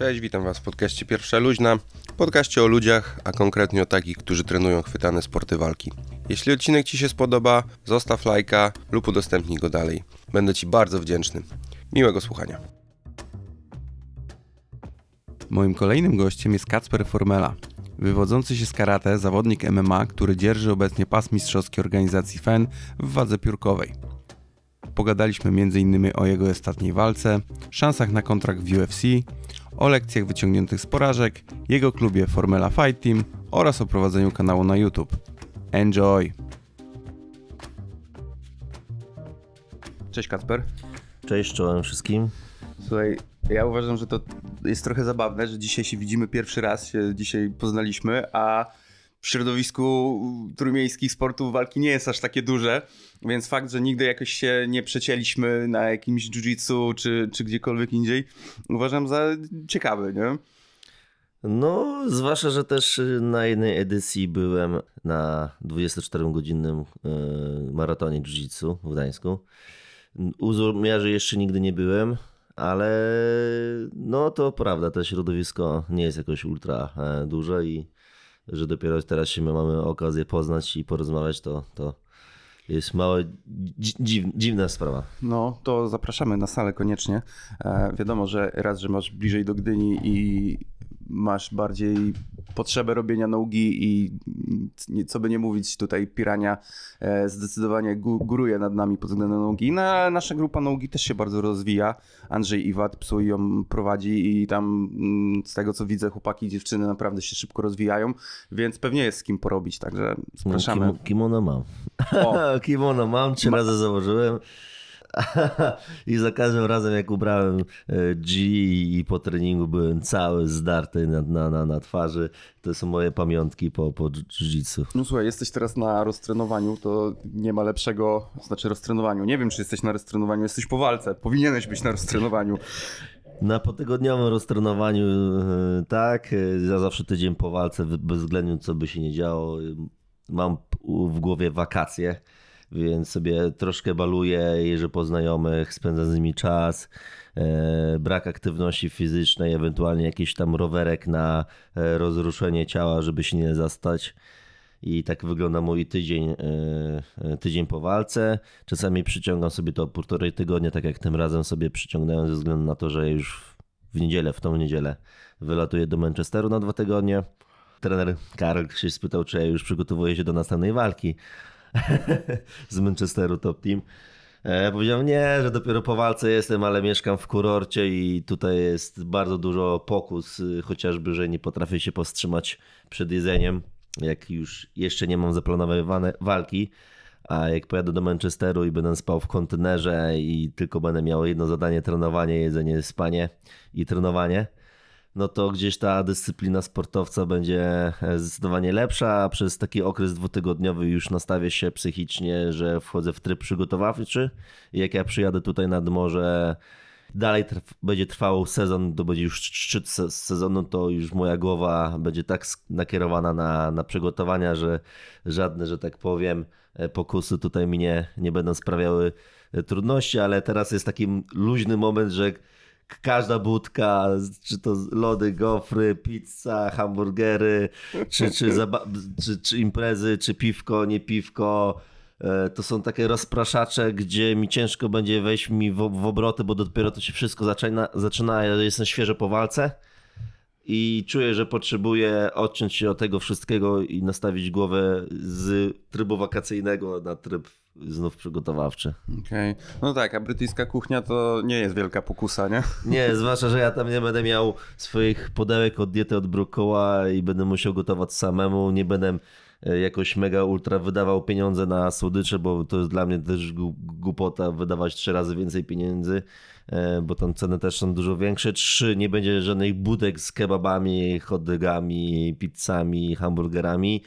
Cześć, witam Was w podcaście Pierwsza Luźna, podcaście o ludziach, a konkretnie o takich, którzy trenują chwytane sporty walki. Jeśli odcinek Ci się spodoba, zostaw lajka lub udostępnij go dalej. Będę Ci bardzo wdzięczny. Miłego słuchania. Moim kolejnym gościem jest Kacper Formela, wywodzący się z karate zawodnik MMA, który dzierży obecnie pas mistrzowski organizacji FEN w wadze piórkowej. Pogadaliśmy m.in. o jego ostatniej walce, szansach na kontrakt w UFC, o lekcjach wyciągniętych z porażek, jego klubie Formula Fight Team oraz o prowadzeniu kanału na YouTube. Enjoy! Cześć Kacper. Cześć, czołem wszystkim. Słuchaj, ja uważam, że to jest trochę zabawne, że dzisiaj się widzimy pierwszy raz, się dzisiaj poznaliśmy, a w środowisku trójmiejskich sportów walki nie jest aż takie duże, więc fakt, że nigdy jakoś się nie przecięliśmy na jakimś jiu-jitsu czy, czy gdziekolwiek indziej, uważam za ciekawy, nie? No, zwłaszcza, że też na jednej edycji byłem na 24-godzinnym e, maratonie jiu-jitsu w Gdańsku. U Złomiarzy jeszcze nigdy nie byłem, ale no to prawda, to środowisko nie jest jakoś ultra e, duże i że dopiero teraz się mamy okazję poznać i porozmawiać, to, to jest mała, dziw, dziwna sprawa. No, to zapraszamy na salę koniecznie. E, wiadomo, że raz, że masz bliżej do Gdyni i masz bardziej potrzebę robienia nogi i co by nie mówić, tutaj Pirania e, zdecydowanie góruje nad nami pod względem nogi. Na, nasza grupa nogi też się bardzo rozwija. Andrzej Iwat psu ją prowadzi i tam mm, z tego co widzę chłopaki i dziewczyny naprawdę się szybko rozwijają, więc pewnie jest z kim porobić, także zapraszamy. No, kimono mam. O. kimono mam, trzy Ma... razy założyłem. I za każdym razem, jak ubrałem e, G i po treningu byłem cały zdarty na, na, na, na twarzy. To są moje pamiątki po, po jiu-jitsu. No słuchaj, jesteś teraz na roztrenowaniu, to nie ma lepszego, znaczy roztrenowaniu. Nie wiem, czy jesteś na roztrenowaniu, jesteś po walce. Powinieneś być na roztrenowaniu. Na potygodniowym roztrenowaniu e, tak, e, ja zawsze tydzień po walce, bezwzględnie co by się nie działo, mam w głowie wakacje więc sobie troszkę baluję, jeżdżę po znajomych, spędzam z nimi czas. E, brak aktywności fizycznej, ewentualnie jakiś tam rowerek na e, rozruszenie ciała, żeby się nie zastać. I tak wygląda mój tydzień, e, tydzień po walce. Czasami przyciągam sobie to półtorej tygodnia, tak jak tym razem sobie przyciągnąłem ze względu na to, że już w niedzielę, w tą niedzielę wylatuję do Manchesteru na dwa tygodnie. Trener Karl się spytał, czy ja już przygotowuję się do następnej walki. z Manchesteru Top Team. E, powiedziałem, nie, że dopiero po walce jestem, ale mieszkam w kurorcie i tutaj jest bardzo dużo pokus, y, chociażby, że nie potrafię się powstrzymać przed jedzeniem, jak już jeszcze nie mam zaplanowane walki. A jak pojadę do Manchesteru i będę spał w kontenerze i tylko będę miał jedno zadanie, trenowanie, jedzenie, spanie i trenowanie, no to gdzieś ta dyscyplina sportowca będzie e, zdecydowanie lepsza, przez taki okres dwutygodniowy już nastawię się psychicznie, że wchodzę w tryb przygotowawczy. Jak ja przyjadę tutaj nad morze, dalej trw będzie trwał sezon, to będzie już szczyt se sezonu, to już moja głowa będzie tak nakierowana na, na przygotowania, że żadne, że tak powiem, e, pokusy tutaj mi nie, nie będą sprawiały e, trudności, ale teraz jest taki luźny moment, że każda budka, czy to lody, gofry, pizza, hamburgery, czy, czy, czy, czy imprezy, czy piwko, nie piwko. E, to są takie rozpraszacze, gdzie mi ciężko będzie wejść mi w, w obroty, bo dopiero to się wszystko zaczyna, zaczyna ja jestem świeżo po walce i czuję, że potrzebuję odciąć się od tego wszystkiego i nastawić głowę z trybu wakacyjnego na tryb znów przygotowawczy. Okej. Okay. No tak, a brytyjska kuchnia to nie jest wielka pokusa, nie? Nie, zwłaszcza, że ja tam nie będę miał swoich podełek od diety od brukoła i będę musiał gotować samemu, nie będę e, jakoś mega ultra wydawał pieniądze na słodycze, bo to jest dla mnie też głupota wydawać trzy razy więcej pieniędzy, bo tam ceny też są dużo większe. Trzy, nie będzie żadnych budek z kebabami, hotdogami, pizzami, hamburgerami.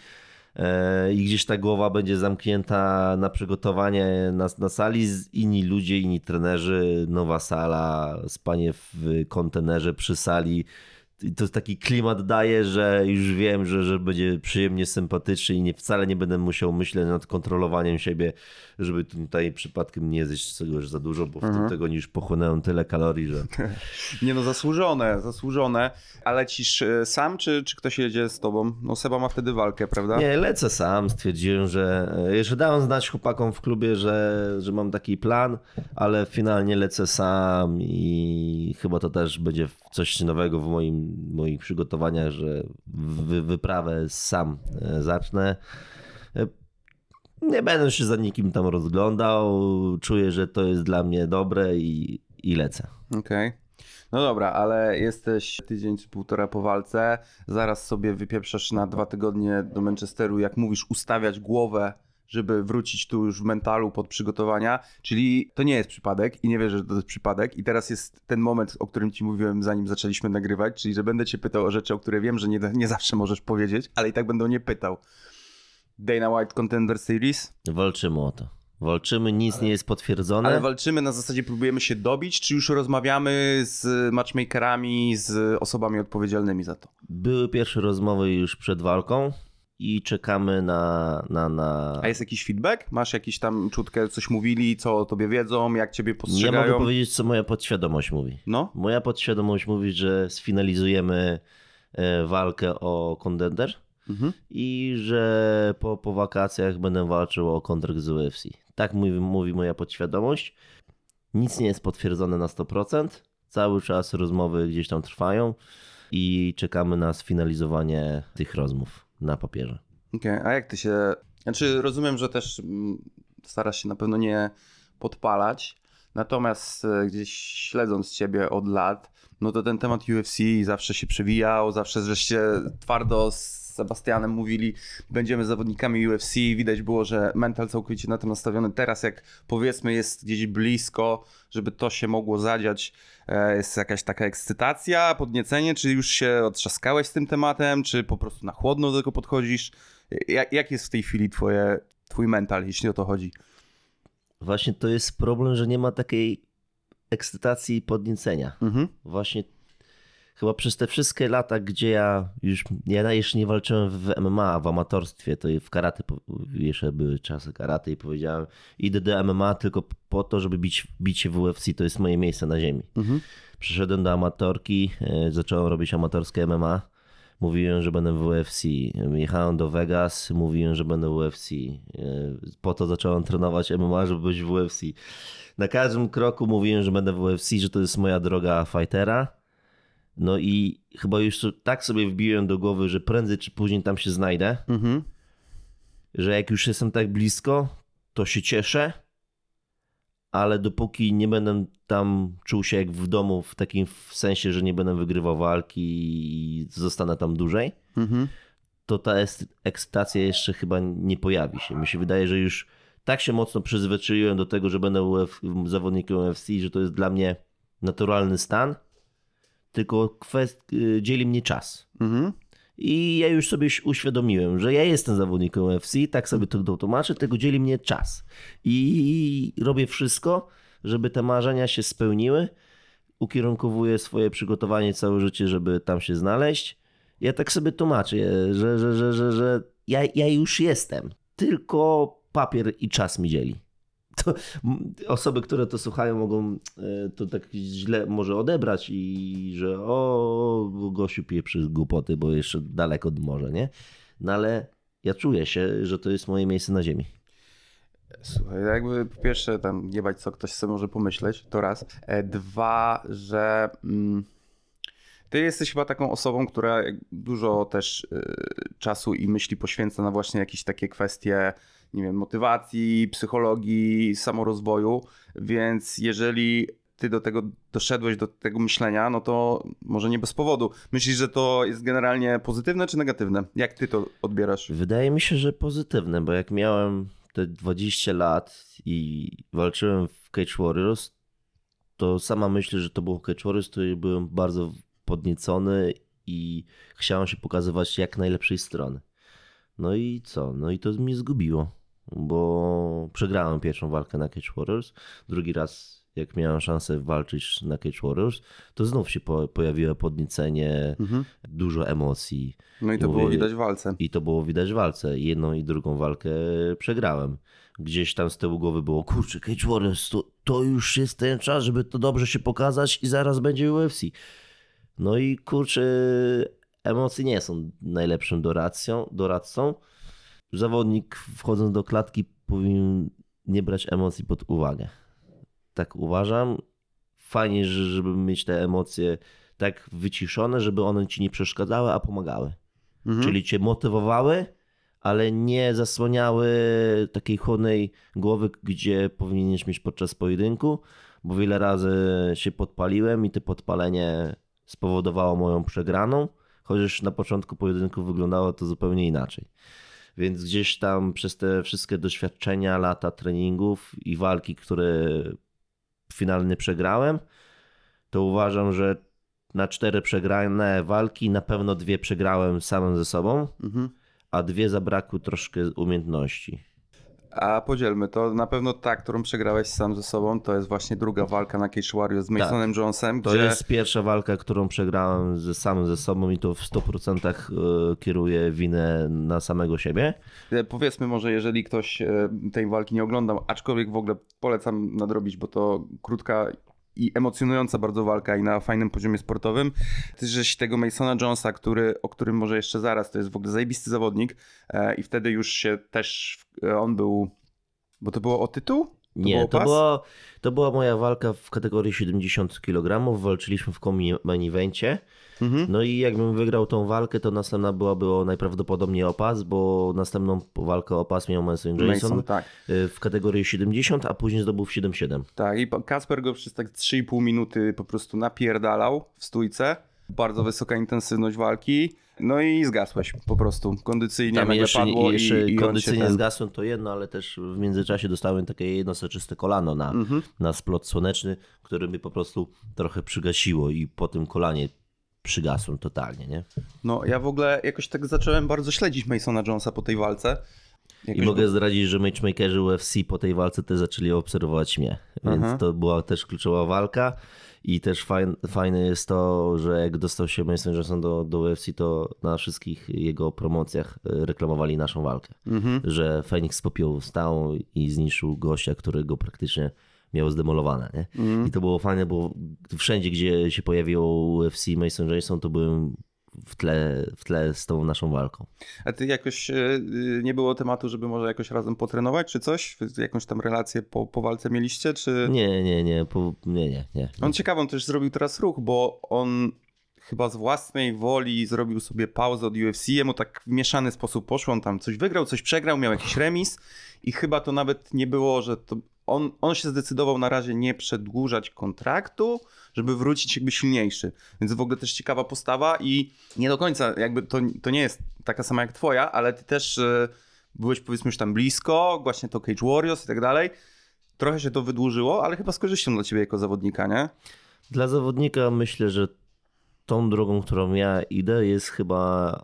E, i gdzieś ta głowa będzie zamknięta na przygotowanie na, na sali, inni ludzie, inni trenerzy, nowa sala, spanie w kontenerze przy sali, to taki klimat daje, że już wiem, że, że będzie przyjemnie sympatycznie i nie, wcale nie będę musiał myśleć nad kontrolowaniem siebie, żeby tutaj przypadkiem nie zjeść czegoś za dużo, bo mhm. w tym tego już pochłonąłem tyle kalorii, że... nie no, zasłużone, zasłużone. A lecisz e, sam, czy, czy ktoś jedzie z tobą? No Seba ma wtedy walkę, prawda? Nie, lecę sam. Stwierdziłem, że... E, jeszcze dałem znać chłopakom w klubie, że, że mam taki plan, ale finalnie lecę sam i chyba to też będzie coś nowego w moim, moich przygotowaniach, że wy, wyprawę sam e, zacznę. Nie będę się za nikim tam rozglądał. Czuję, że to jest dla mnie dobre i, i lecę. Okej. Okay. No dobra, ale jesteś tydzień czy półtora po walce, zaraz sobie wypieprzasz na dwa tygodnie do Manchesteru, jak mówisz, ustawiać głowę żeby wrócić tu już w mentalu pod przygotowania, czyli to nie jest przypadek i nie wierzę, że to jest przypadek i teraz jest ten moment, o którym ci mówiłem zanim zaczęliśmy nagrywać, czyli że będę cię pytał o rzeczy, o które wiem, że nie, nie zawsze możesz powiedzieć, ale i tak będę nie pytał. Dana White Contender Series? Walczymy o to. Walczymy, nic ale, nie jest potwierdzone. Ale walczymy na zasadzie, próbujemy się dobić, czy już rozmawiamy z matchmakerami, z osobami odpowiedzialnymi za to? Były pierwsze rozmowy już przed walką i czekamy na, na, na... A jest jakiś feedback? Masz jakiś tam czutkę, coś mówili, co o tobie wiedzą, jak ciebie postrzegają? Ja mogę powiedzieć, co moja podświadomość mówi. No? Moja podświadomość mówi, że sfinalizujemy e, walkę o kontender mhm. i że po, po wakacjach będę walczył o kontrakt z UFC. Tak mówi, mówi moja podświadomość. Nic nie jest potwierdzone na 100%. Cały czas rozmowy gdzieś tam trwają i czekamy na sfinalizowanie tych rozmów na papierze. Okej, okay. a jak ty się. Znaczy, rozumiem, że też mm, starasz się na pewno nie podpalać, natomiast e, gdzieś śledząc ciebie od lat, no to ten temat UFC zawsze się przewijał, zawsze żeście twardo z Sebastianem mówili, będziemy zawodnikami UFC, widać było, że mental całkowicie na tym nastawiony. Teraz jak powiedzmy jest gdzieś blisko, żeby to się mogło zadziać, e, jest jakaś taka ekscytacja, podniecenie, czy już się otrzaskałeś z tym tematem, czy po prostu na chłodno do tego podchodzisz? Jak, jak jest w tej chwili twoje, twój mental, jeśli o to chodzi? Właśnie to jest problem, że nie ma takiej ekscytacji i podniecenia. Mhm. Właśnie chyba przez te wszystkie lata, gdzie ja już, ja jeszcze nie walczyłem w MMA, w amatorstwie, to w karate, jeszcze były czasy karate i powiedziałem, idę do MMA tylko po to, żeby bić, bić się w UFC, to jest moje miejsce na ziemi. Mhm. Przyszedłem do amatorki, e, zacząłem robić amatorskie MMA, mówiłem, że będę w UFC. Jechałem do Vegas, mówiłem, że będę w UFC. E, po to zacząłem trenować MMA, żeby być w UFC. Na każdym kroku mówiłem, że będę w UFC, że to jest moja droga fightera no i chyba już tak sobie wbiłem do głowy, że prędzej czy później tam się znajdę, mhm. że jak już jestem tak blisko, to się cieszę, ale dopóki nie będę tam czuł się jak w domu, w takim sensie, że nie będę wygrywał walki i zostanę tam dłużej, mhm. to ta ekscytacja jeszcze chyba nie pojawi się. Mi się wydaje, że już tak się mocno przyzwyczaiłem do tego, że będę Uf zawodnikiem UFC, że to jest dla mnie naturalny stan, tylko kwest... Y, dzieli mnie czas. Mhm. I ja już sobie uświadomiłem, że ja jestem zawodnikiem UFC, tak sobie to tłumaczę, tylko dzieli mnie czas. I robię wszystko, żeby te marzenia się spełniły. Ukierunkowuję swoje przygotowanie całe życie, żeby tam się znaleźć. Ja tak sobie tłumaczę, że, że, że, że, że ja, ja już jestem. Tylko papier i czas mi dzieli to osoby, które to słuchają, mogą e, to tak źle może odebrać i że o, gościu pieprzy głupoty, bo jeszcze daleko od morza, nie? No ale ja czuję się, że to jest moje miejsce na ziemi. Słuchaj, jakby po pierwsze tam nie co ktoś sobie może pomyśleć, to raz. E, dwa, że mm, ty jesteś chyba taką osobą, która dużo też y, czasu i myśli poświęca na właśnie jakieś takie kwestie nie wiem, motywacji, psychologii, samorozwoju, więc jeżeli ty do tego doszedłeś, do tego myślenia, no to może nie bez powodu. Myślisz, że to jest generalnie pozytywne czy negatywne? Jak ty to odbierasz? Wydaje mi się, że pozytywne, bo jak miałem te 20 lat i walczyłem w Cage Warriors, to sama myślę, że to było Cage Warriors, to byłem bardzo podniecony i chciałem się pokazywać jak najlepszej strony. No i co? No i to mnie zgubiło bo przegrałem pierwszą walkę na Cage Warriors, drugi raz jak miałem szansę walczyć na Cage Warriors, to znów się po, pojawiło podniecenie, Mhm. dużo emocji. No i to Mówię- było widać w walce. I to było widać w walce. Jedną i drugą walkę przegrałem. Gdzieś tam z tyłu głowy było, kurczę, Cage Warriors, to, to już jest ten czas, żeby to dobrze się pokazać i zaraz będzie UFC. No i kurczę, emocje nie są najlepszym doradcą. doradcą. Zawodnik wchodząc do klatki powinien nie brać emocji pod uwagę. Tak uważam. Fajnie, że- żeby mieć te emocje tak wyciszone, żeby one ci nie przeszkadzały, a pomagały Mhm. czyli cię motywowały, ale nie zasłaniały takiej chłodnej głowy, gdzie powinieneś mieć podczas pojedynku, bo wiele razy się podpaliłem i to podpalenie spowodowało moją przegraną, chociaż na początku pojedynku wyglądało to zupełnie inaczej. Więc gdzieś tam przez te wszystkie doświadczenia, lata treningów i walki, które finalnie przegrałem, to uważam, że na cztery przegrane walki na pewno dwie przegrałem samym ze sobą, Mhm. a dwie zabrakły troszkę umiejętności. A podzielmy to. Na pewno ta, którą przegrałeś sam ze sobą, to jest właśnie druga walka na Cage z Masonem Jonesem, To gdzie... jest pierwsza walka, którą przegrałem ze samym ze sobą i to w 100% e, kieruję winę na samego siebie. E, Powiedzmy może, jeżeli ktoś e, tej walki nie oglądał, aczkolwiek w ogóle polecam nadrobić, bo to krótka i emocjonująca bardzo walka i na fajnym poziomie sportowym. Ty żeś tego Masona Jonesa, który, o którym może jeszcze zaraz, to jest w ogóle zajebisty zawodnik e, i wtedy już się też, e, on był, bo to było o tytuł? Nie, to, było, to była moja walka w kategorii 70 kg. Walczyliśmy w main evencie. Mhm. No i jakbym wygrał tą walkę, to następna byłaby o najprawdopodobniej o pas, bo następną walkę o pas miał Mason Jason Mason, tak. y, w kategorii 70, a później zdobył w 7-7. Tak, i Kasper go przez tak 3,5 minuty po prostu napierdalał w stójce. Bardzo wysoka intensywność walki. No i zgasłeś po prostu. Kondycyjnie Tam jeszcze, padło i jeszcze i, i kondycyjnie ten... zgasłem to jedno, ale też w międzyczasie dostałem takie jedno soczyste kolano na, Mhm. na splot słoneczny, które mi po prostu trochę przygasiło i po tym kolanie przygasłem totalnie, nie? No ja w ogóle jakoś tak zacząłem bardzo śledzić Masona Jonesa po tej walce. I Jakoś mogę zdradzić, że matchmakerzy UFC po tej walce też zaczęli obserwować mnie, więc Aha. to była też kluczowa walka i też fajn, fajne jest to, że jak dostał się Mason Johnson do, do UFC, to na wszystkich jego promocjach e, reklamowali naszą walkę. Mhm. Że Feniks z popiołu stał i zniszczył gościa, który go praktycznie miał zdemolowane. Nie? Mhm. I to było fajne, bo wszędzie, gdzie się pojawiło UFC Mason Jason, to byłem w tle, w tle z tą naszą walką. A ty jakoś e, e, nie było tematu, żeby może jakoś razem potrenować, czy coś? Jakąś tam relację po, po walce mieliście, czy... Nie, nie, nie, po, nie, nie, nie. On ciekawą też zrobił teraz ruch, bo on chyba z własnej woli zrobił sobie pauzę od UFC, jemu tak w mieszany sposób poszło, on tam coś wygrał, coś przegrał, miał jakiś remis i chyba to nawet nie było, że to on, on się zdecydował na razie nie przedłużać kontraktu, żeby wrócić jakby silniejszy. Więc w ogóle też ciekawa postawa i nie do końca jakby to, to nie jest taka sama jak twoja, ale ty też e, byłeś powiedzmy już tam blisko, właśnie to Cage Warriors i tak dalej. Trochę się to wydłużyło, ale chyba z korzyścią dla ciebie jako zawodnika, nie? Dla zawodnika myślę, że tą drogą, którą ja idę, jest chyba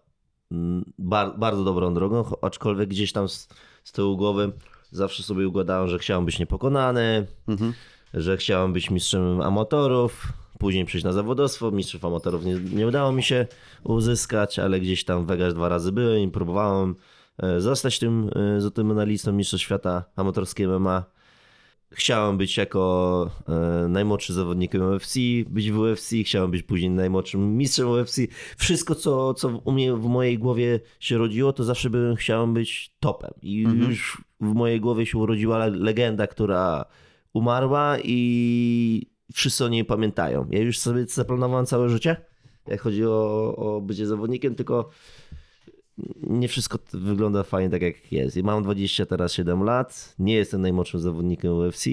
mm, bar, bardzo dobrą drogą, aczkolwiek gdzieś tam z, z tyłu głowy zawsze sobie układałem, że chciałem być niepokonany, Mhm. że chciałem być mistrzem amatorów, później przejść na zawodowstwo. Mistrzów amatorów nie, nie udało mi się uzyskać, ale gdzieś tam w Vegas dwa razy byłem i próbowałem e, zostać tym, e, tym analistą mistrzostw świata amatorskiego MMA. Chciałem być jako e, najmłodszy zawodnikiem UFC, być w UFC, chciałem być później najmłodszym mistrzem UFC. Wszystko, co, co u mnie w mojej głowie się rodziło, to zawsze bym chciałem być topem. I Mhm. już w mojej głowie się urodziła le- legenda, która umarła i wszyscy o niej pamiętają. Ja już sobie zaplanowałem całe życie, jak chodzi o, o bycie zawodnikiem, tylko nie wszystko wygląda fajnie tak jak jest. I mam 20 teraz 7 lat, nie jestem najmłodszym zawodnikiem UFC,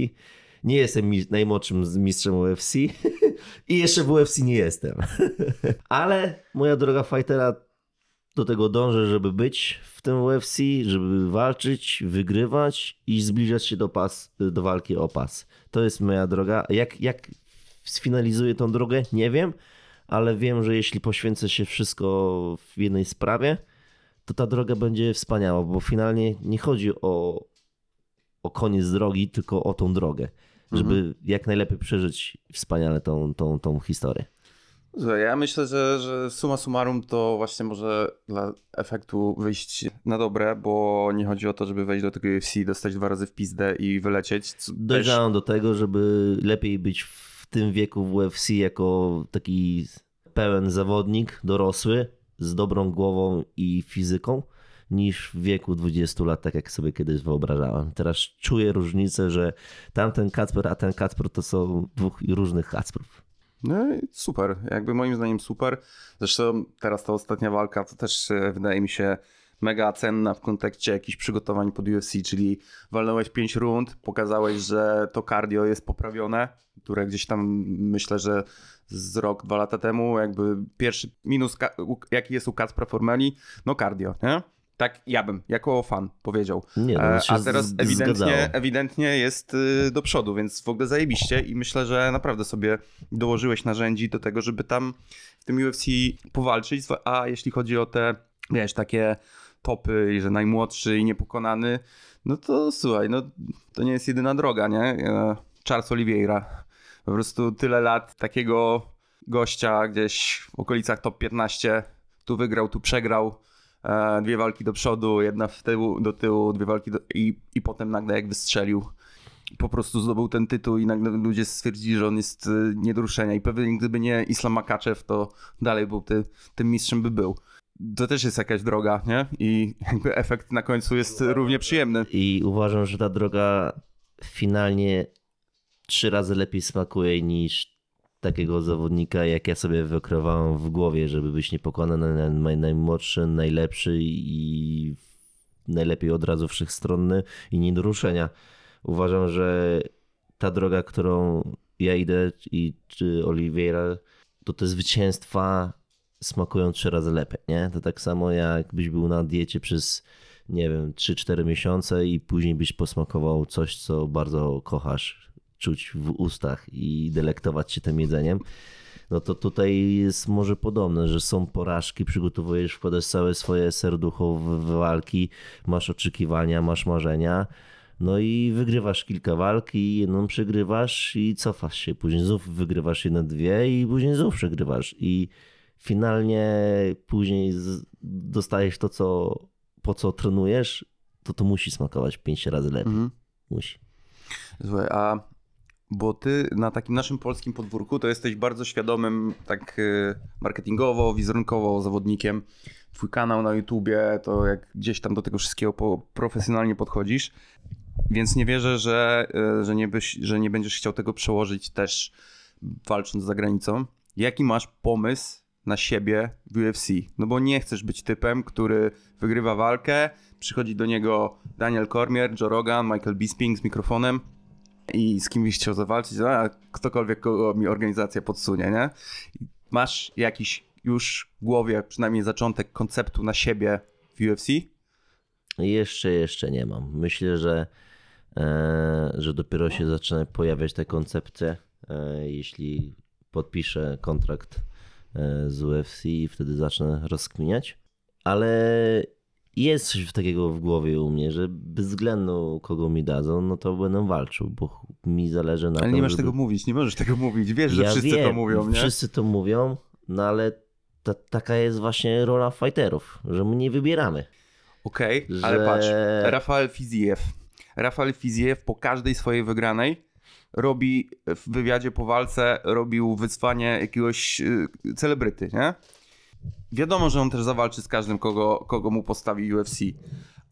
nie jestem mi- najmłodszym mistrzem UFC i jeszcze w UFC nie jestem. Ale moja droga fightera do tego dążę, żeby być w tym UFC, żeby walczyć, wygrywać i zbliżać się do, pas, do walki o pas. To jest moja droga. Jak, jak sfinalizuję tą drogę, nie wiem, ale wiem, że jeśli poświęcę się wszystko w jednej sprawie, to ta droga będzie wspaniała, bo finalnie nie chodzi o, o koniec drogi, tylko o tą drogę. żeby Mhm. jak najlepiej przeżyć wspaniale tą, tą, tą historię. Ja myślę, że, że summa summarum to właśnie może dla efektu wyjść na dobre, bo nie chodzi o to, żeby wejść do tego UFC, dostać dwa razy w pizdę i wylecieć. co Też, Dojrzałem do tego, żeby lepiej być w tym wieku w UFC jako taki pełen zawodnik, dorosły, z dobrą głową i fizyką, niż w wieku 20 lat, tak jak sobie kiedyś wyobrażałem. Teraz czuję różnicę, że tamten Kacper, a ten Kacper to są dwóch różnych Kacprów. no i super, jakby moim zdaniem super. Zresztą teraz ta ostatnia walka to też e, wydaje mi się mega cenna w kontekście jakichś przygotowań pod UFC, czyli walnąłeś 5 rund, pokazałeś, że to cardio jest poprawione, które gdzieś tam myślę, że z rok, dwa lata temu jakby pierwszy minus jaki jest u Kacpra Formeli, no cardio, nie? Tak ja bym, jako fan powiedział. Nie, no, E, A teraz ewidentnie, zgadzało. ewidentnie jest y, do przodu, więc w ogóle zajebiście i myślę, że naprawdę sobie dołożyłeś narzędzi do tego, żeby tam w tym UFC powalczyć, a jeśli chodzi o te, wiesz, takie topy i że najmłodszy i niepokonany, no to słuchaj, no to nie jest jedyna droga, nie? E, Charles Oliveira. Po prostu tyle lat takiego gościa gdzieś w okolicach top 15, tu wygrał, tu przegrał, e, dwie walki do przodu, jedna w tyłu, do tyłu, dwie walki do, i, i potem nagle jak wystrzelił, po prostu zdobył ten tytuł i nagle ludzie stwierdzili, że on jest y, nie do ruszenia i pewnie gdyby nie Islam Makaczew, to dalej był ty, tym mistrzem by był. To też jest jakaś droga, nie? I jakby efekt na końcu jest równie przyjemny. I uważam, że ta droga finalnie trzy razy lepiej smakuje niż takiego zawodnika, jak ja sobie wykreowałem w głowie, żeby być niepokonany, naj- najmłodszy, najlepszy i najlepiej od razu wszechstronny i nie do ruszenia. Uważam, że ta droga, którą ja idę i czy Oliveira, to te zwycięstwa smakują trzy razy lepiej, nie? To tak samo jakbyś był na diecie przez nie wiem, 3-4 miesiące i później byś posmakował coś, co bardzo kochasz, czuć w ustach i delektować się tym jedzeniem. No to tutaj jest może podobne, że są porażki, przygotowujesz, wkładasz całe swoje serducho w walki, masz oczekiwania, masz marzenia, no i wygrywasz kilka walk i jedną przegrywasz i cofasz się. Później znów wygrywasz jedno, dwie i później znów przegrywasz. I finalnie później dostajesz to, co, po co trenujesz, to to musi smakować pięć razy lepiej. Mhm. Musi. Słuchaj, a bo ty na takim naszym polskim podwórku to jesteś bardzo świadomym tak y, marketingowo, wizerunkowo zawodnikiem. Twój kanał na YouTubie, to jak gdzieś tam do tego wszystkiego profesjonalnie podchodzisz. Więc nie wierzę, że, y, że, nie byś, że nie będziesz chciał tego przełożyć też walcząc za granicą. Jaki masz pomysł na siebie w UFC? No bo nie chcesz być typem, który wygrywa walkę, przychodzi do niego Daniel Cormier, Joe Rogan, Michael Bisping z mikrofonem i z kimś chciał zawalczyć, a ktokolwiek kogo mi organizacja podsunie, nie? Masz jakiś już w głowie przynajmniej zaczątek konceptu na siebie w UFC? Jeszcze, jeszcze nie mam. Myślę, że, e, że dopiero się zaczyna pojawiać te koncepcje, e, jeśli podpiszę kontrakt e, z UFC i wtedy zacznę rozkminiać. Ale jest coś takiego w głowie u mnie, że bez względu kogo mi dadzą, no to będę walczył, bo mi zależy na Ale tym, nie masz żeby... tego mówić, nie możesz tego mówić. Wiesz, że wszyscy to mówią, nie? Wszyscy to mówią, no ale ta, taka jest właśnie rola fighterów, że my nie wybieramy. Okej, ale że- patrz, Rafael Fiziev. Rafael Fiziev po każdej swojej wygranej robi w wywiadzie po walce, robił wyzwanie jakiegoś y, celebryty, nie? Wiadomo, że on też zawalczy z każdym, kogo, kogo mu postawi UFC.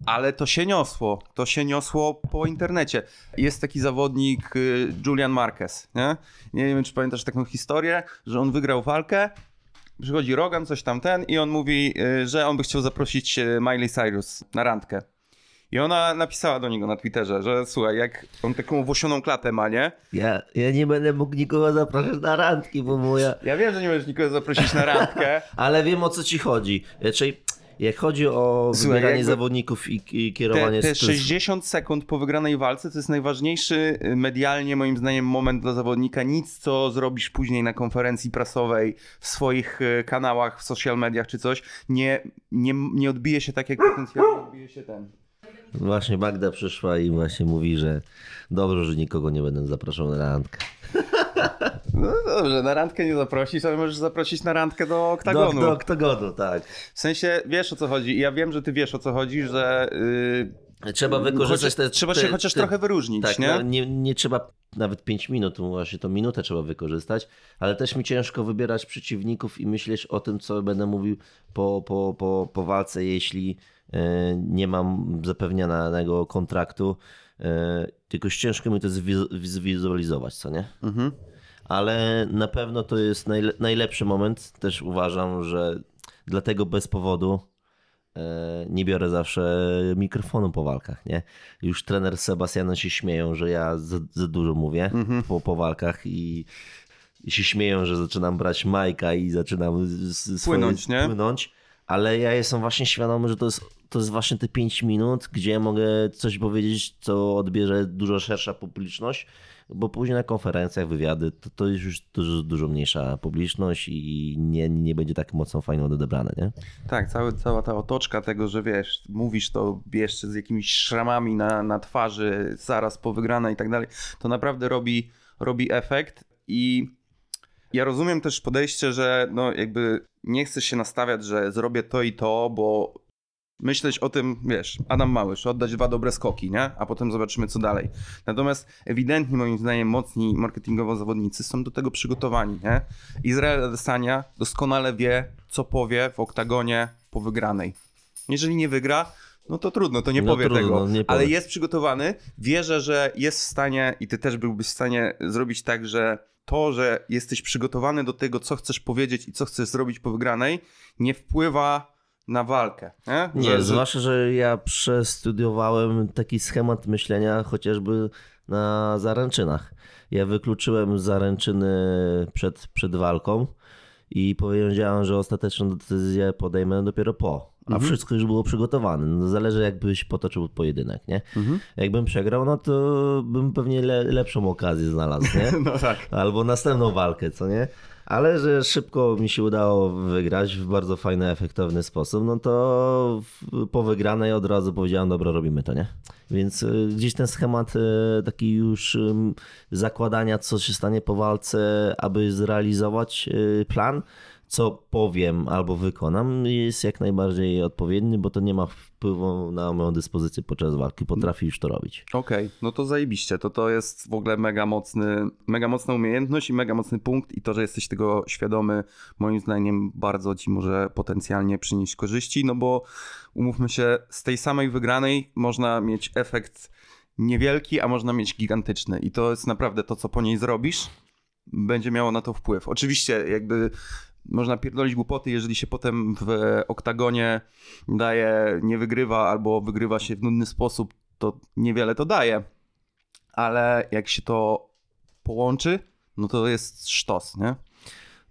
Ale to się niosło, to się niosło po internecie. Jest taki zawodnik y, Julian Marquez, nie? Nie wiem, czy pamiętasz taką historię, że on wygrał walkę, przychodzi Rogan, coś tam ten i on mówi, y, że on by chciał zaprosić y, Miley Cyrus na randkę. I ona napisała do niego na Twitterze, że słuchaj, jak on taką włosioną klatę ma, nie? Ja, ja nie będę mógł nikogo zapraszać na randki, bo moja... Ja wiem, że nie możesz nikogo zaprosić na randkę, Ale wiem o co ci chodzi. Czyli jak chodzi o Słuchaj, wybieranie zawodników i, i te, kierowanie... te z- 60 sekund po wygranej walce to jest najważniejszy y, medialnie, moim zdaniem, moment dla zawodnika. Nic, co zrobisz później na konferencji prasowej, w swoich y, kanałach, w social mediach czy coś, nie, nie, nie odbije się tak, jak potencjalnie odbije się ten. Właśnie Magda przyszła i właśnie mówi, że dobrze, że nikogo nie będę zapraszał na randkę. No dobrze, na randkę nie zaprosisz, ale możesz zaprosić na randkę do oktagonu. Do, do oktagonu, tak. W sensie wiesz o co chodzi. Ja wiem, że ty wiesz o co chodzi, że. Yy, Trzeba wykorzystać chociaż, te, Trzeba te, się chociaż te, trochę wyróżnić, tak, nie? No, nie? Nie trzeba nawet 5 minut, właśnie to minutę trzeba wykorzystać, ale też mi ciężko wybierać przeciwników i myśleć o tym, co będę mówił po, po, po, po walce, jeśli nie mam zapewnionego kontraktu. E, tylko ciężko mi to zwizualizować, co nie? Mhm. Ale na pewno to jest najle najlepszy moment. Też uważam, że dlatego bez powodu e, nie biorę zawsze mikrofonu po walkach, nie? Już trener z Sebastianem się śmieją, że ja za, za dużo mówię Mhm. po, po walkach i, się śmieją, że zaczynam brać majka i zaczynam z- swoje- Płynąć, nie? płynąć. Ale ja jestem właśnie świadomy, że to jest, to jest właśnie te 5 minut, gdzie mogę coś powiedzieć, co odbierze dużo szersza publiczność, bo później na konferencjach, wywiady, to, to jest już dużo, dużo mniejsza publiczność i nie, nie będzie tak mocno fajnie odebrane, nie? Tak, cały, cała ta otoczka tego, że wiesz, mówisz to jeszcze z jakimiś szramami na, na twarzy, zaraz po wygranej i tak dalej, to naprawdę robi, robi efekt i ja rozumiem też podejście, że no jakby nie chcesz się nastawiać, że zrobię to i to, bo myśleć o tym, wiesz, Adam Małysz, oddać dwa dobre skoki, nie? A potem zobaczymy, co dalej. Natomiast ewidentnie, moim zdaniem, mocni marketingowo zawodnicy są do tego przygotowani, nie? Izrael Adesanya doskonale wie, co powie w oktagonie po wygranej. Jeżeli nie wygra, no to trudno, to nie No powie trudno, tego. nie. Ale jest przygotowany, wierzę, że jest w stanie i ty też byłbyś w stanie zrobić tak, że to, że jesteś przygotowany do tego, co chcesz powiedzieć i co chcesz zrobić po wygranej, nie wpływa na walkę. Nie, Nie, Że- że- zwłaszcza, że ja przestudiowałem taki schemat myślenia chociażby na zaręczynach. Ja wykluczyłem zaręczyny przed, przed walką i powiedziałem, że ostateczną decyzję podejmę dopiero po. A Mhm. wszystko już było przygotowane. No, zależy jakbyś potoczył pojedynek, nie? Mhm. Jakbym przegrał, no to bym pewnie le, lepszą okazję znalazł, nie? No tak. Albo następną walkę, co nie? Ale że szybko mi się udało wygrać w bardzo fajny, efektowny sposób, no to po wygranej od razu powiedziałem, dobra, robimy to, nie? Więc y, gdzieś ten schemat y, taki już zakładania, co się stanie po walce, aby zrealizować y, plan, co powiem albo wykonam, jest jak najbardziej odpowiedni, bo to nie ma wpływu na moją dyspozycję podczas walki. Potrafi już to robić. Okej, no to zajebiście. To to jest w ogóle mega mocny, mega mocna umiejętność i mega mocny punkt i to, że jesteś tego świadomy, moim zdaniem bardzo ci może potencjalnie przynieść korzyści, no bo umówmy się, z tej samej wygranej można mieć efekt niewielki, a można mieć gigantyczny i to jest naprawdę to, co po niej zrobisz, będzie miało na to wpływ. Oczywiście jakby można pierdolić głupoty, jeżeli się potem w oktagonie daje, nie wygrywa albo wygrywa się w nudny sposób, to niewiele to daje. Ale jak się to połączy, no to jest sztos, nie?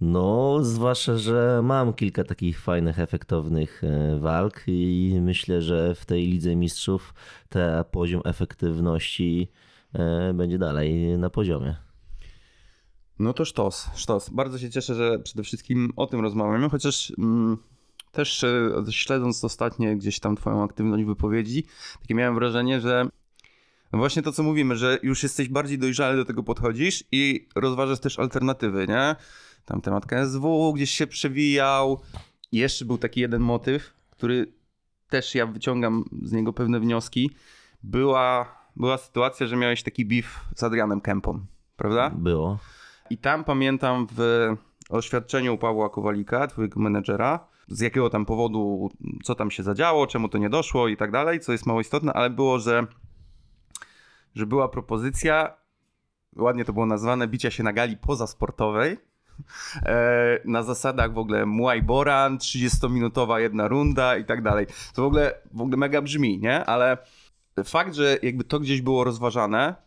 No, zwłaszcza, że mam kilka takich fajnych, efektownych e, walk i myślę, że w tej Lidze Mistrzów ten poziom efektywności e, będzie dalej na poziomie. No to sztos, sztos. Bardzo się cieszę, że przede wszystkim o tym rozmawiamy, chociaż mm, też e, śledząc ostatnie gdzieś tam twoją aktywność wypowiedzi, takie miałem wrażenie, że właśnie to, co mówimy, że już jesteś bardziej dojrzały do tego podchodzisz i rozważasz też alternatywy, nie? Tam temat KSW gdzieś się przewijał. Jeszcze był taki jeden motyw, który też ja wyciągam z niego pewne wnioski. Była, była sytuacja, że miałeś taki beef z Adrianem Kempą, prawda? Było. I tam pamiętam w oświadczeniu Pawła Kowalika, twojego menedżera, z jakiego tam powodu, co tam się zadziało, czemu to nie doszło i tak dalej, co jest mało istotne, ale było, że, że była propozycja, ładnie to było nazwane, bicia się na gali pozasportowej, e, na zasadach w ogóle Muay Boran, 30-minutowa jedna runda i tak dalej. To w ogóle, w ogóle mega brzmi, nie? Ale fakt, że jakby to gdzieś było rozważane,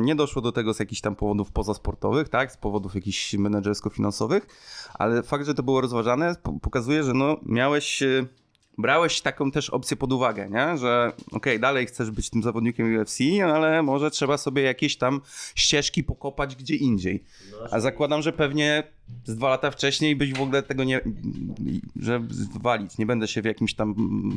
nie doszło do tego z jakichś tam powodów pozasportowych, tak? Z powodów jakichś menedżersko-finansowych, ale fakt, że to było rozważane, po- pokazuje, że no, miałeś e, brałeś taką też opcję pod uwagę, nie? że okej, okay, dalej chcesz być tym zawodnikiem UFC, ale może trzeba sobie jakieś tam ścieżki pokopać gdzie indziej. A zakładam, że pewnie z dwa lata wcześniej byś w ogóle tego nie, że walić, nie będę się w jakimś tam,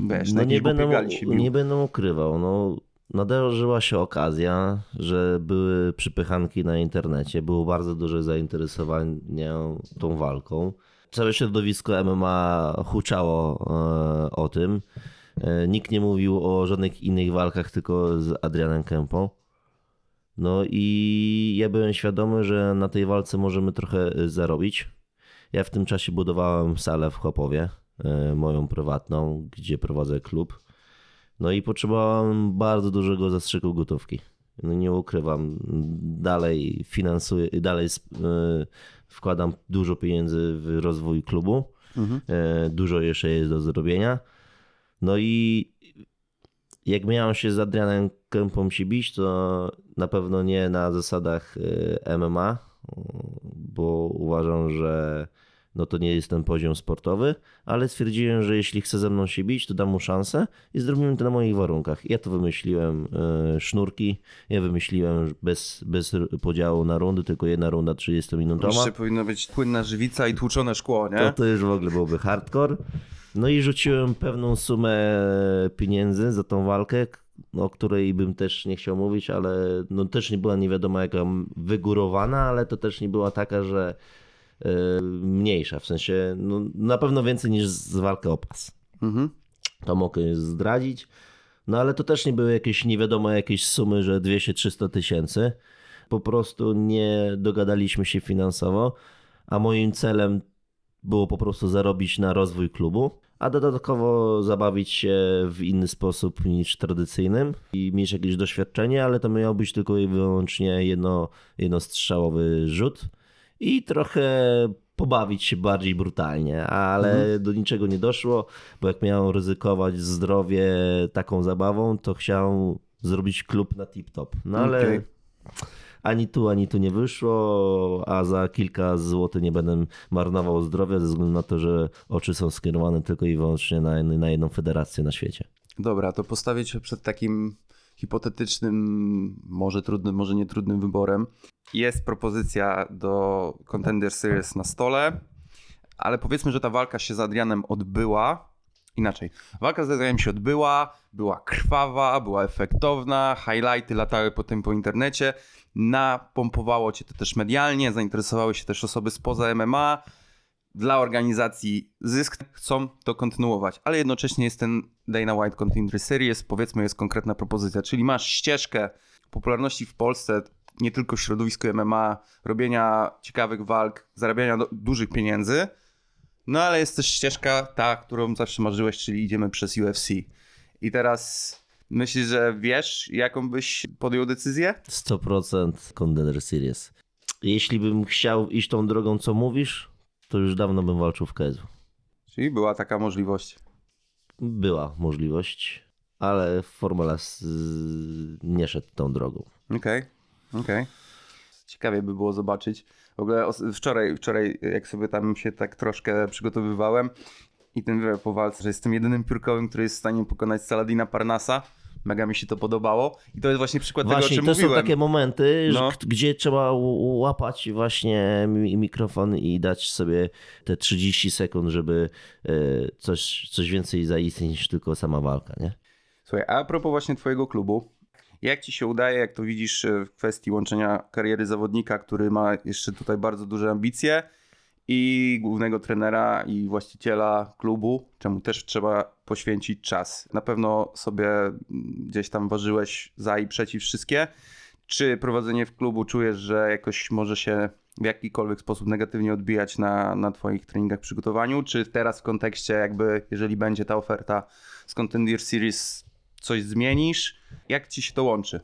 wiesz, no nie będę, nie będę ukrywał, no nadarzyła się okazja, że były przypychanki na internecie, było bardzo duże zainteresowanie tą walką. Całe środowisko MMA huczało e, o tym. E, nikt nie mówił o żadnych innych walkach, tylko z Adrianem Kempą. No i ja byłem świadomy, że na tej walce możemy trochę zarobić. Ja w tym czasie budowałem salę w Chłopowie, e, moją prywatną, gdzie prowadzę klub. No i potrzebowałem bardzo dużego zastrzyku gotówki. No nie ukrywam, dalej finansuję, dalej wkładam dużo pieniędzy w rozwój klubu. Mhm. E, dużo jeszcze jest do zrobienia. No i jak miałem się z Adrianem Kępą się bić, to na pewno nie na zasadach e, MMA, bo uważam, że no to nie jest ten poziom sportowy, ale stwierdziłem, że jeśli chce ze mną się bić, to dam mu szansę i zrobimy to na moich warunkach. Ja to wymyśliłem e, sznurki, ja wymyśliłem bez, bez podziału na rundy, tylko jedna runda 30-minutowa. Jeszcze powinna być płynna żywica i tłuczone szkło, nie? To, to już w ogóle byłoby hardcore. No i rzuciłem pewną sumę pieniędzy za tą walkę, o której bym też nie chciał mówić, ale no też nie była nie wiadomo jaka wygórowana, ale to też nie była taka, że mniejsza, w sensie no, na pewno więcej niż z walkę o pas. Mhm. To mogę zdradzić. No ale to też nie były jakieś nie wiadomo jakieś sumy, że 200-300 tysięcy. Po prostu nie dogadaliśmy się finansowo, a moim celem było po prostu zarobić na rozwój klubu, a dodatkowo zabawić się w inny sposób niż tradycyjnym i mieć jakieś doświadczenie, ale to miał być tylko i wyłącznie jedno, jednostrzałowy rzut i trochę pobawić się bardziej brutalnie, ale mhm. do niczego nie doszło, bo jak miałem ryzykować zdrowie taką zabawą, to chciałem zrobić klub na tip-top. No ale okay. ani tu, ani tu nie wyszło, a za kilka złotych nie będę marnował zdrowia ze względu na to, że oczy są skierowane tylko i wyłącznie na, na jedną federację na świecie. Dobra, to postawię cię przed takim hipotetycznym, może trudnym, może nie trudnym wyborem. Jest propozycja do Contender Series na stole, ale powiedzmy, że ta walka się z Adrianem odbyła. Inaczej. Walka z Adrianem się odbyła, była krwawa, była efektowna, highlighty latały potem po internecie, napompowało cię to też medialnie, zainteresowały się też osoby spoza MMA dla organizacji zysk, chcą to kontynuować, ale jednocześnie jest ten Dana White Contender Series, powiedzmy jest konkretna propozycja, czyli masz ścieżkę popularności w Polsce, nie tylko w środowisku MMA, robienia ciekawych walk, zarabiania do, dużych pieniędzy, no ale jest też ścieżka ta, którą zawsze marzyłeś, czyli idziemy przez UFC. I teraz myślisz, że wiesz, jaką byś podjął decyzję? 100% Contender Series. Jeśli bym chciał iść tą drogą, co mówisz, to już dawno bym walczył w KSW. Czyli była taka możliwość? Była możliwość, ale Formula nie szedł tą drogą. Okej, okay. Okej. Okay. Ciekawie by było zobaczyć. W ogóle wczoraj, wczoraj, jak sobie tam się tak troszkę przygotowywałem i ten wywiad po walce, że jestem jedynym piórkowym, który jest w stanie pokonać Saladina Parnasa, Mega mi się to podobało i to jest właśnie przykład właśnie, tego, o czym to mówiłem. są takie momenty, no. gdzie trzeba łapać właśnie mikrofon i dać sobie te 30 sekund, żeby e, coś, coś więcej zaistnieć niż tylko sama walka, nie? Słuchaj, a propos właśnie twojego klubu, jak ci się udaje, jak to widzisz e, w kwestii łączenia kariery zawodnika, który ma jeszcze tutaj bardzo duże ambicje i głównego trenera i właściciela klubu, czemu też trzeba poświęcić czas. Na pewno sobie gdzieś tam ważyłeś za i przeciw wszystkie. Czy prowadzenie w klubu czujesz, że jakoś może się w jakikolwiek sposób negatywnie odbijać na, na Twoich treningach, przygotowaniu? Czy teraz w kontekście, jakby, jeżeli będzie ta oferta z Contender Series, coś zmienisz? Jak ci się to łączy?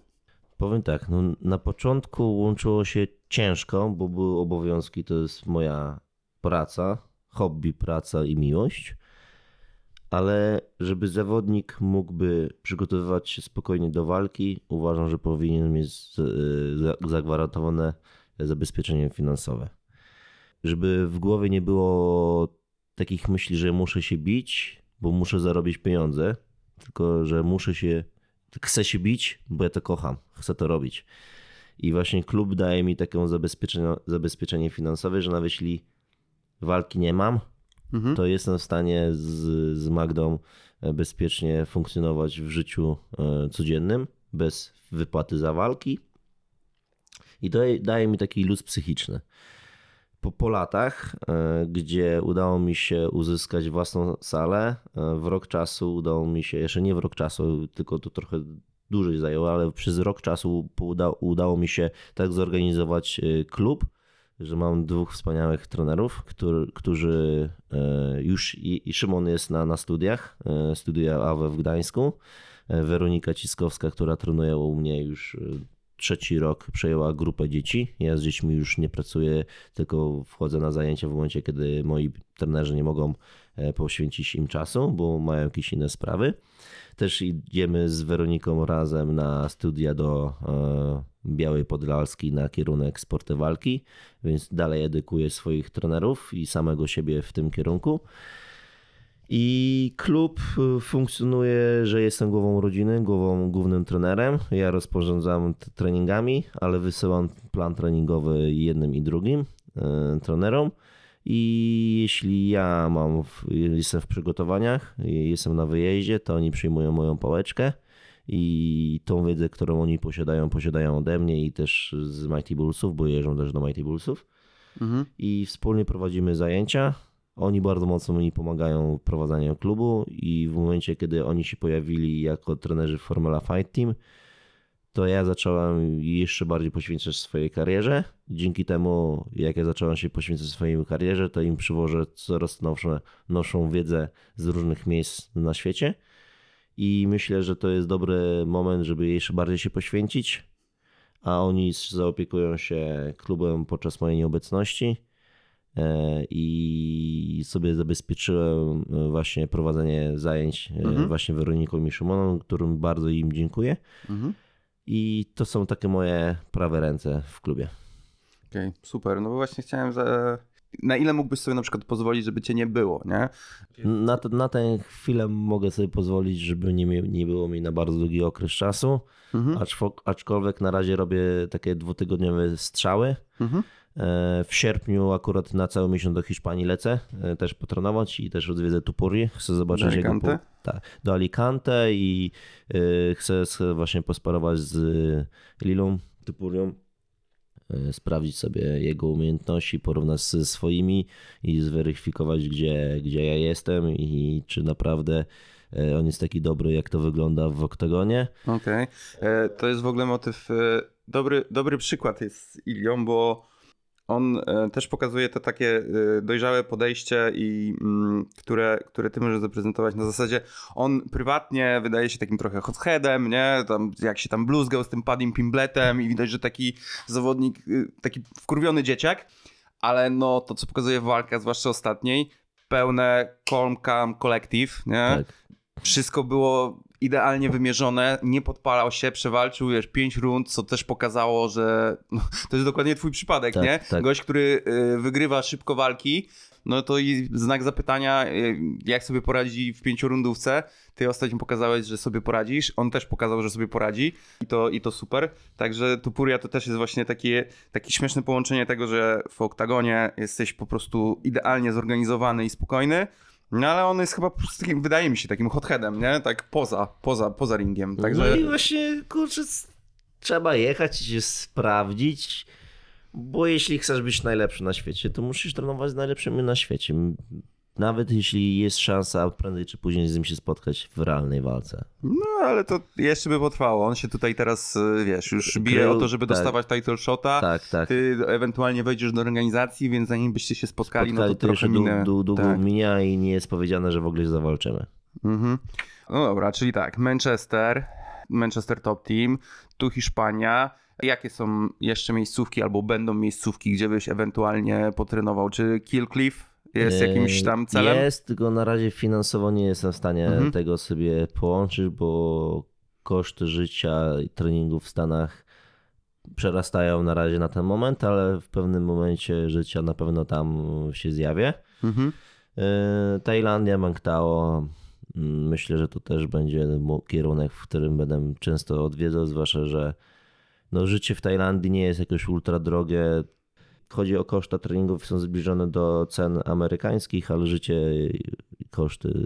Powiem tak, no na początku łączyło się ciężko, bo były obowiązki, to jest moja praca, hobby, praca i miłość, ale żeby zawodnik mógłby przygotowywać się spokojnie do walki, uważam, że powinien mieć zagwarantowane zabezpieczenie finansowe. Żeby w głowie nie było takich myśli, że muszę się bić, bo muszę zarobić pieniądze, tylko że muszę się, chcę się bić, bo ja to kocham, chcę to robić. I właśnie klub daje mi takie zabezpieczenie, zabezpieczenie finansowe, że nawet jeśli walki nie mam, mhm. to jestem w stanie z, z Magdą e, bezpiecznie funkcjonować w życiu e, codziennym, bez wypłaty za walki. I to daje mi taki luz psychiczny. Po, po latach, e, gdzie udało mi się uzyskać własną salę, w rok czasu udało mi się, jeszcze nie w rok czasu, tylko to trochę dłużej zajęło, ale przez rok czasu uda, udało mi się tak zorganizować klub, że mam dwóch wspaniałych trenerów, który, którzy e, już i, i, Szymon jest na, na studiach, e, studia AWE w Gdańsku. E, Weronika Ciskowska, która trenuje u mnie już trzeci rok, przejęła grupę dzieci. Ja z dziećmi już nie pracuję, tylko wchodzę na zajęcia w momencie, kiedy moi trenerzy nie mogą poświęcić im czasu, bo mają jakieś inne sprawy. Też idziemy z Weroniką razem na studia do Białej Podlalskiej na kierunek sporty walki, więc dalej edukuję swoich trenerów i samego siebie w tym kierunku. I klub y, funkcjonuje, że jestem głową rodziny, głową, głównym trenerem. Ja rozporządzam treningami, ale wysyłam plan treningowy jednym i drugim y, trenerom. I jeśli ja mam, jestem w przygotowaniach, jestem na wyjeździe, to oni przyjmują moją pałeczkę i tą wiedzę, którą oni posiadają, posiadają ode mnie i też z Mighty Bullsów, bo jeżdżą też do Mighty Bullsów. Mhm. I wspólnie prowadzimy zajęcia. Oni bardzo mocno mi pomagają w prowadzeniu klubu i w momencie, kiedy oni się pojawili jako trenerzy Formula Fight Team, to ja zacząłem jeszcze bardziej poświęcać swojej karierze. Dzięki temu, jak ja zacząłem się poświęcać swojej karierze, to im przywożę coraz nowszą, nowszą wiedzę z różnych miejsc na świecie. I myślę, że to jest dobry moment, żeby jeszcze bardziej się poświęcić, a oni zaopiekują się klubem podczas mojej nieobecności i sobie zabezpieczyłem e, właśnie prowadzenie zajęć e, mhm. właśnie Weroniką i Szymoną, którym bardzo im dziękuję. Mhm. I to są takie moje prawe ręce w klubie. Okej, okay, super. No bo właśnie chciałem za, na ile mógłbyś sobie na przykład pozwolić, żeby cię nie było, nie? Na, te, na tę chwilę mogę sobie pozwolić, żeby nie, nie było mi na bardzo długi okres czasu, mhm. aczkolwiek na razie robię takie dwutygodniowe strzały. Mhm. E, w sierpniu akurat na cały miesiąc do Hiszpanii lecę, e, też potrenować i też odwiedzę Tupuri. Chcę zobaczyć do Alicante? jego... Tak, do Alicante i e, chcę właśnie posparować z Lilą Tupurią sprawdzić sobie jego umiejętności, porównać ze swoimi i zweryfikować, gdzie, gdzie ja jestem i czy naprawdę on jest taki dobry, jak to wygląda w oktagonie. Okej. Okay. To jest w ogóle motyw. Dobry, dobry przykład jest Ilią, bo on e, też pokazuje to takie e, dojrzałe podejście, i, mm, które, które ty możesz zaprezentować na zasadzie, on prywatnie wydaje się takim trochę hotheadem, nie? Tam, jak się tam bluzgał z tym Padim Pimbletem i widać, że taki zawodnik, y, taki wkurwiony dzieciak, ale no to, co pokazuje walka, zwłaszcza ostatniej, pełne calm, calm collective, nie? Tak. Wszystko było idealnie wymierzone, nie podpalał się, przewalczył wiesz, pięć rund, co też pokazało, że no, to jest dokładnie twój przypadek, tak, nie? Tak. Gość, który y, wygrywa szybko walki, no to i znak zapytania, y, jak sobie poradzi w pięciorundówce. Ty ostatnio pokazałeś, że sobie poradzisz, on też pokazał, że sobie poradzi i to, i to super. Także Tupuria to też jest właśnie takie, takie śmieszne połączenie tego, że w oktagonie jesteś po prostu idealnie zorganizowany i spokojny, no ale on jest chyba takim, wydaje mi się, takim hotheadem, nie? Tak poza, poza, poza ringiem. Także... No i właśnie, kurczę, trzeba jechać i się sprawdzić, bo jeśli chcesz być najlepszy na świecie, to musisz trenować z najlepszymi na świecie nawet jeśli jest szansa prędzej czy później z nim się spotkać w realnej walce. No, ale to jeszcze by potrwało. On się tutaj teraz, y, wiesz, już bije o to, żeby tak. dostawać title shota. Tak, tak. Ty ewentualnie wejdziesz do organizacji, więc zanim byście się spotkali, spotkali no to, to trochę minę. Długo tak. minia i nie jest powiedziane, że w ogóle zawalczymy. Mhm. No dobra, czyli tak, Manchester, Manchester Top Team, tu Hiszpania. Jakie są jeszcze miejscówki albo będą miejscówki, gdzie byś ewentualnie potrenował? Czy Killcliff jest jakimś tam celem? Jest, tylko na razie finansowo nie jestem w stanie mhm. tego sobie połączyć, bo koszty życia i treningu w Stanach przerastają na razie na ten moment, ale w pewnym momencie życia na pewno tam się zjawię. Mhm. Tajlandia, Mangtao, Mm, myślę, że to też będzie kierunek, w którym będę często odwiedzał, zwłaszcza, że no, życie w Tajlandii nie jest jakoś ultra drogie. Chodzi o koszta treningów, są zbliżone do cen amerykańskich, ale życie i koszty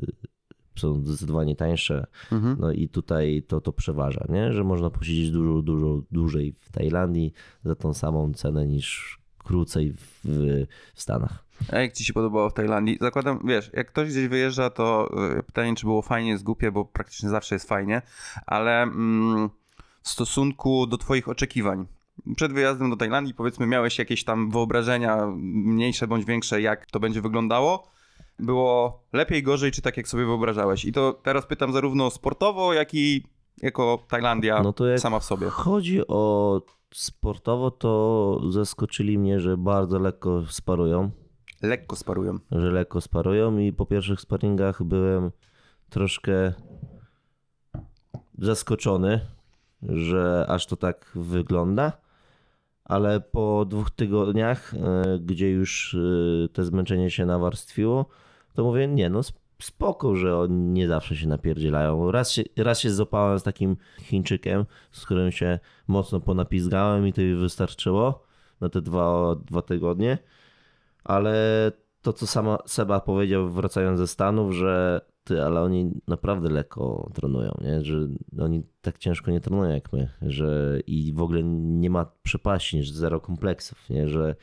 są zdecydowanie tańsze. Mhm. No i tutaj to, to przeważa, nie? że można posiedzieć dużo, dużo dłużej w Tajlandii za tą samą cenę niż krócej w, w Stanach. A jak ci się podobało w Tajlandii? Zakładam, wiesz, jak ktoś gdzieś wyjeżdża, to e, pytanie, czy było fajnie, jest głupie, bo praktycznie zawsze jest fajnie, ale mm, w stosunku do twoich oczekiwań, przed wyjazdem do Tajlandii, powiedzmy, miałeś jakieś tam wyobrażenia, mniejsze bądź większe, jak to będzie wyglądało? Było lepiej, gorzej, czy tak jak sobie wyobrażałeś? I to teraz pytam zarówno sportowo, jak i jako Tajlandia no sama w sobie. Chodzi o sportowo, to zaskoczyli mnie, że bardzo lekko sparują. Lekko sparują. Że lekko sparują i po pierwszych sparingach byłem troszkę zaskoczony, że aż to tak wygląda. Ale po dwóch tygodniach, e, gdzie już e, te zmęczenie się nawarstwiło, to mówię, nie no spoko, że oni nie zawsze się napierdzielają. Raz się, raz się zopałem z takim Chińczykiem, z którym się mocno ponapizgałem i to mi wystarczyło na te dwa, dwa tygodnie. Ale to, co sama Seba powiedział wracając ze Stanów, że ty, ale oni naprawdę lekko trenują, nie? że oni tak ciężko nie trenują jak my, że i w ogóle nie ma przepaści, zero kompleksów, nie? że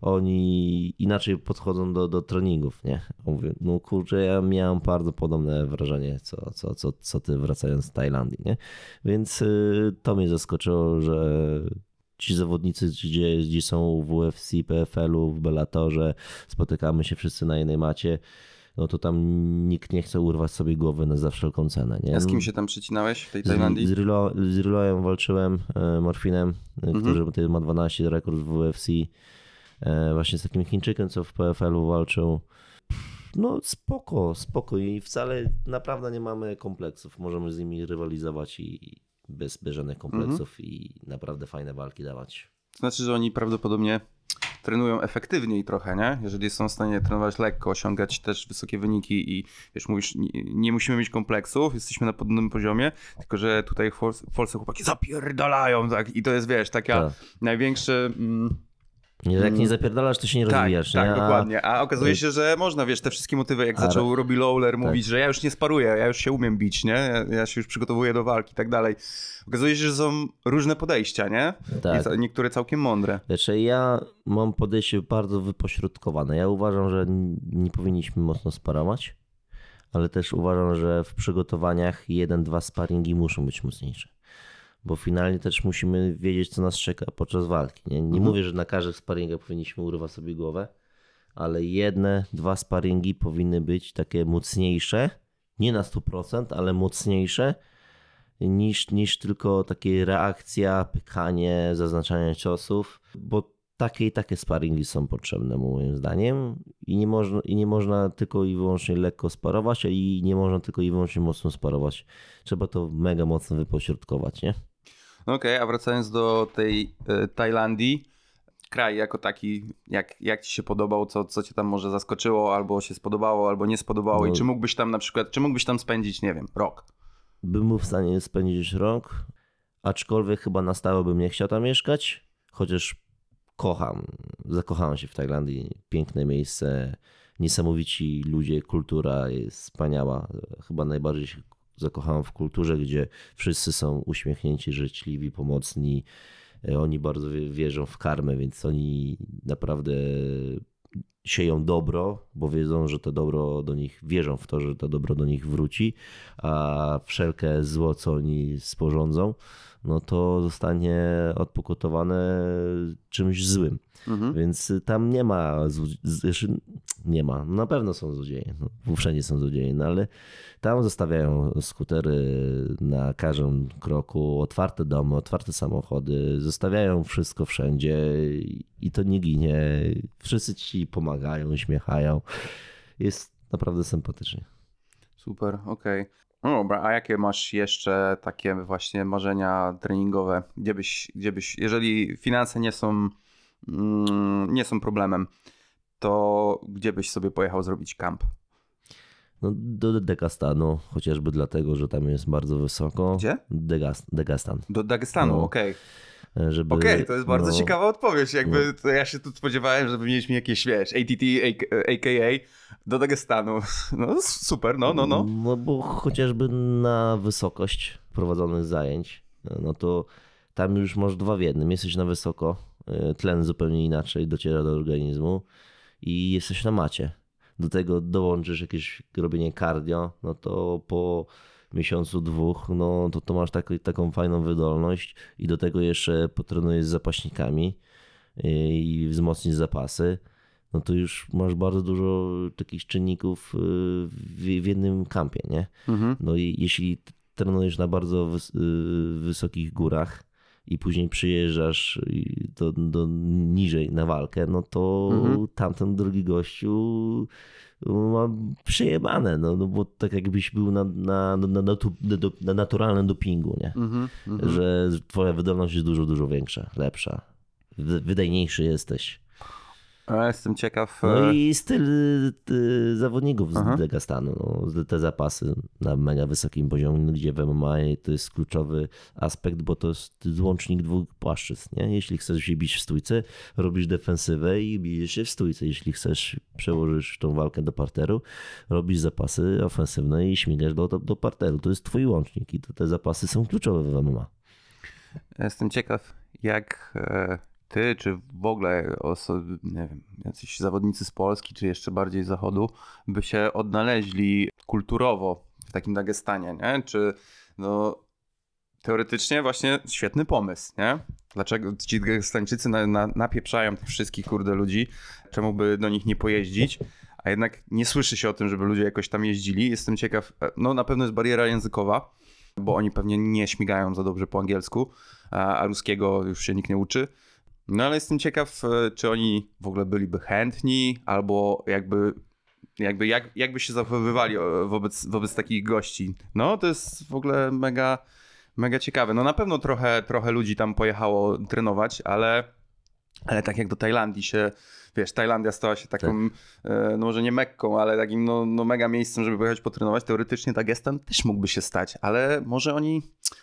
oni inaczej podchodzą do, do treningów, nie? Mówię, no kurczę, ja miałem bardzo podobne wrażenie, co, co, co, co ty wracając z Tajlandii, nie? Więc y, to mnie zaskoczyło, że ci zawodnicy, gdzie, gdzie są w UFC, PFL-u, w Bellatorze, spotykamy się wszyscy na jednej macie, no to tam nikt nie chce urwać sobie głowy na za wszelką cenę. Nie? A z kim się tam przecinałeś w tej Tajlandii? Z, z, Rilo, walczyłem, e, Morfinem, e, mhm. który ma 12 rekord w UFC. E, właśnie z takim Chińczykiem, co w PFL-u walczył. No spoko, spoko i wcale naprawdę nie mamy kompleksów. Możemy z nimi rywalizować i bez, bez żadnych kompleksów mhm. i naprawdę fajne walki dawać. To znaczy, że oni prawdopodobnie trenują efektywniej trochę, nie? Jeżeli są w stanie trenować lekko, osiągać też wysokie wyniki i wiesz, mówisz, nie, nie musimy mieć kompleksów, jesteśmy na podobnym poziomie, tylko że tutaj w Polsce chłopaki zapierdalają, tak? I to jest, wiesz, taka tak. największy... Mm, nie, jak nie mm. zapierdalasz, to się nie tak, rozwijasz. Tak, nie? dokładnie. A okazuje się, że można, wiesz, te wszystkie motywy, jak a... zaczął Robbie Lawler tak. mówić, że ja już nie sparuję, ja już się umiem bić, nie? Ja, ja, się już przygotowuję do walki i tak dalej. Okazuje się, że są różne podejścia, nie? Tak. Niektóre całkiem mądre. Wiesz, ja mam podejście bardzo wypośrodkowane. Ja uważam, że nie powinniśmy mocno sparować, ale też uważam, że w przygotowaniach jeden, dwa sparingi muszą być mocniejsze bo finalnie też musimy wiedzieć, co nas czeka podczas walki. Nie, nie mhm. mówię, że na każdych sparingach powinniśmy urwać sobie głowę, ale jedne, dwa sparingi powinny być takie mocniejsze, nie na 100%, ale mocniejsze niż, niż tylko takie reakcja, pykanie, zaznaczanie ciosów, bo takie i takie sparingi są potrzebne moim zdaniem i nie można, i nie można tylko i wyłącznie lekko sparować, i nie można tylko i wyłącznie mocno sparować. Trzeba to mega mocno wypośrodkować, nie? Okej, okay, a wracając do tej y, Tajlandii, kraj jako taki, jak, jak ci się podobał, co, co cię tam może zaskoczyło, albo się spodobało, albo nie spodobało no, i czy mógłbyś tam na przykład, czy mógłbyś tam spędzić, nie wiem, rok? Bym był w stanie spędzić rok, aczkolwiek chyba na stałe bym nie chciał tam mieszkać, chociaż kocham, zakochałem się w Tajlandii, piękne miejsce, niesamowici ludzie, kultura jest wspaniała, chyba najbardziej się zakochałem w kulturze, gdzie wszyscy są uśmiechnięci, życzliwi, pomocni. E, oni bardzo wierzą w karmę, więc oni naprawdę sieją dobro, bo wiedzą, że to dobro do nich, wierzą w to, że to dobro do nich wróci, a wszelkie zło, co oni sporządzą, no to zostanie odpokutowane czymś złym. Mhm. Więc tam nie ma, nie ma, na pewno są złodzieje, no, wszędzie są złodzieje, no ale tam zostawiają skutery na każdym kroku, otwarte domy, otwarte samochody, zostawiają wszystko wszędzie i to nie ginie. Wszyscy ci pomagają, uśmiechają. Jest naprawdę sympatycznie. Super, okej. Okay. No dobra, a jakie masz jeszcze takie właśnie marzenia treningowe? Gdzie byś, gdzie byś jeżeli finanse nie są, mm, nie są problemem, to gdzie byś sobie pojechał zrobić kamp? No, do Degastanu, chociażby dlatego, że tam jest bardzo wysoko. Gdzie? Degas, Degastan. Do Dagestanu, No. okej. E, Żeby, Okej, to jest bardzo no, ciekawa odpowiedź. Jakby to ja się tu spodziewałem, że mieliśmy jakieś, wiesz, ATT, AKA do Dagestanu. No super, no, no, no. No bo chociażby na wysokość prowadzonych zajęć, no to tam już masz dwa w jednym. Jesteś na wysoko, e, tlen zupełnie inaczej dociera do organizmu i jesteś na macie. Do tego dołączysz jakieś robienie cardio, no to po miesiącu, dwóch, no to, to masz tak, taką fajną wydolność i do tego jeszcze potrenujesz z zapaśnikami e, i wzmocnisz zapasy no to już masz bardzo dużo takich czynników y, w, w jednym kampie, nie? Mhm. No i jeśli trenujesz na bardzo wys, y, wysokich górach i później przyjeżdżasz do, do niżej na walkę, no to Mhm. tamten drugi gościu ma przejebane, no, no bo tak jakbyś był na, na, na, na, na, na naturalnym dopingu, nie? Mhm. Mhm. Że twoja wydolność jest dużo, dużo większa, lepsza. Wy- Wydajniejszy jesteś. A jestem ciekaw. No e, i styl y, zawodników z Aha. No, te zapasy na mega wysokim poziomie, gdzie w MMA to jest kluczowy aspekt, bo to jest łącznik dwóch płaszczyzn. Nie? Jeśli chcesz się bić w stójce, robisz defensywę i bijesz się w stójce. Jeśli chcesz przełożyć tą walkę do parteru, robisz zapasy ofensywne i śmigasz do, do, do parteru. To jest twój łącznik i to, te zapasy są kluczowe w MMA. Jestem ciekaw, jak e, ty, czy w ogóle osoby, nie wiem, jacyś zawodnicy z Polski, czy jeszcze bardziej z Zachodu, by się odnaleźli kulturowo w takim Dagestanie, nie? Czy no teoretycznie właśnie świetny pomysł, nie? Dlaczego ci Dagestańczycy na, na, napieprzają tych wszystkich kurde ludzi, czemu by do nich nie pojeździć? A jednak nie słyszy się o tym, żeby ludzie jakoś tam jeździli. Jestem ciekaw, e, no na pewno jest bariera językowa, bo oni pewnie nie śmigają za dobrze po angielsku, a, a ruskiego już się nikt nie uczy. No ale jestem ciekaw, e, czy oni w ogóle byliby chętni, albo jakby, jakby jak, jakby się zachowywali e, wobec, wobec takich gości. No to jest w ogóle mega, mega ciekawe. No na pewno trochę, trochę ludzi tam pojechało trenować, ale, ale tak jak do Tajlandii się, wiesz, Tajlandia stała się taką, e, no może nie Mekką, ale takim no, no mega miejscem, żeby pojechać potrenować. Teoretycznie Dagestan też mógłby się stać, ale może oni,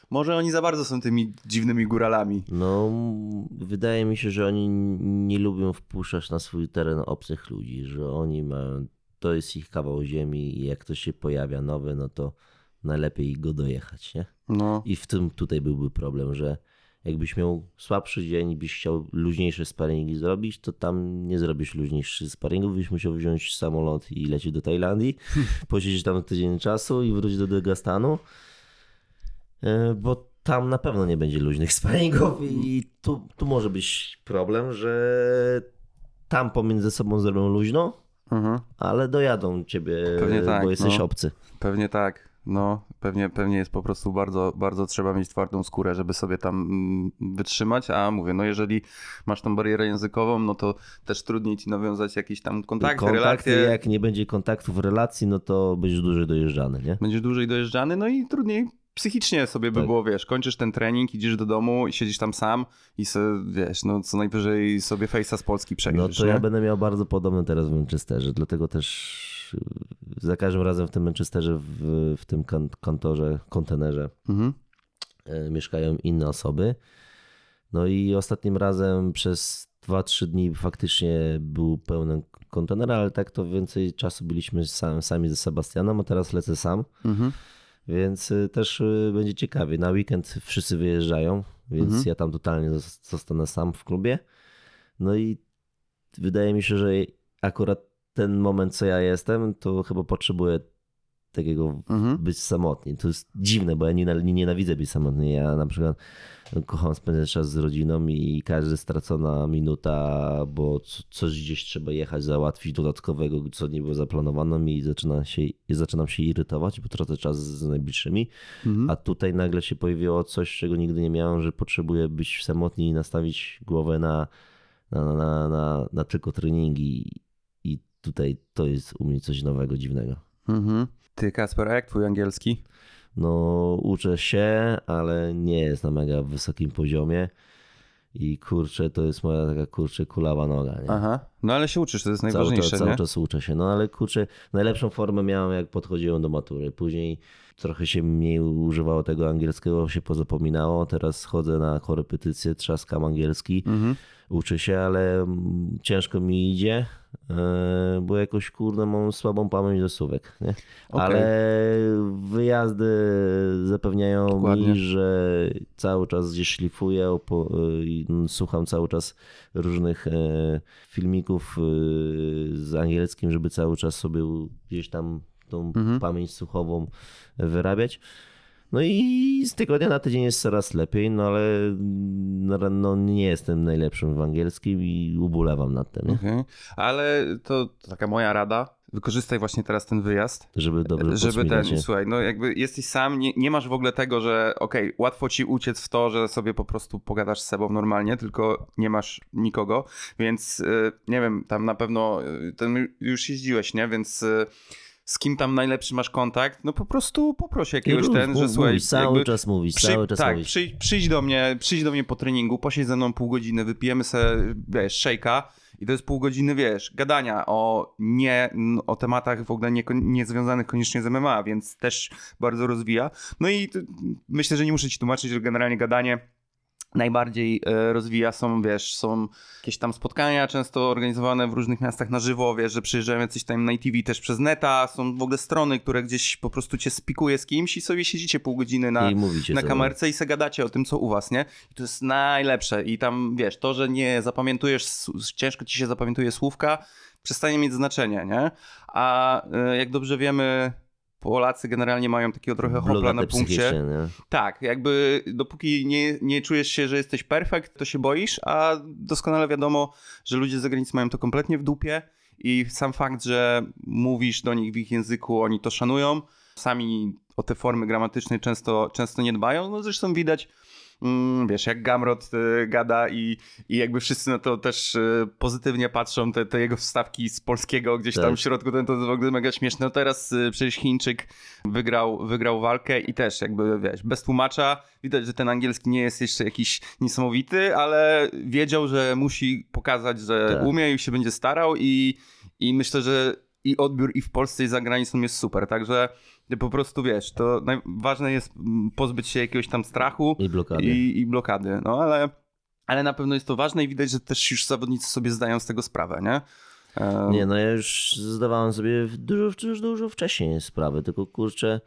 może oni za bardzo są tymi dziwnymi góralami. No, wydaje mi się, że oni nie lubią wpuszczać na swój teren obcych ludzi, że oni mają, to jest ich kawał ziemi i jak ktoś się pojawia nowy, no to najlepiej go dojechać, nie? No, I w tym tutaj byłby problem, że jakbyś miał słabszy dzień i byś chciał luźniejsze sparingi zrobić, to tam nie zrobisz luźniejszych sparingów, byś musiał wziąć samolot i lecieć do Tajlandii, posiedzieć tam tydzień czasu i wrócić do Dagestanu, E, bo tam na pewno nie będzie luźnych sparingów i tu, tu może być problem, że tam pomiędzy sobą zrobią luźno, mhm. ale dojadą ciebie, Pewnie tak, bo jesteś no. obcy. pewnie tak. No, pewnie, pewnie jest po prostu bardzo, bardzo trzeba mieć twardą skórę, żeby sobie tam mm, wytrzymać, a mówię, no jeżeli masz tą barierę językową, no to też trudniej ci nawiązać jakieś tam kontakty, Kontakty, relacje. jak nie będzie kontaktów, relacji, no to będziesz dłużej dojeżdżany, nie? Będziesz dłużej dojeżdżany, no i trudniej psychicznie sobie by Tak. było, wiesz, kończysz ten trening, idziesz do domu i siedzisz tam sam i se, wiesz, no co najwyżej sobie fejsa z Polski No przejrzysz, to nie? ja będę miał bardzo podobny teraz w Manchesterze, dlatego też za każdym razem w tym Manchesterze, w, w tym kan- kantorze, kontenerze Mhm. e, mieszkają inne osoby. No i ostatnim razem przez 2-3 dni faktycznie był pełny kontener, ale tak to więcej czasu byliśmy sam, sami ze Sebastianem, a teraz lecę sam. Mhm. Więc y, też y, będzie ciekawie. Na weekend wszyscy wyjeżdżają, więc Mhm. ja tam totalnie zos- zostanę sam w klubie. No i wydaje mi się, że akurat ten moment, co ja jestem, to chyba potrzebuję takiego Mhm. być samotny. To jest dziwne, bo ja nie, nie nienawidzę być samotny. Ja na przykład kocham spędzać czas z rodziną i każda stracona minuta, bo co- coś gdzieś trzeba jechać, załatwić dodatkowego, co nie było zaplanowane i zaczyna się, i zaczynam się irytować, bo tracę czas z najbliższymi. Mhm. A tutaj nagle się pojawiło coś, czego nigdy nie miałem, że potrzebuję być samotny i nastawić głowę na, na, na, na, na tylko treningi. Tutaj to jest u mnie coś nowego, dziwnego. Mhm. Ty, Kasper, a jak twój angielski? No, uczę się, ale nie jest na mega wysokim poziomie. I kurczę, to jest moja taka kurczę kulawa noga. Nie? Aha. No ale się uczysz, to jest Cały, najważniejsze, czas, nie? cały czas uczę się. No ale kurczę, najlepszą formę miałem jak podchodziłem do matury. Później trochę się mniej używało tego angielskiego, się pozapominało. Teraz chodzę na korepetycje, trzaskam angielski, Mhm. uczę się, ale mm, ciężko mi idzie, e, bo jakoś kurde mam słabą pamięć do słówek. Nie? Okej. Ale wyjazdy zapewniają Dokładnie. mi, że cały czas gdzieś szlifuję, opo- i słucham cały czas różnych e, filmików e, z angielskim, żeby cały czas sobie gdzieś tam tą Mhm. pamięć słuchową wyrabiać. No i z tygodnia na tydzień jest coraz lepiej, no ale no, no, nie jestem najlepszym w angielskim i ubolewam nad tym, nie? Okej. Ale to taka moja rada. Wykorzystaj właśnie teraz ten wyjazd. żeby dobrze żeby ten, się. słuchaj, no jakby jesteś sam, nie, nie masz w ogóle tego, że okej, łatwo ci uciec w to, że sobie po prostu pogadasz z sobą normalnie, tylko nie masz nikogo, więc y, nie wiem, tam na pewno y, ten już jeździłeś, nie, więc y, z kim tam najlepszy masz kontakt, no po prostu poproś jakiegoś Mów, ten, mów, że słuchaj, cały czas mówić, przy- cały czas tak, mówić. przyjdź, przyjdź do mnie, przyjdź do mnie po treningu, posiedź ze mną pół godziny, wypijemy sobie, wiesz, szejka i to jest pół godziny, wiesz, gadania o nie, o tematach w ogóle nie, nie związanych koniecznie z MMA, więc też bardzo rozwija. No i myślę, że nie muszę ci tłumaczyć, że generalnie gadanie najbardziej e, rozwija są, wiesz, są jakieś tam spotkania często organizowane w różnych miastach na żywo, wiesz, że przyjeżdżają jacyś tam na TV też przez neta, są w ogóle strony, które gdzieś po prostu cię spikuje z kimś i sobie siedzicie pół godziny na, na sobie. kamerce i se gadacie o tym, co u was, nie? I to jest najlepsze i tam, wiesz, to, że nie zapamiętujesz, ciężko ci się zapamiętuje słówka, przestanie mieć znaczenie, nie? A e, jak dobrze wiemy, Polacy generalnie mają takiego trochę hopla na punkcie. nie? Tak, jakby dopóki nie, nie czujesz się, że jesteś perfekt, to się boisz, a doskonale wiadomo, że ludzie z zagranicy mają to kompletnie w dupie i sam fakt, że mówisz do nich w ich języku, oni to szanują, sami o te formy gramatyczne często, często nie dbają, no zresztą widać, wiesz, jak Gamrot y, gada i, i jakby wszyscy na to też y, pozytywnie patrzą, te, te jego wstawki z polskiego gdzieś tam Tak. w środku, to, to jest w ogóle mega śmieszne. No teraz y, przecież Chińczyk wygrał, wygrał walkę i też jakby, wiesz, bez tłumacza, widać, że ten angielski nie jest jeszcze jakiś niesamowity, ale wiedział, że musi pokazać, że Tak. umie i się będzie starał i, i myślę, że i odbiór i w Polsce i za granicą jest super, także po prostu wiesz, to ważne jest pozbyć się jakiegoś tam strachu I blokady. i, i blokady, no ale, ale na pewno jest to ważne i widać, że też już zawodnicy sobie zdają z tego sprawę, nie? E, Nie, no ja już zdawałem sobie dużo, już dużo wcześniej sprawę, tylko kurczę,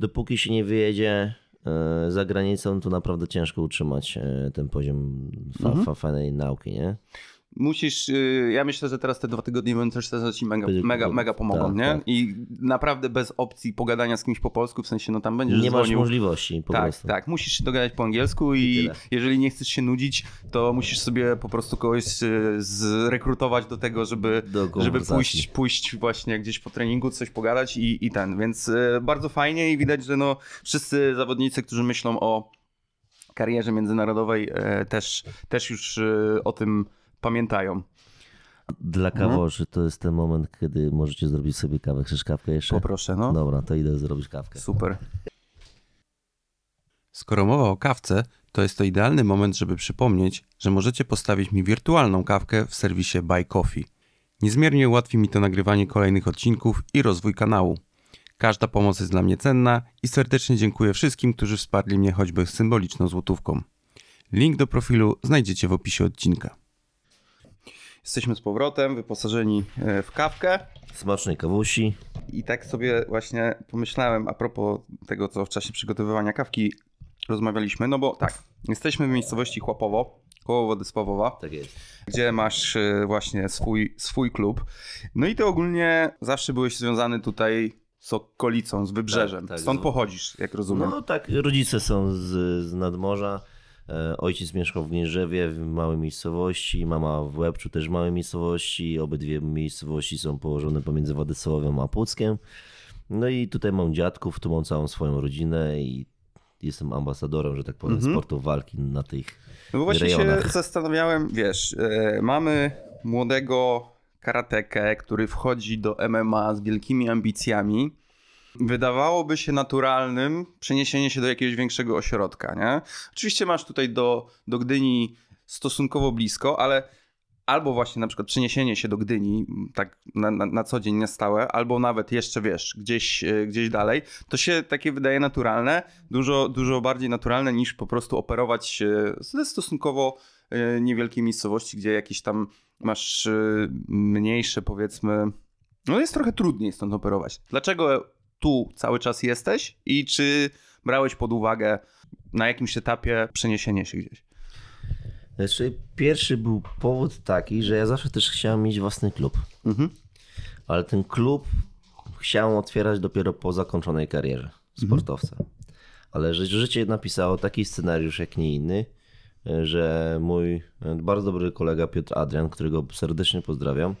dopóki się nie wyjedzie e, za granicą, to naprawdę ciężko utrzymać e, ten poziom fa, Mhm. fa, fajnej nauki, nie? Musisz, y, ja myślę, że teraz te dwa tygodnie mentorstwa ci mega, mega, mega pomogą, tak, nie? tak. I naprawdę bez opcji pogadania z kimś po polsku, w sensie, no tam będziesz Nie masz dzwonił. możliwości po tak, prostu. tak, musisz się dogadać po angielsku I i, jeżeli nie chcesz się nudzić, to musisz sobie po prostu kogoś y, zrekrutować do tego, żeby, Do żeby pójść, pójść właśnie gdzieś po treningu, coś pogadać i, i ten, więc y, bardzo fajnie i widać, że no wszyscy zawodnicy, którzy myślą o karierze międzynarodowej e, też, też już o tym pamiętają. Dla Mhm. kawoszy to jest ten moment, kiedy możecie zrobić sobie kawę. Chcesz kawkę jeszcze? Poproszę, no. Dobra, to idę zrobić kawkę. Super. Skoro mowa o kawce, to jest to idealny moment, żeby przypomnieć, że możecie postawić mi wirtualną kawkę w serwisie Buy Coffee. Niezmiernie ułatwi mi to nagrywanie kolejnych odcinków i rozwój kanału. Każda pomoc jest dla mnie cenna i serdecznie dziękuję wszystkim, którzy wsparli mnie choćby symboliczną złotówką. Link do profilu znajdziecie w opisie odcinka. Jesteśmy z powrotem, wyposażeni e, w kawkę. Smacznej kawusi. I tak sobie właśnie pomyślałem a propos tego, co w czasie przygotowywania kawki rozmawialiśmy. No bo tak, jesteśmy w miejscowości Chłapowo, koło Władysławowa, Tak jest. gdzie masz e, właśnie swój, swój klub. No i ty ogólnie zawsze byłeś związany tutaj z okolicą, z wybrzeżem. Tak, tak, Stąd pochodzisz, jak rozumiem. No tak, rodzice są z, z nadmorza. E, Ojciec mieszkał w Gnieżewie, w małej miejscowości, mama w Łebczu też w małej miejscowości. Obydwie miejscowości są położone pomiędzy Władysławem a Puckiem. No i tutaj mam dziadków, tu mam całą swoją rodzinę i jestem ambasadorem, że tak powiem, Mhm. sportu walki na tych No bo właśnie się rejonach. zastanawiałem, wiesz, e, mamy młodego karatekę, który wchodzi do MMA z wielkimi ambicjami. Wydawałoby się naturalnym przeniesienie się do jakiegoś większego ośrodka, nie? Oczywiście masz tutaj do, do Gdyni stosunkowo blisko, ale albo właśnie na przykład przeniesienie się do Gdyni, tak na, na, na, co dzień, na stałe, albo nawet jeszcze, wiesz, gdzieś, e, gdzieś dalej, to się takie wydaje naturalne, dużo, dużo bardziej naturalne niż po prostu operować ze stosunkowo e, niewielkiej miejscowości, gdzie jakieś tam masz e, mniejsze, powiedzmy, no jest trochę trudniej stąd operować. Dlaczego tu cały czas jesteś i czy brałeś pod uwagę na jakimś etapie przeniesienie się gdzieś? Znaczy, pierwszy był powód taki, że ja zawsze też chciałem mieć własny klub. Mhm. Ale ten klub chciałem otwierać dopiero po zakończonej karierze sportowca. Mhm. Ale życie napisało taki scenariusz, jak nie inny, że mój bardzo dobry kolega Piotr Adrian, którego serdecznie pozdrawiam,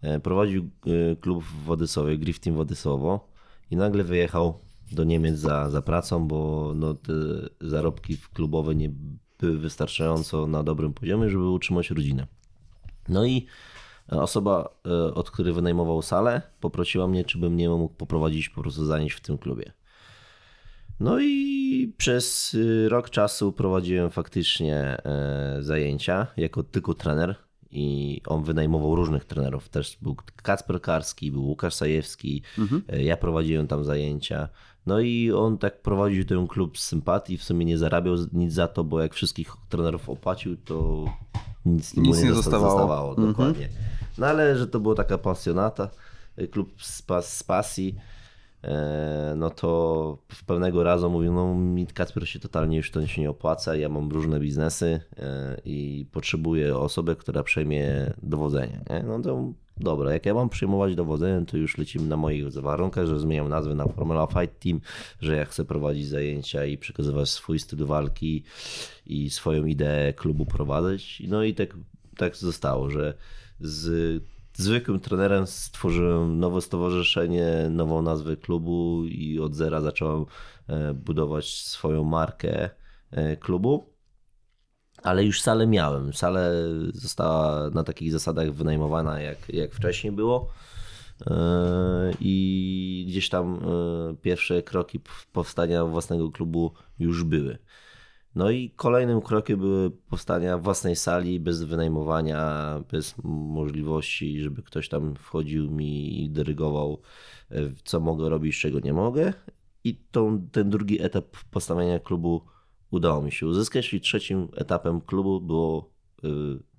e, prowadził e, klub w Wodysowie, Griff Team Wodysowo i nagle wyjechał do Niemiec za, za pracą, bo no, te zarobki klubowe nie były wystarczająco na dobrym poziomie, żeby utrzymać rodzinę. No i osoba, e, od której wynajmował salę, poprosiła mnie, czy bym nie mógł poprowadzić po prostu zajęć w tym klubie. No i przez y, rok czasu prowadziłem faktycznie e, zajęcia jako tylko trener i on wynajmował różnych trenerów. Też był Kacper Karski, był Łukasz Sajewski, mhm. E, ja prowadziłem tam zajęcia. No i on tak prowadził ten klub z sympatii, w sumie nie zarabiał nic za to, bo jak wszystkich trenerów opłacił, to nic, nic mu nie, nie zostawało. zostawało mhm. Dokładnie. No ale że to była taka pasjonata, e, klub z, pas, z pasji, no to w pewnego razu mówił, no mi Kacper się totalnie już to się nie opłaca, ja mam różne biznesy i potrzebuję osobę, która przejmie dowodzenie. Nie? No to dobra, jak ja mam przyjmować dowodzenie, to już lecimy na moich warunkach, że zmieniam nazwę na Formula Fight Team, że ja chcę prowadzić zajęcia i przekazywać swój styl walki i swoją ideę klubu prowadzić. No i tak, tak zostało, że z zwykłym trenerem stworzyłem nowe stowarzyszenie, nową nazwę klubu i od zera zacząłem e, budować swoją markę e, klubu ale już salę miałem. Salę została na takich zasadach wynajmowana, jak, jak wcześniej było. E, I gdzieś tam pierwsze kroki powstania własnego klubu już były. No i kolejnym krokiem były powstania własnej sali bez wynajmowania, bez możliwości, żeby ktoś tam wchodził mi i dyrygował, e, co mogę robić, czego nie mogę. I tą, ten drugi etap postawienia klubu udało mi się uzyskać i trzecim etapem klubu było y,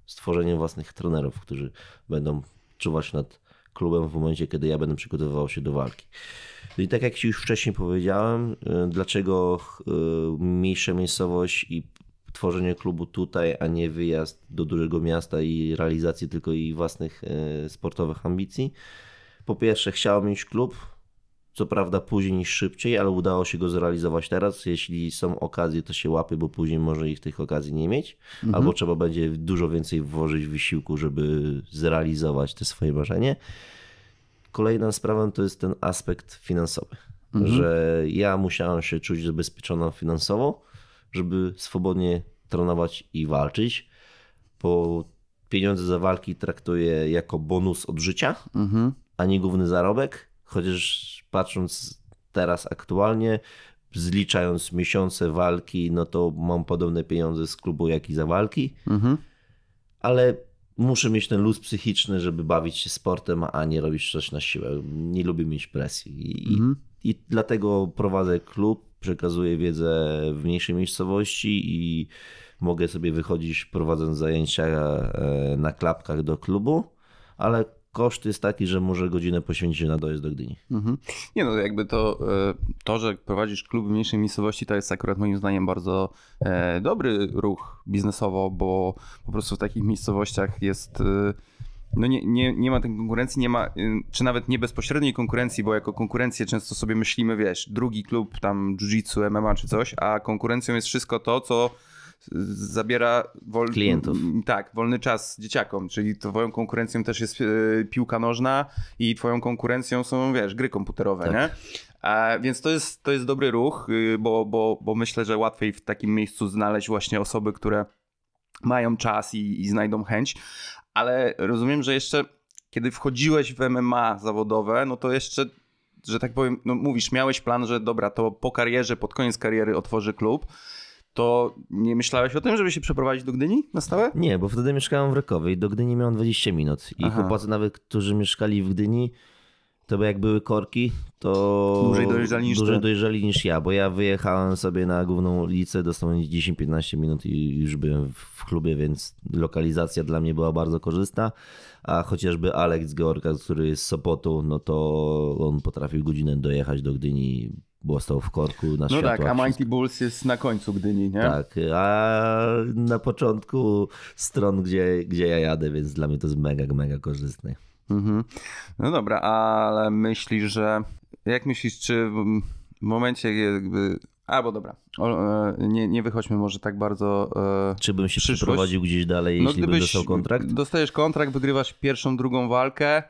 stworzenie własnych trenerów, którzy będą czuwać nad klubem w momencie, kiedy ja będę przygotowywał się do walki. No I tak jak Ci już wcześniej powiedziałem, y, dlaczego y, mniejsza miejscowość i tworzenie klubu tutaj, a nie wyjazd do dużego miasta i realizacji tylko i własnych sportowych ambicji. Po pierwsze, chciałem mieć klub, co prawda później niż szybciej, ale udało się go zrealizować teraz. Jeśli są okazje, to się łapy, bo później może ich tych okazji nie mieć, mhm. albo trzeba będzie dużo więcej włożyć wysiłku, żeby zrealizować te swoje marzenie. Kolejna sprawa to jest ten aspekt finansowy, mhm. że ja musiałem się czuć zabezpieczona finansowo, żeby swobodnie trenować i walczyć, bo pieniądze za walki traktuję jako bonus od życia, mhm. a nie główny zarobek, chociaż patrząc teraz aktualnie, zliczając miesiące walki, no to mam podobne pieniądze z klubu, jak i za walki. Mhm. Ale muszę mieć ten luz psychiczny, żeby bawić się sportem, a nie robić coś na siłę. Nie lubię mieć presji. I, mhm. i dlatego prowadzę klub, przekazuję wiedzę w mniejszej miejscowości i mogę sobie wychodzić prowadząc zajęcia e, na klapkach do klubu, ale koszt jest taki, że może godzinę poświęcić na dojazd do Gdyni. Mhm. Nie no, jakby to, e, to, że prowadzisz klub w mniejszej miejscowości, to jest akurat moim zdaniem bardzo e, dobry ruch biznesowo, bo po prostu w takich miejscowościach jest e, no nie, nie, nie ma tej konkurencji, nie ma, czy nawet nie bezpośredniej konkurencji, bo jako konkurencję często sobie myślimy, wiesz, drugi klub tam jiu-jitsu, MMA czy coś, a konkurencją jest wszystko to, co zabiera wol... klientów. Tak, wolny czas dzieciakom, czyli twoją konkurencją też jest e, piłka nożna i twoją konkurencją są, wiesz, gry komputerowe, tak. nie? A, więc to jest, to jest dobry ruch, y, bo, bo, bo myślę, że łatwiej w takim miejscu znaleźć właśnie osoby, które mają czas i, i znajdą chęć, ale rozumiem, że jeszcze kiedy wchodziłeś w MMA zawodowe, no to jeszcze że tak powiem, no mówisz, miałeś plan, że dobra, to po karierze, pod koniec kariery otworzy klub. To nie myślałeś o tym, żeby się przeprowadzić do Gdyni na stałe? Nie, bo wtedy mieszkałem w Rekowej. Do Gdyni miałem 20 minut. I Aha. chłopacy nawet, którzy mieszkali w Gdyni, to jak były korki, to Dłużej dojeżdżali niż dłużej dojeżdżali niż ja, bo ja wyjechałem sobie na główną ulicę, dosłownie 10-15 minut i już byłem w klubie, więc lokalizacja dla mnie była bardzo korzystna. A chociażby Alex Georga, który jest z Sopotu, no to on potrafił godzinę dojechać do Gdyni, bo stał w korku na No światłach. tak, a Mighty. Bulls jest na końcu Gdyni, nie? Tak, a na początku stron, gdzie, gdzie ja jadę, więc dla mnie to jest mega, mega korzystne. Mhm. No dobra, ale myślisz, że. Jak myślisz, czy w momencie jakby. A, bo dobra. O, e, nie, nie wychodźmy może tak bardzo. e, Czy bym się Przyszłość? przeprowadził gdzieś dalej, No jeśli bym dostał kontrakt? Dostajesz kontrakt, wygrywasz pierwszą, drugą walkę.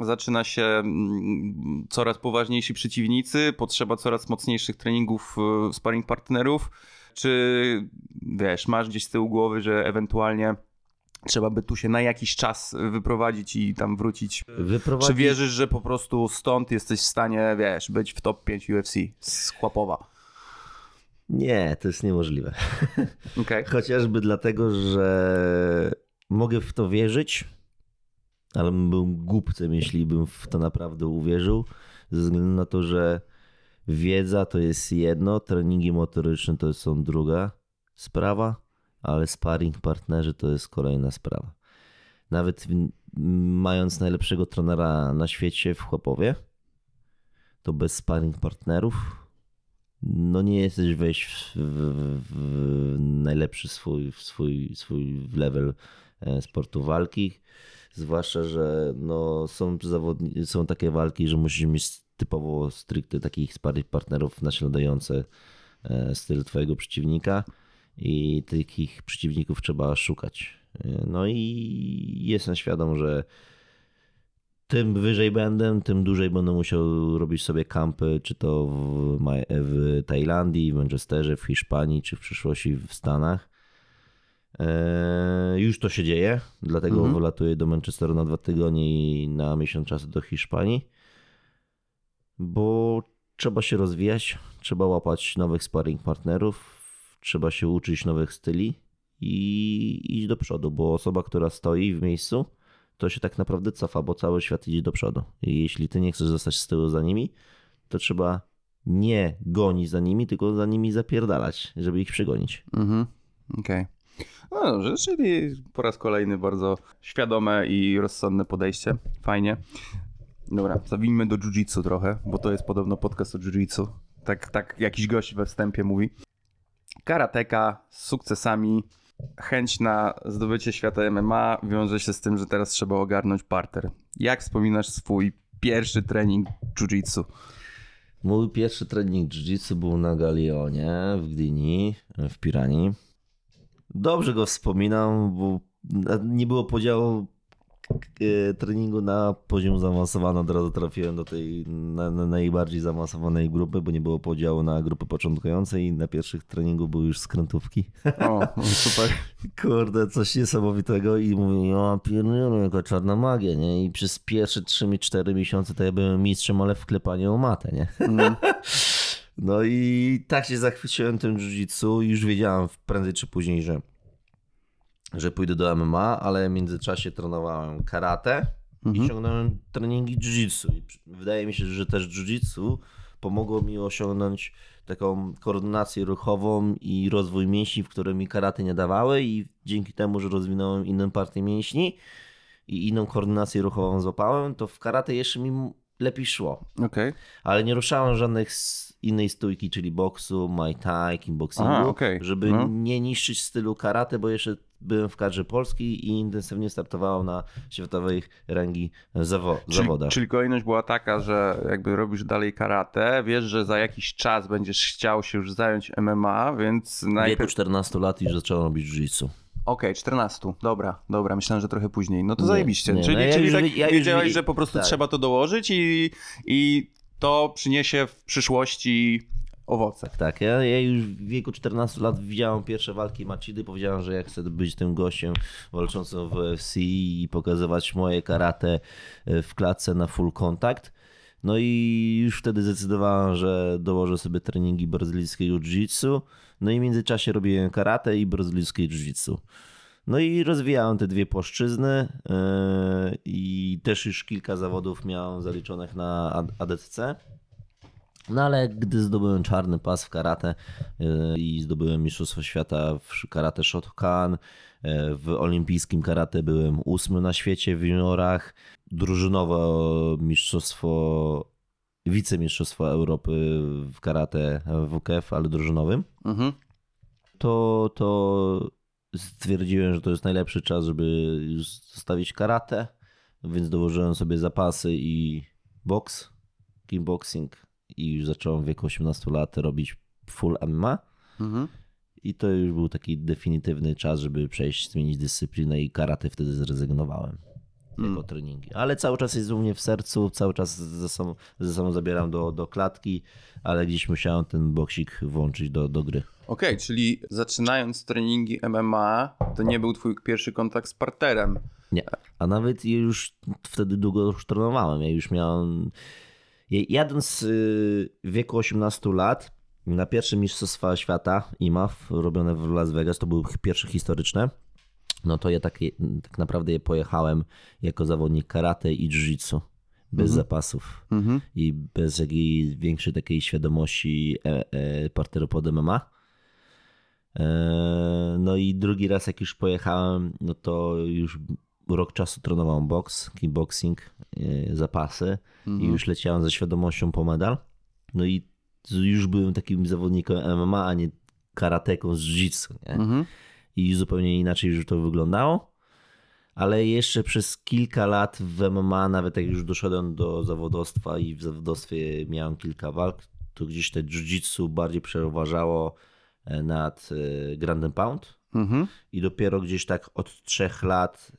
Zaczyna się mm, coraz poważniejsi przeciwnicy, potrzeba coraz mocniejszych treningów e, sparring partnerów. Czy wiesz, masz gdzieś z tyłu głowy, że ewentualnie trzeba by tu się na jakiś czas wyprowadzić i tam wrócić Wyprowadzić... czy wierzysz, że po prostu stąd jesteś w stanie, wiesz, być w top 5 UFC z Chłapowa? Nie, to jest niemożliwe. Okej. Chociażby dlatego, że mogę w to wierzyć, ale bym głupcem, jeśli bym w to naprawdę uwierzył, ze względu na to, że wiedza to jest jedno, treningi motoryczne to są druga sprawa, ale sparring partnerzy to jest kolejna sprawa. Nawet mając najlepszego trenera na świecie w Chłopowie, to bez sparring partnerów no nie jesteś wejść w, w, w najlepszy swój, w swój, swój level e, sportu walki. Zwłaszcza, że no, są, zawodni- są takie walki, że musisz mieć typowo stricte takich sparring partnerów naśladujące e, styl twojego przeciwnika i takich przeciwników trzeba szukać. E, No i jestem świadom, że tym wyżej będę, tym dłużej będę musiał robić sobie kampy, czy to w, w Tajlandii, w Manchesterze, w Hiszpanii, czy w przyszłości w Stanach. Eee, już to się dzieje, dlatego Mhm. do Manchesteru na dwa tygodnie i na miesiąc czasu do Hiszpanii, bo trzeba się rozwijać, trzeba łapać nowych sparring partnerów, trzeba się uczyć nowych styli i iść do przodu, bo osoba, która stoi w miejscu, to się tak naprawdę cofa, bo cały świat idzie do przodu. I jeśli ty nie chcesz zostać z tyłu za nimi, to trzeba nie gonić za nimi, tylko za nimi zapierdalać, żeby ich przegonić. Mhm. Okej. No dobrze, czyli po raz kolejny bardzo świadome i rozsądne podejście. Fajnie. Dobra, zawinijmy do jiu-jitsu trochę, bo to jest podobno podcast o jiu-jitsu. Tak, tak jakiś gość we wstępie mówi. Karateka z sukcesami, chęć na zdobycie świata MMA wiąże się z tym, że teraz trzeba ogarnąć parter. Jak wspominasz swój pierwszy trening jiu-jitsu? Mój pierwszy trening jiu-jitsu był na Galionie w Gdyni, w Piranii. Dobrze go wspominam, bo nie było podziału e, treningu na poziom zaawansowany. Od razu trafiłem do tej na, na najbardziej zaawansowanej grupy, bo nie było podziału na grupy początkujące i na pierwszych treningu były już skrętówki. O, no super. Kurde, coś niesamowitego i mówię, ja pierdolę, jaka czarna magia, nie? I przez pierwsze 3-4 miesiące to ja byłem mistrzem, ale w klepaniu o matę, nie? Mm. No i tak się zachwyciłem tym jiu-jitsu i już wiedziałem prędzej czy później, że, że pójdę do MMA, ale w międzyczasie trenowałem karate i ciągnąłem treningi jiu-jitsu. I wydaje mi się, że też jiu-jitsu pomogło mi osiągnąć taką koordynację ruchową i rozwój mięśni, w które mi karate nie dawały i dzięki temu, że rozwinąłem inną partię mięśni i inną koordynację ruchową złapałem, to w karate jeszcze mi lepiej szło. Okej. Ale nie ruszałem żadnych innej stójki, czyli boksu, muay thai, kickboxingu, Aha, okej. żeby No. nie niszczyć stylu karate, bo jeszcze byłem w kadrze polskiej i intensywnie startowałem na światowej rangi zawo- Czyli, zawodach. czyli kolejność była taka, że jakby robisz dalej karate, wiesz, że za jakiś czas będziesz chciał się już zająć MMA, więc W wieku najpierw... 14 lat już zacząłem robić jiu-jitsu. Okej, 14, dobra, dobra, myślałem, że trochę później. No to Nie, zajebiście, nie, czyli, no ja czyli już tak ja wiedziałeś, wi- że po prostu tak. trzeba to dołożyć i, i to przyniesie w przyszłości owoce. Tak, ja, ja już w wieku 14 lat widziałem pierwsze walki Machidy, powiedziałem, że ja chcę być tym gościem walczącym w UFC i pokazywać moje karate e, w klatce na full contact. No i już wtedy zdecydowałem, że dołożę sobie treningi brazylijskiego jiu-jitsu. No i w międzyczasie robiłem karate i brazylijskie jiu-jitsu. No i rozwijałem te dwie płaszczyzny yy, i też już kilka zawodów miałem zaliczonych na ADCC. No ale gdy zdobyłem czarny pas w karate yy, i zdobyłem Mistrzostwo Świata w karate Shotokan, yy, w olimpijskim karate byłem ósmy na świecie w juniorach, drużynowe mistrzostwo, wicemistrzostwo Europy w karate WKF, ale drużynowym, mhm. to, to stwierdziłem, że to jest najlepszy czas, żeby zostawić karate, więc dołożyłem sobie zapasy i boks, kickboxing i już zacząłem w wieku 18 lat robić full MMA. Mhm. I to już był taki definitywny czas, żeby przejść, zmienić dyscyplinę i karate wtedy zrezygnowałem jako treningi. Ale cały czas jest u mnie w sercu, cały czas ze sobą, ze sobą zabieram do, do klatki, ale gdzieś musiałem ten boksik włączyć do, do gry. Okej, okay, czyli zaczynając treningi MMA, to nie był twój pierwszy kontakt z parterem. Nie, a nawet już wtedy długo już trenowałem. Ja już miałem... Jadąc y, w wieku 18 lat na pierwsze Mistrzostwa Świata IMAF robione w Las Vegas, to były pierwsze historyczne, no to ja tak, tak naprawdę je pojechałem jako zawodnik karate i jiu-jitsu. Bez mhm. zapasów mhm. i bez jakiejś większej takiej świadomości e, e, parteru pod MMA. E, no i drugi raz jak już pojechałem, no to już rok czasu trenowałem boks, kickboxing, e, zapasy mhm. i już leciałem ze świadomością po medal. No i już byłem takim zawodnikiem MMA, a nie karateką z jiu-jitsu. I zupełnie inaczej już to wyglądało. Ale jeszcze przez kilka lat w MMA, nawet jak już doszedłem do zawodowstwa i w zawodowstwie miałem kilka walk, to gdzieś te jiu-jitsu bardziej przeważało e, nad e, Grand Pound. Mhm. I dopiero gdzieś tak od trzech lat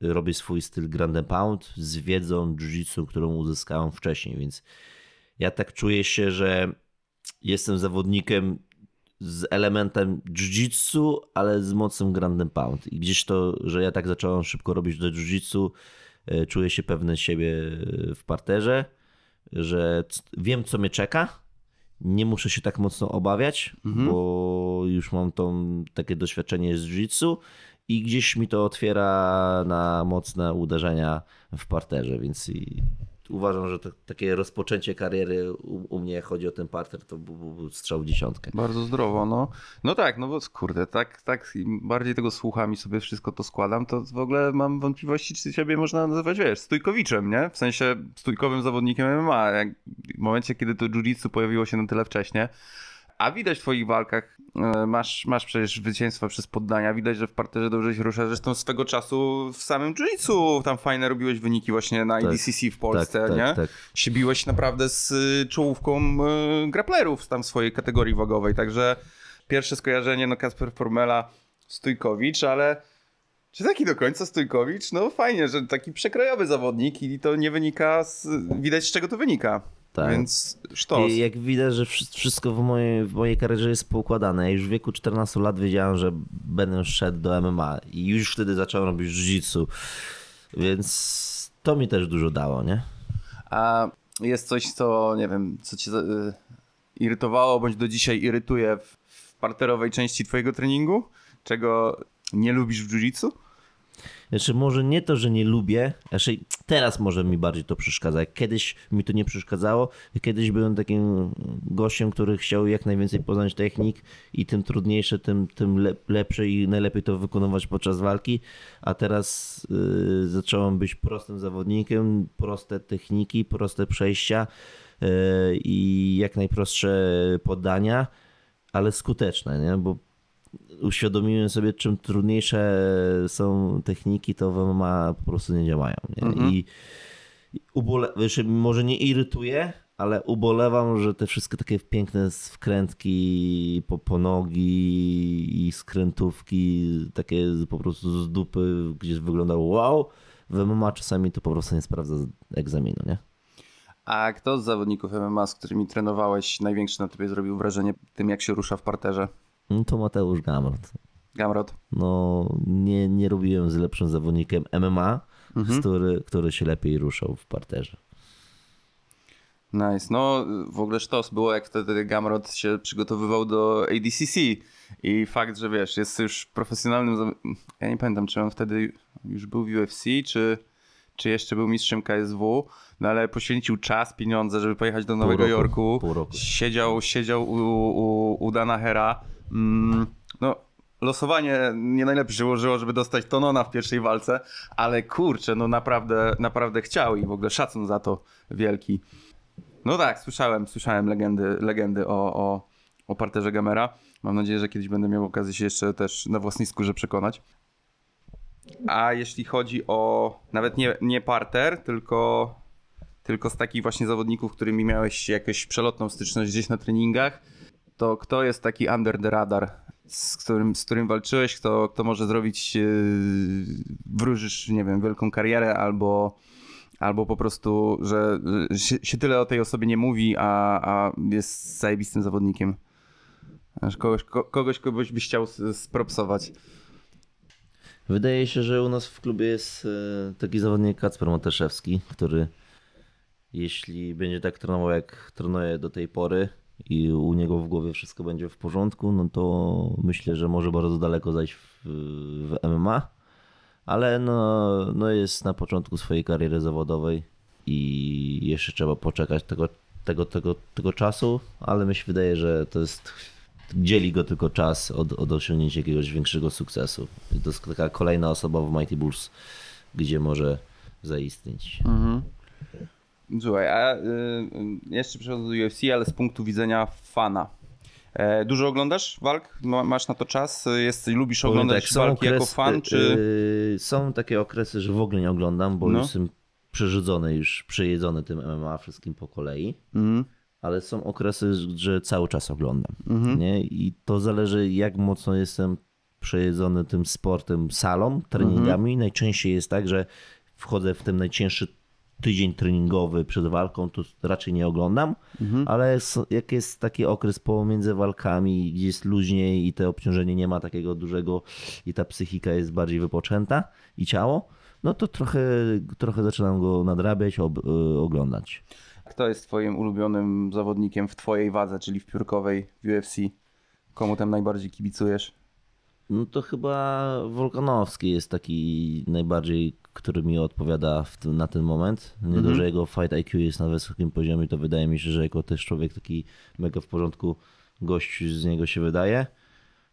robię swój styl Grand Pound z wiedzą jiu-jitsu, którą uzyskałem wcześniej. Więc ja tak czuję się, że jestem zawodnikiem z elementem jiu-jitsu, ale z mocnym grandem pound. I gdzieś to, że ja tak zacząłem szybko robić do jiu-jitsu, e, czuję się pewny siebie e, w parterze, że wiem, co mnie czeka. Nie muszę się tak mocno obawiać, mhm. bo już mam tą, takie doświadczenie z jiu-jitsu i gdzieś mi to otwiera na mocne uderzenia w parterze, więc uważam, że to, takie rozpoczęcie kariery u, u, mnie, chodzi o ten parter, to był, był strzał dziesiątkę. Bardzo zdrowo, no. No tak, no bo kurde, tak, tak bardziej tego słucham i sobie wszystko to składam, to w ogóle mam wątpliwości, czy siebie można nazywać, wiesz, stójkowiczem, nie? W sensie stójkowym zawodnikiem MMA. Jak w momencie, kiedy to jiu-jitsu pojawiło się na tyle wcześnie, a widać w twoich walkach, e, masz, masz przecież zwycięstwa przez poddania, widać, że w parterze dobrze się rusza. Zresztą swego czasu w samym jiu tam fajne robiłeś wyniki właśnie na tak, IDCC w Polsce, tak, tak, nie? Tak, Się biłeś naprawdę z y, czołówką y, grapplerów tam w swojej kategorii wagowej, także pierwsze skojarzenie, no Kasper Formela, Stójkowicz, ale czy taki do końca Stójkowicz? No fajnie, że taki przekrojowy zawodnik i to nie wynika z... Widać z czego to wynika. Tak. Więc sztos. I jak widać, że wszystko w mojej, w mojej karierze jest poukładane. Ja już w wieku 14 lat wiedziałem, że będę szedł do MMA i już wtedy zacząłem robić jiu-jitsu. Więc to mi też dużo dało, nie? A jest coś, co nie wiem, co cię y, irytowało bądź do dzisiaj irytuje w, w parterowej części twojego treningu? Czego nie lubisz w jiu-jitsu? Znaczy może nie to, że nie lubię, znaczy teraz może mi bardziej to przeszkadza. Kiedyś mi to nie przeszkadzało. Kiedyś byłem takim gościem, który chciał jak najwięcej poznać technik i tym trudniejsze, tym, tym lepsze i najlepiej to wykonywać podczas walki. A teraz yy, zacząłem być prostym zawodnikiem, proste techniki, proste przejścia yy, i jak najprostsze podania, ale skuteczne, nie? bo uświadomiłem sobie, czym trudniejsze są techniki, to w MMA po prostu nie działają. Nie? Mhm. I ubole... może nie irytuje, ale ubolewam, że te wszystkie takie piękne wkrętki po, po nogi i skrętówki, takie po prostu z dupy, gdzieś wyglądało wow, w MMA czasami to po prostu nie sprawdza egzaminu, nie? A kto z zawodników MMA, z którymi trenowałeś, największy na tobie zrobił wrażenie tym, jak się rusza w parterze? No to Mateusz Gamrot. Gamrot. No nie, nie robiłem z lepszym zawodnikiem MMA, mhm. który, który się lepiej ruszał w parterze. Nice. No w ogóle sztos było jak wtedy Gamrot się przygotowywał do ADCC i fakt, że wiesz, jest już profesjonalnym... Ja nie pamiętam, czy on wtedy już był w UFC, czy, czy jeszcze był mistrzem KSW, no ale poświęcił czas, pieniądze, żeby pojechać do Nowego roku, Jorku. pół roku. Siedział, siedział u, u, u Dana Hera. Mm, no losowanie nie najlepiej się ułożyło, żeby dostać Tonona w pierwszej walce, ale kurczę, no naprawdę, naprawdę chciał i w ogóle szacun za to wielki. No tak, słyszałem, słyszałem legendy, legendy o, o, o parterze Gamera. Mam nadzieję, że kiedyś będę miał okazję się jeszcze też na własnej skórze przekonać. A jeśli chodzi o nawet nie, nie parter, tylko, tylko z takich właśnie zawodników, którymi miałeś jakąś przelotną styczność gdzieś na treningach, to kto jest taki under the radar, z którym, z którym walczyłeś, kto, kto może zrobić, yy, wróżysz, nie wiem, wielką karierę albo, albo po prostu, że że się, się tyle o tej osobie nie mówi, a, a jest zajebistym zawodnikiem. Kogoś, ko, kogoś, kogoś byś chciał spropsować. Wydaje się, że u nas w klubie jest e, taki zawodnik Kacper Mateszewski, który jeśli będzie tak trenował jak trenuje do tej pory i u niego w głowie wszystko będzie w porządku, no to myślę, że może bardzo daleko zajść w, w MMA, ale no, no jest na początku swojej kariery zawodowej i jeszcze trzeba poczekać tego, tego, tego, tego czasu, ale mi się wydaje, że to jest dzieli go tylko czas od, od osiągnięcia jakiegoś większego sukcesu. I to jest taka kolejna osoba w Mighty Bulls, gdzie może zaistnieć. Słuchaj, a y, jeszcze przechodzę do UFC, ale z punktu widzenia fana. E, dużo oglądasz walk? Ma, masz na to czas? Jest, lubisz oglądać tak, walki jako okres- fan, y, czy... y, są takie okresy, że w ogóle nie oglądam, bo No. już jestem przerzucony, już przejedzony tym MMA wszystkim po kolei. Mhm. Ale są okresy, że cały czas oglądam. Mhm. Nie? I to zależy, jak mocno jestem przejedzony tym sportem, salą, treningami. Najczęściej jest tak, że wchodzę w ten najcięższy tydzień treningowy przed walką, to raczej nie oglądam, ale s- jak jest taki okres pomiędzy walkami, gdzie jest luźniej i to obciążenie nie ma takiego dużego i ta psychika jest bardziej wypoczęta i ciało, no to trochę, trochę zaczynam go nadrabiać, ob, y, oglądać. Kto jest twoim ulubionym zawodnikiem w twojej wadze, czyli w piórkowej w UFC? Komu tam najbardziej kibicujesz? No to chyba Wolkanowski jest taki najbardziej, który mi odpowiada tym, na ten moment. Nie dość, że jego fight IQ jest na wysokim poziomie, to wydaje mi się, że jako też człowiek taki mega w porządku gość z niego się wydaje.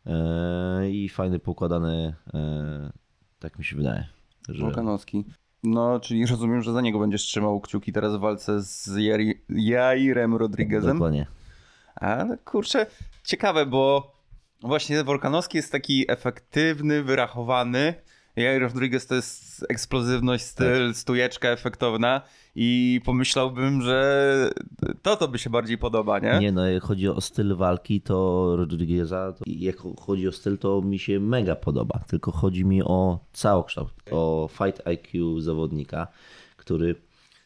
Eee, I fajny, poukładany, eee, tak mi się wydaje. Że... Wolkanowski. No, czyli rozumiem, że za niego będziesz trzymał kciuki teraz w walce z Jairem Rodriguezem. Dokładnie. Ale kurczę, ciekawe, bo właśnie Wolkanowski jest taki efektywny, wyrachowany. Jair Rodriguez to jest eksplozywność, styl, stujeczka efektowna i pomyślałbym, że to to by się bardziej podoba, nie? Nie, no jak chodzi o styl walki, to Rodrigueza, to jak chodzi o styl, to mi się mega podoba. Tylko chodzi mi o całokształt, o fight IQ zawodnika, który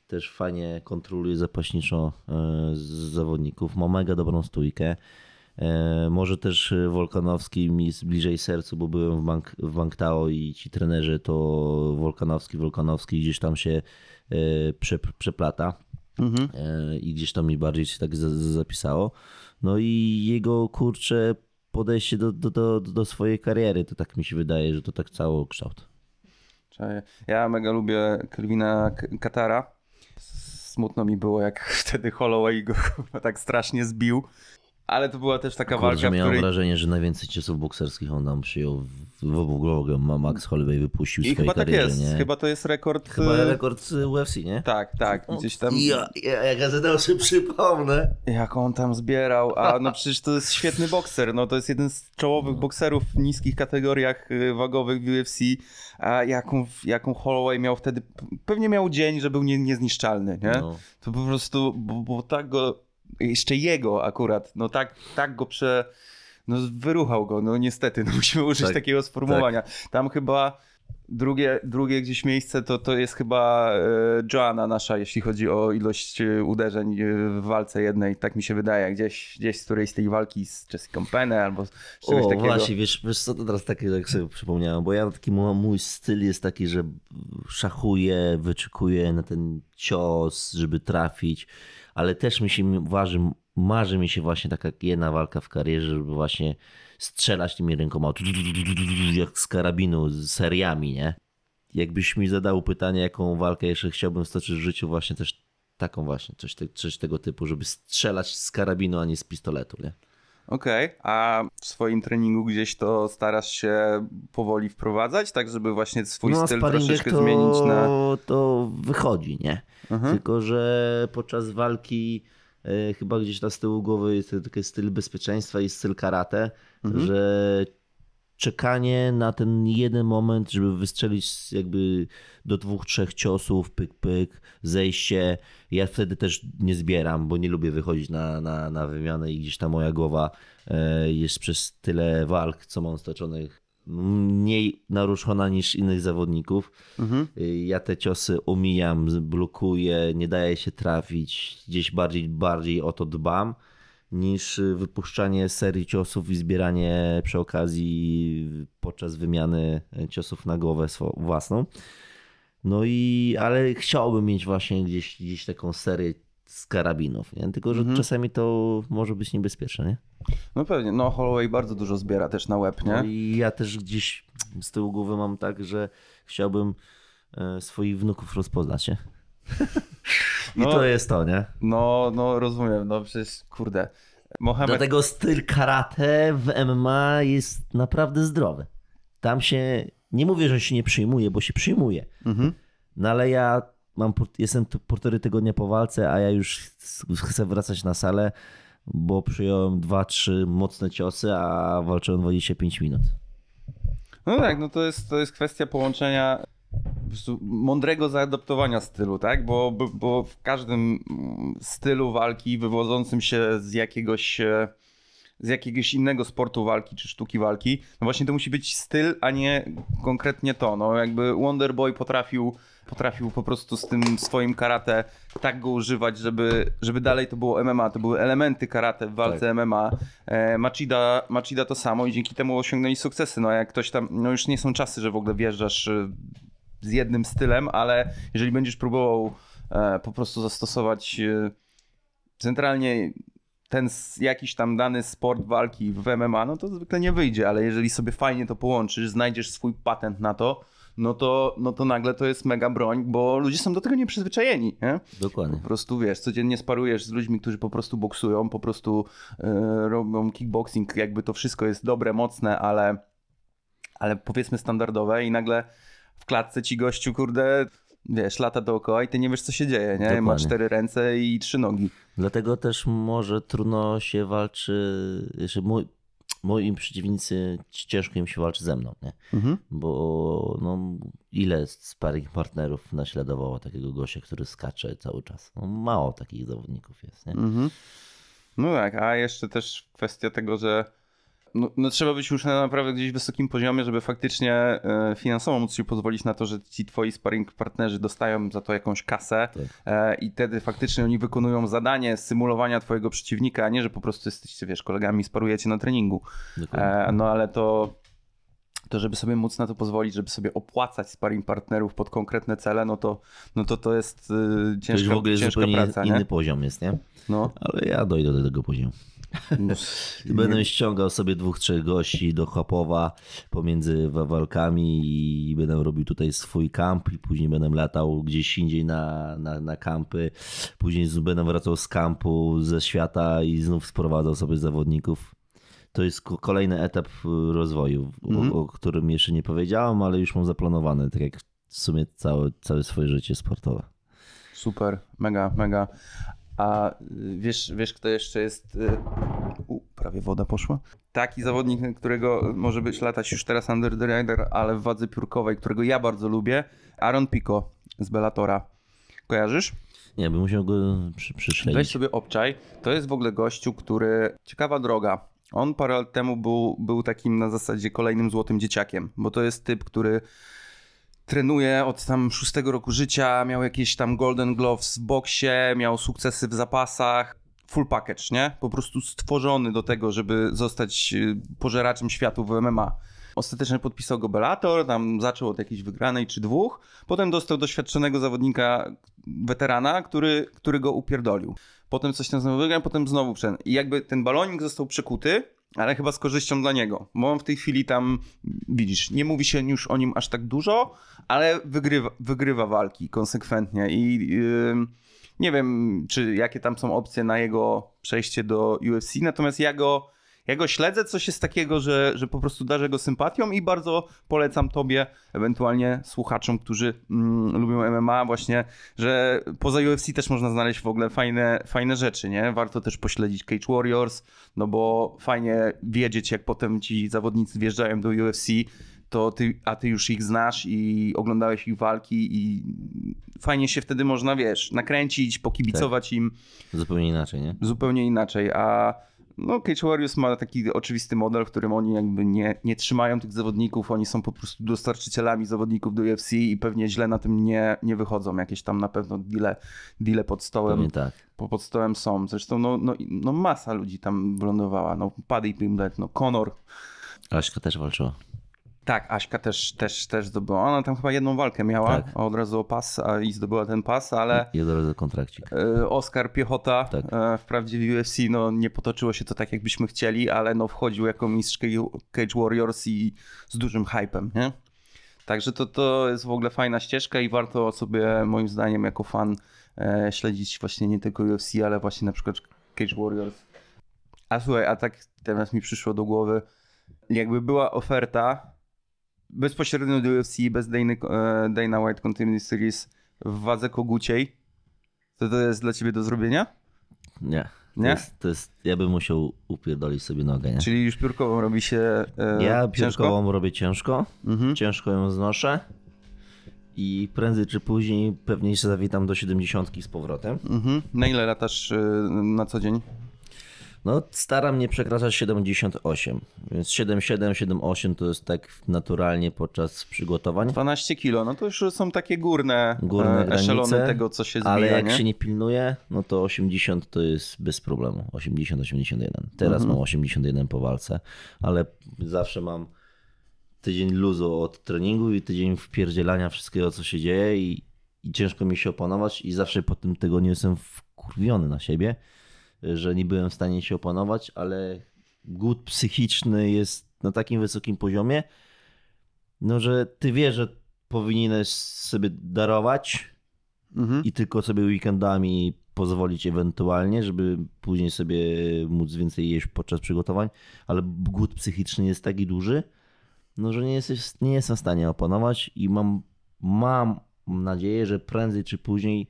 też fajnie kontroluje zapaśniczo e, z zawodników, ma mega dobrą stójkę. E, Może też Wolkanowski mi jest bliżej sercu, bo byłem w, Bank, w Banktao i ci trenerzy to Wolkanowski, Wolkanowski gdzieś tam się e, prze, przeplata. E, i gdzieś tam mi bardziej się tak za- za- zapisało. No i jego kurcze podejście do, do, do, do swojej kariery, to tak mi się wydaje, że to tak cały kształt. Ja mega lubię Kelvina Katara. Smutno mi było, jak wtedy Holloway go tak strasznie zbił. Ale to była też taka Kurczę, walka, miałem której... wrażenie, że najwięcej ciosów bokserskich on nam przyjął w, w obu. Ma Max Holloway wypuścił I swojej chyba tak karierze, jest. nie? Chyba to jest rekord... Chyba y, rekord UFC, nie? Tak, tak. Gdzieś tam... Ja, ja, jak ja sobie przypomnę. Jak on tam zbierał, a no przecież to jest świetny bokser, no to jest jeden z czołowych bokserów w niskich kategoriach y, wagowych w UFC, a jaką, jaką Holloway miał wtedy, pewnie miał dzień, że był nie, niezniszczalny, nie? No. To po prostu, bo, bo tak go, jeszcze jego akurat, no tak, tak go prze, no wyruchał go, no niestety, no musimy użyć Tak, takiego sformułowania. Tam chyba Drugie, drugie gdzieś miejsce to, to jest chyba e, Joanna nasza, jeśli chodzi o ilość e, uderzeń e, w walce jednej. Tak mi się wydaje. Gdzieś, gdzieś z którejś z tej walki z Jessica Penny albo z czegoś O, takiego. właśnie, wiesz, wiesz co, to teraz takie jak sobie przypomniałem, bo ja taki mój styl jest taki, że szachuję, wyczekuję na ten cios, żeby trafić, ale też mi się waży, marzy mi się właśnie taka jedna walka w karierze, żeby właśnie strzelać tymi rękoma, jak z karabinu, z seriami, nie? Jakbyś mi zadał pytanie, jaką walkę jeszcze chciałbym stoczyć w życiu, właśnie też taką właśnie, coś, te, coś tego typu, żeby strzelać z karabinu, a nie z pistoletu, nie? Okej, a w swoim treningu gdzieś to starasz się powoli wprowadzać, tak żeby właśnie swój no, styl troszeczkę to, zmienić na... to wychodzi, nie? Mhm. Tylko, że podczas walki e, chyba gdzieś tam z tyłu głowy jest taki styl bezpieczeństwa i styl karate, Mhm. że czekanie na ten jeden moment, żeby wystrzelić jakby do dwóch, trzech ciosów, pyk, pyk, zejście. Ja wtedy też nie zbieram, bo nie lubię wychodzić na, na, na wymianę i gdzieś ta moja głowa e, jest przez tyle walk, co mam stoczonych, mniej naruszona niż innych zawodników. Mhm. Y, Ja te ciosy omijam, blokuję, nie daję się trafić. Gdzieś bardziej, bardziej o to dbam niż y, wypuszczanie serii ciosów i zbieranie przy okazji podczas wymiany y, ciosów na głowę własną. No i, ale chciałbym mieć właśnie gdzieś, gdzieś taką serię z karabinów, nie? Tylko, że Mhm. czasami to może być niebezpieczne, nie? No pewnie, no Holloway bardzo dużo zbiera też na łeb, No nie? i ja też gdzieś z tyłu głowy mam tak, że chciałbym e, swoich wnuków rozpoznać, nie? I No. to jest to, nie? No, no rozumiem, no przecież kurde. Mohamed... Dlatego styl karate w MMA jest naprawdę zdrowy. Tam się, nie mówię, że się nie przyjmuje, bo się przyjmuje. Mhm. No ale ja mam, jestem tu półtorej tygodnia po walce, a ja już ch- chcę wracać na salę, bo przyjąłem dwa, trzy mocne ciosy, a walczyłem 25 minut. No tak, no to jest, to jest kwestia połączenia mądrego zaadaptowania stylu, tak? Bo, bo, bo w każdym stylu walki wywodzącym się z jakiegoś e, z jakiegoś innego sportu walki czy sztuki walki, no właśnie to musi być styl, a nie konkretnie to. No jakby Wonderboy potrafił, potrafił po prostu z tym swoim karate tak go używać, żeby, żeby dalej to było MMA, to były elementy karate w walce MMA. E, Machida, Machida to samo i dzięki temu osiągnęli sukcesy. No jak ktoś tam, no już nie są czasy, że w ogóle wjeżdżasz e, z jednym stylem, ale jeżeli będziesz próbował e, po prostu zastosować e, centralnie ten jakiś tam dany sport walki w MMA, no to zwykle nie wyjdzie, ale jeżeli sobie fajnie to połączysz, znajdziesz swój patent na to, no to, no to nagle to jest mega broń, bo ludzie są do tego nieprzyzwyczajeni, nie? Dokładnie. Po prostu wiesz, codziennie sparujesz z ludźmi, którzy po prostu boksują, po prostu e, robią kickboxing, jakby to wszystko jest dobre, mocne, ale, ale powiedzmy standardowe i nagle w klatce ci gościu, kurde, wiesz, lata dookoła i ty nie wiesz, co się dzieje, nie? Ma Dokładnie. cztery ręce i trzy nogi. Dlatego też może trudno się walczy, że mój, moi przeciwnicy ciężko im się walczy ze mną, nie? Mhm. Bo no, ile sparring partnerów naśladowało takiego gościa, który skacze cały czas? No, mało takich zawodników jest, nie? Mhm. No tak, a jeszcze też kwestia tego, że no, no trzeba być już na naprawdę gdzieś wysokim poziomie, żeby faktycznie e, finansowo móc się pozwolić na to, że ci twoi sparring partnerzy dostają za to jakąś kasę Tak. e, i wtedy faktycznie oni wykonują zadanie symulowania twojego przeciwnika, a nie, że po prostu jesteście, wiesz, kolegami i sparujecie na treningu. E, no ale to, to żeby sobie móc na to pozwolić, żeby sobie opłacać sparring partnerów pod konkretne cele, no to no to, to jest y, to już ciężka, w ogóle ciężka zupełnie praca, inny nie? poziom jest, nie? No. Ale ja dojdę do tego poziomu. Będę ściągał sobie dwóch, trzech gości do Chopowa pomiędzy wa- walkami i będę robił tutaj swój kamp i później będę latał gdzieś indziej na, na, na kampy. Później będę wracał z kampu ze świata i znów sprowadzał sobie zawodników. To jest ko- kolejny etap y, rozwoju, Mhm. o, o którym jeszcze nie powiedziałem, ale już mam zaplanowane, tak jak w sumie całe, całe swoje życie sportowe. Super, mega, mega. A y, wiesz, wiesz kto jeszcze jest... y, U, prawie woda poszła. Taki zawodnik, którego może być latać już teraz under the radar, ale w wadze piórkowej, którego ja bardzo lubię, Aaron Pico z Bellatora. Kojarzysz? Nie, bym musiał go przy. Weź sobie obczaj. To jest w ogóle gościu, który... Ciekawa droga. On parę lat temu był, był takim na zasadzie kolejnym złotym dzieciakiem, bo to jest typ, który trenuje od tam szóstego roku życia, miał jakieś tam Golden Gloves w boksie, miał sukcesy w zapasach. Full package, nie? Po prostu stworzony do tego, żeby zostać y, pożeraczem światu w MMA. Ostatecznie podpisał go Bellator, tam zaczął od jakiejś wygranej czy dwóch. Potem dostał doświadczonego zawodnika, weterana, który, który go upierdolił. Potem coś tam znowu wygrał, potem znowu przed. I jakby ten balonik został przekuty, ale chyba z korzyścią dla niego. Bo on w tej chwili tam, widzisz, nie mówi się już o nim aż tak dużo, ale wygrywa, wygrywa walki konsekwentnie i yy, nie wiem, czy jakie tam są opcje na jego przejście do UFC, natomiast ja go, ja go śledzę, coś jest takiego, że, że po prostu darzę go sympatią i bardzo polecam tobie, ewentualnie słuchaczom, którzy mm, lubią MMA właśnie, że poza UFC też można znaleźć w ogóle fajne, fajne rzeczy, nie? Warto też pośledzić Cage Warriors, no bo fajnie wiedzieć, jak potem ci zawodnicy wjeżdżają do UFC, to ty, a ty już ich znasz i oglądałeś ich walki i fajnie się wtedy można, wiesz, nakręcić, pokibicować im Zupełnie inaczej, nie? zupełnie inaczej, a no Cage Warriors ma taki oczywisty model, w którym oni jakby nie, nie trzymają tych zawodników, oni są po prostu dostarczycielami zawodników do UFC i pewnie źle na tym nie, nie wychodzą, jakieś tam na pewno deale, deale pod stołem Pewnie tak. po pod stołem są. Zresztą no, no, no masa ludzi tam wylądowała. No Paddy Pimblett, no Conor. Aśka też walczyła. Tak, Aśka też, też, też zdobyła. Ona tam chyba jedną walkę miała, Tak. od razu o pas a, i zdobyła ten pas, ale I od razu kontrakcik. e, Oskar Piechota Tak. e, wprawdzie w UFC no, nie potoczyło się to tak, jakbyśmy chcieli, ale no, wchodził jako mistrz Cage- Cage Warriors i z dużym hypem, nie? Także to, to jest w ogóle fajna ścieżka i warto sobie moim zdaniem jako fan e, śledzić właśnie nie tylko UFC, ale właśnie na przykład Cage Warriors. A słuchaj, a tak teraz mi przyszło do głowy, jakby była oferta bezpośrednio do UFC, bez Dana, e, Dana White Continuity Series w wadze koguciej, to to jest dla ciebie do zrobienia? Nie. To Nie? Jest, to jest, ja bym musiał upierdolić sobie nogę, nie? Czyli już piórkową robi się e, Ja ciężko? piórkową robię ciężko, Mhm. ciężko ją znoszę i prędzej czy później pewnie się zawitam do 70 z powrotem. Mhm. Na ile latasz e, na co dzień? No staram nie przekraczać 78, więc 7,7, 7,8 to jest tak naturalnie podczas przygotowań. 12 kilo, no to już są takie górne, Górne e, eszelony granice, tego, co się zbija, Ale jak nie? się nie pilnuje, no to 80 to jest bez problemu. 80, 81. Teraz Mhm. mam 81 po walce, ale zawsze mam tydzień luzu od treningu i tydzień wpierdzielania wszystkiego, co się dzieje i, i ciężko mi się opanować i zawsze po tym tygodniu jestem wkurwiony na siebie, że nie byłem w stanie się opanować, ale głód psychiczny jest na takim wysokim poziomie, no że ty wiesz, że powinieneś sobie darować, Mhm. i tylko sobie weekendami pozwolić ewentualnie, żeby później sobie móc więcej jeść podczas przygotowań, ale głód psychiczny jest taki duży, no że nie, jesteś, nie jestem w stanie opanować i mam, mam nadzieję, że prędzej czy później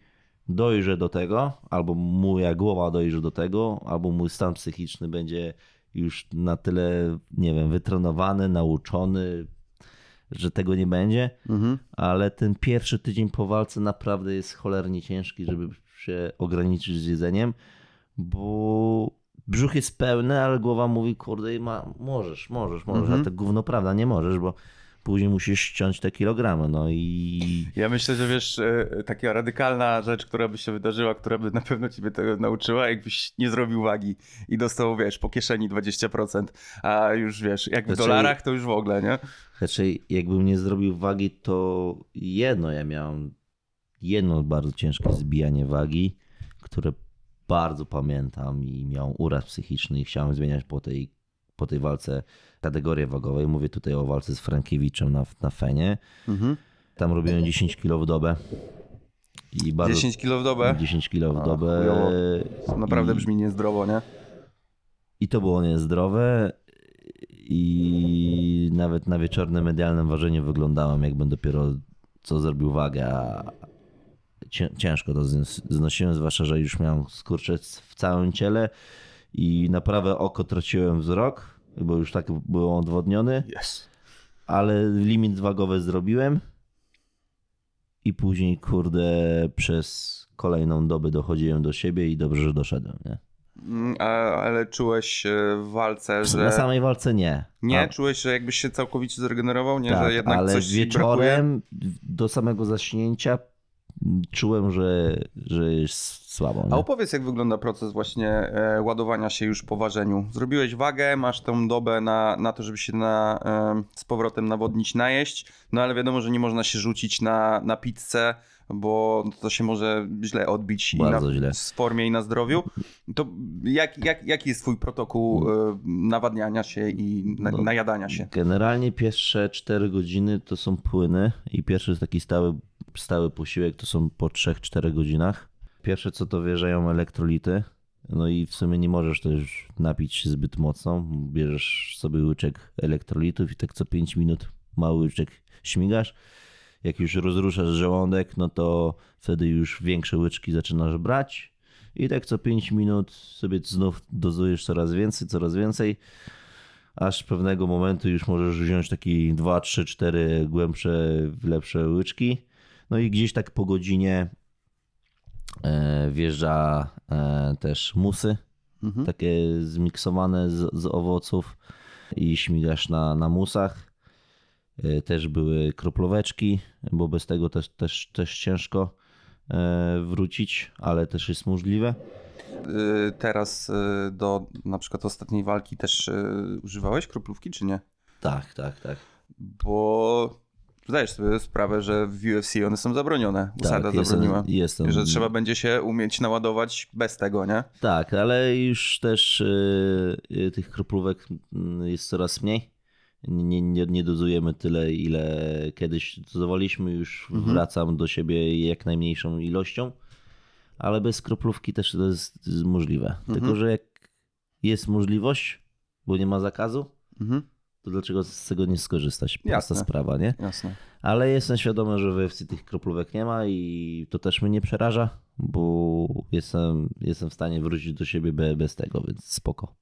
dojrzę do tego, albo moja głowa dojrzy do tego, albo mój stan psychiczny będzie już na tyle, nie wiem, wytrenowany, nauczony, że tego nie będzie Mhm. ale ten pierwszy tydzień po walce naprawdę jest cholernie ciężki, żeby się ograniczyć z jedzeniem, bo brzuch jest pełny, ale głowa mówi, kurde, ma, możesz, możesz, możesz, Mhm. a to gówno prawda, nie możesz, bo później musisz ściąć te kilogramy, no i Ja myślę, że wiesz, e, taka radykalna rzecz, która by się wydarzyła, która by na pewno ciebie tego nauczyła, jakbyś nie zrobił wagi i dostał, wiesz, po kieszeni 20%, a już wiesz, jak w Znaczy- dolarach, to już w ogóle, nie? raczej jakbym nie zrobił wagi, to jedno ja miałem, jedno bardzo ciężkie zbijanie wagi, które bardzo pamiętam i miałem uraz psychiczny i chciałem zmieniać po tej, po tej walce kategorię wagowej. Mówię tutaj o walce z Frankiewiczem na, na Fenie. Mhm. Tam robiłem 10 kg w dobę. I bardzo, 10 kilo w dobę, 10 kg w dobę. chujowo. naprawdę I- brzmi niezdrowo, nie? I to było niezdrowe. I nawet na wieczornym medialnym ważeniu wyglądałem, jakbym dopiero co zrobił wagę. A cię- ciężko to znos- znosiłem, zwłaszcza, że już miałem skurcze w całym ciele i na prawe oko traciłem wzrok, bo już tak byłem odwodniony, Yes. ale limit wagowy zrobiłem. I później, kurde, przez kolejną dobę dochodziłem do siebie i dobrze, że doszedłem, nie? Mm, ale czułeś e, w walce, że... Na samej walce nie. Nie? A, Czułeś, że jakbyś się całkowicie zregenerował? Nie, tak, że jednak ale coś wieczorem do samego zaśnięcia czułem, że, że jest słabo. A Nie? opowiedz, jak wygląda proces właśnie e, ładowania się już po ważeniu. Zrobiłeś wagę, masz tą dobę na, na to, żeby się na, e, z powrotem nawodnić, najeść, no ale wiadomo, że nie można się rzucić na, na pizzę, bo to się może źle odbić i Bardzo na, źle. w formie i na zdrowiu. To jak, jak, jaki jest twój protokół e, nawadniania się i na, No. najadania się? Generalnie pierwsze 4 godziny to są płyny i pierwszy taki stały, stały posiłek to są po 3-4 godzinach. Pierwsze co to wjeżdżają elektrolity. No i w sumie nie możesz też napić się zbyt mocno. Bierzesz sobie łyczek elektrolitów i tak co 5 minut mały łyczek śmigasz. Jak już rozruszasz żołądek, no to wtedy już większe łyczki zaczynasz brać. I tak co 5 minut sobie znów dozujesz coraz więcej, coraz więcej aż pewnego momentu już możesz wziąć taki 2, 3, 4 głębsze, lepsze łyczki. No i gdzieś tak po godzinie e, wjeżdża e, też musy, Mhm. takie zmiksowane z, z owoców i śmigasz na, na musach. E, Też były kroplóweczki, bo bez tego też, też, też ciężko e, wrócić, ale też jest możliwe. Y, Teraz do na przykład ostatniej walki też używałeś kroplówki, czy nie? Tak, tak, tak. Bo zdajesz sobie sprawę, że w UFC one są zabronione. Usada tak, zabroniła. jestem, Że trzeba będzie się umieć naładować bez tego, nie? Tak, ale już też tych kroplówek mm, jest coraz mniej. Nie, nie, nie dozujemy tyle, ile kiedyś dozowaliśmy. Już Mhm. wracam do siebie jak najmniejszą ilością, ale bez kroplówki też to jest możliwe. Mhm. Tylko, że jak jest możliwość, bo nie ma zakazu, Mhm. to dlaczego z tego nie skorzystać? Prosta Jasne. sprawa, nie? Jasne. Ale jestem świadomy, że w UFC tych kroplówek nie ma i to też mnie nie przeraża, bo jestem, jestem w stanie wrócić do siebie be, bez tego, więc spoko.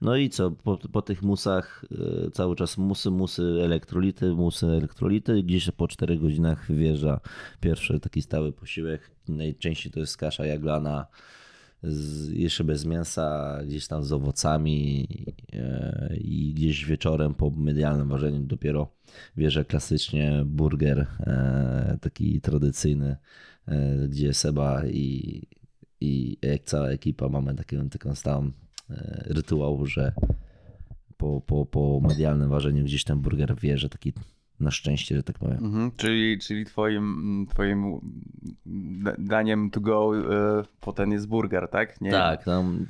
No i co, po, po tych musach e, cały czas musy, musy, elektrolity, musy, elektrolity. Gdzieś po 4 godzinach wjeżdża pierwszy taki stały posiłek. Najczęściej to jest kasza jaglana, z, jeszcze bez mięsa, gdzieś tam z owocami e, i gdzieś wieczorem po medialnym ważeniu dopiero wierzę klasycznie burger e, taki tradycyjny, gdzie Seba i, i jak cała ekipa mamy taką, taką stałą rytuał, że po, po, po medialnym ważeniu gdzieś ten burger wierzy taki na szczęście, że tak powiem. Mhm. Czyli, czyli twoim, twoim da- daniem to go y, potem jest burger, tak? Nie? Tak, tam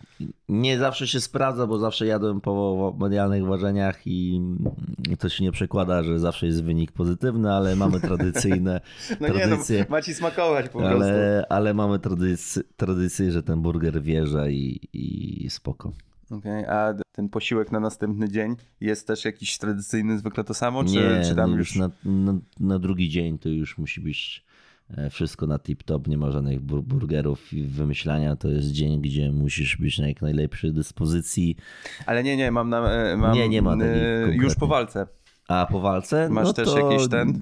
nie zawsze się sprawdza, bo zawsze jadłem po medialnych ważeniach i to się nie przekłada, że zawsze jest wynik pozytywny, ale mamy tradycyjne No nie, no, tradycje. ma ci smakować po prostu. ale, ale mamy tradycję, tradycję, że ten burger wjeżdża i, i spoko. Okej, a ten posiłek na następny dzień jest też jakiś tradycyjny, zwykle to samo? Czy, nie, czy tam nie, już... na, na, na drugi dzień to już musi być e, wszystko na tip-top, nie ma żadnych bur- burgerów i wymyślania. To jest dzień, gdzie musisz być na jak najlepszej dyspozycji. Ale nie, nie, mam na... e, Mam, Nie, nie ma e, Już po walce. A po walce? Masz no też to... jakiś ten...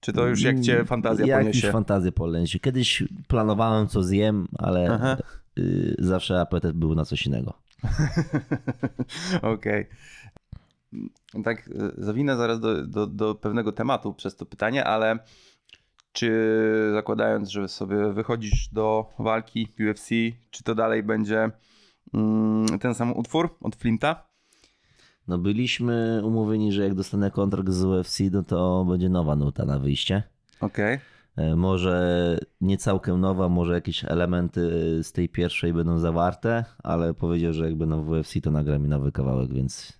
Czy to już jak cię fantazja Jakiś poniesie? fantazję poniesie. Kiedyś planowałem, co zjem, ale Aha. y, zawsze apetyt był na coś innego. Okej. Tak, e, zawinę zaraz do, do, do pewnego tematu przez to pytanie, ale czy zakładając, że sobie wychodzisz do walki UFC, czy to dalej będzie mm, ten sam utwór od Flinta? No byliśmy umówieni, że jak dostanę kontrakt z UFC, no to będzie nowa nuta na wyjście. Okej. E, Może nie całkiem nowa, może jakieś elementy z tej pierwszej będą zawarte, ale powiedział, że jak będą w UFC, to nagra mi nowy kawałek, więc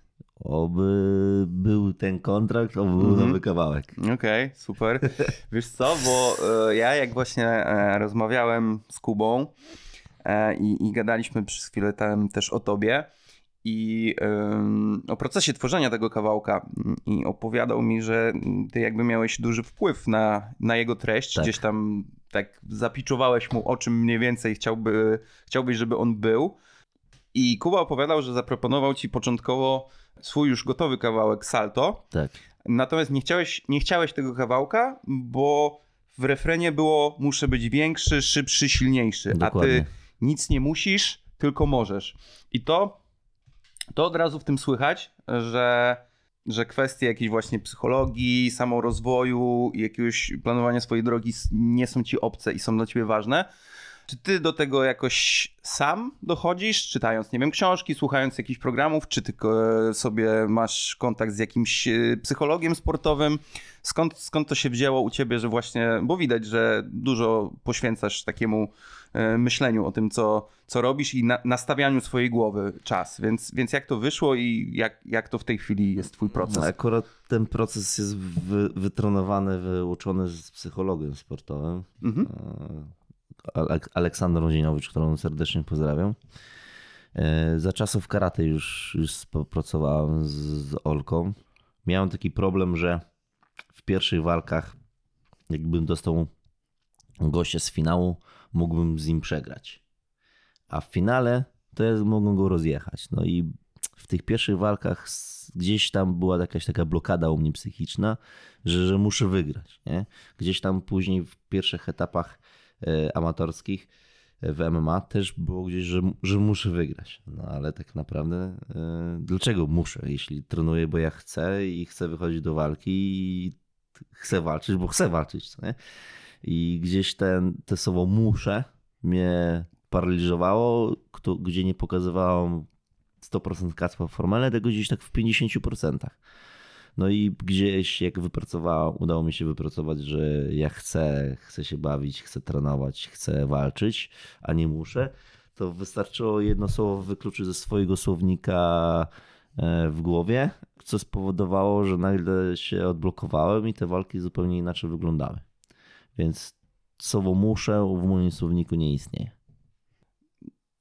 oby był ten kontrakt, oby był Mhm. nowy kawałek. Okej, super. Wiesz co, bo e, ja jak właśnie e, rozmawiałem z Kubą e, i, i gadaliśmy przez chwilę tam też o tobie i o procesie tworzenia tego kawałka i opowiadał mi, że ty jakby miałeś duży wpływ na, na jego treść, Tak. gdzieś tam tak zapiczowałeś mu o czym mniej więcej chciałby, chciałbyś, żeby on był. I Kuba opowiadał, że zaproponował ci początkowo swój już gotowy kawałek Salto, Tak. Natomiast nie chciałeś, nie chciałeś tego kawałka, bo w refrenie było muszę być większy, szybszy, silniejszy. A Dokładnie. ty nic nie musisz, tylko możesz. I to, to od razu w tym słychać, że, że kwestie jakiejś właśnie psychologii, samorozwoju i jakiegoś planowania swojej drogi nie są ci obce i są dla ciebie ważne. Czy ty do tego jakoś sam dochodzisz, czytając, nie wiem, książki, słuchając jakichś programów, czy tylko e, sobie masz kontakt z jakimś e, psychologiem sportowym? Skąd, skąd to się wzięło u ciebie, że właśnie, bo widać, że dużo poświęcasz takiemu e, myśleniu o tym, co, co robisz i na, nastawianiu swojej głowy czas. Więc, więc jak to wyszło i jak, jak to w tej chwili jest twój proces? No, akurat ten proces jest wy, wytrenowany, wyuczony z psychologiem sportowym. Mhm. Aleksandrą Rodzienowicz, którą serdecznie pozdrawiam. E, za czasów karate już, już współpracowałem z, z Olką. Miałem taki problem, że w pierwszych walkach, jakbym dostał gościa z finału, mógłbym z nim przegrać. A w finale to ja mogłem go rozjechać. No i w tych pierwszych walkach gdzieś tam była jakaś taka blokada u mnie psychiczna, że, że muszę wygrać. Nie? Gdzieś tam później w pierwszych etapach amatorskich w MMA też było gdzieś, że, że muszę wygrać. No ale tak naprawdę e, dlaczego muszę? Jeśli trenuję, bo ja chcę i chcę wychodzić do walki i chcę walczyć, bo chcę walczyć. Nie? I gdzieś ten, te słowo muszę mnie paraliżowało, gdzie nie pokazywałem 100% kacpa w formale, tego gdzieś tak w 50%. No i gdzieś jak wypracowałem, udało mi się wypracować, że ja chcę, chcę się bawić, chcę trenować, chcę walczyć, a nie muszę, to wystarczyło jedno słowo wykluczyć ze swojego słownika e, w głowie, co spowodowało, że nagle się odblokowałem i te walki zupełnie inaczej wyglądały. Więc słowo muszę w moim słowniku nie istnieje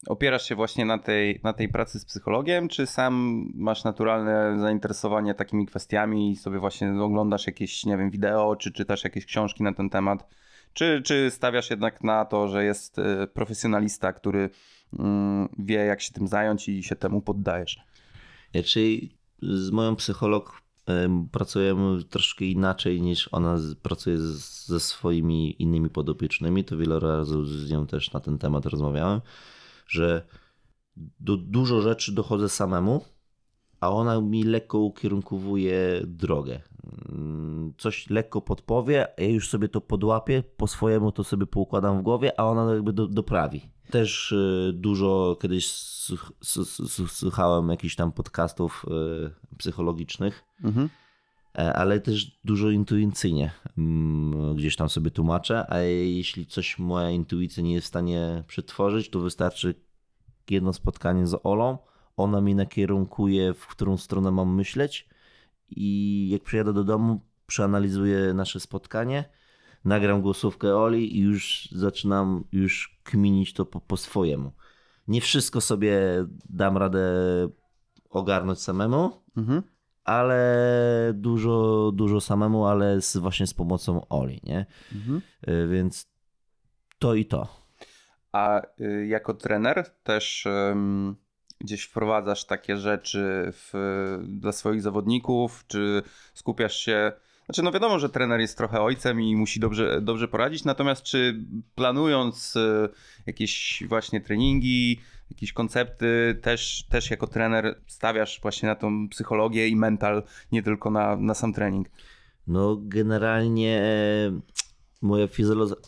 opierasz się właśnie na tej, na tej pracy z psychologiem, czy sam masz naturalne zainteresowanie takimi kwestiami i sobie właśnie oglądasz jakieś, nie wiem, wideo, czy czytasz jakieś książki na ten temat? Czy, czy stawiasz jednak na to, że jest y, profesjonalista, który mm, wie, jak się tym zająć i się temu poddajesz? Ja, czyli z moją psycholog pracujemy troszkę inaczej niż ona pracuje ze swoimi innymi podopiecznymi. To wiele razy z nią też na ten temat rozmawiałem że do dużo rzeczy dochodzę samemu, a ona mi lekko ukierunkowuje drogę. Mm, coś lekko podpowie, ja już sobie to podłapię, po swojemu to sobie poukładam w głowie, a ona jakby do, doprawi. Też y, dużo kiedyś słuchałem jakichś tam podcastów y, psychologicznych, mhm. E, ale też dużo intuicyjnie mm, gdzieś tam sobie tłumaczę, a jeśli coś moja intuicja nie jest w stanie przetworzyć, to wystarczy jedno spotkanie z Olą, ona mi nakierunkuje, w którą stronę mam myśleć i jak przyjadę do domu, przeanalizuję nasze spotkanie, nagram głosówkę Oli i już zaczynam już kminić to po, po swojemu. Nie wszystko sobie dam radę ogarnąć samemu, mhm ale dużo, dużo samemu, ale z, właśnie z pomocą Oli, nie? Mhm. Y, więc to i to. A y, jako trener też um, gdzieś wprowadzasz takie rzeczy w, dla swoich zawodników, czy skupiasz się znaczy, no wiadomo, że trener jest trochę ojcem i musi dobrze, dobrze poradzić, natomiast czy planując y, jakieś właśnie treningi, jakieś koncepty, też, też jako trener stawiasz właśnie na tą psychologię i mental, nie tylko na, na sam trening? No, generalnie e, moja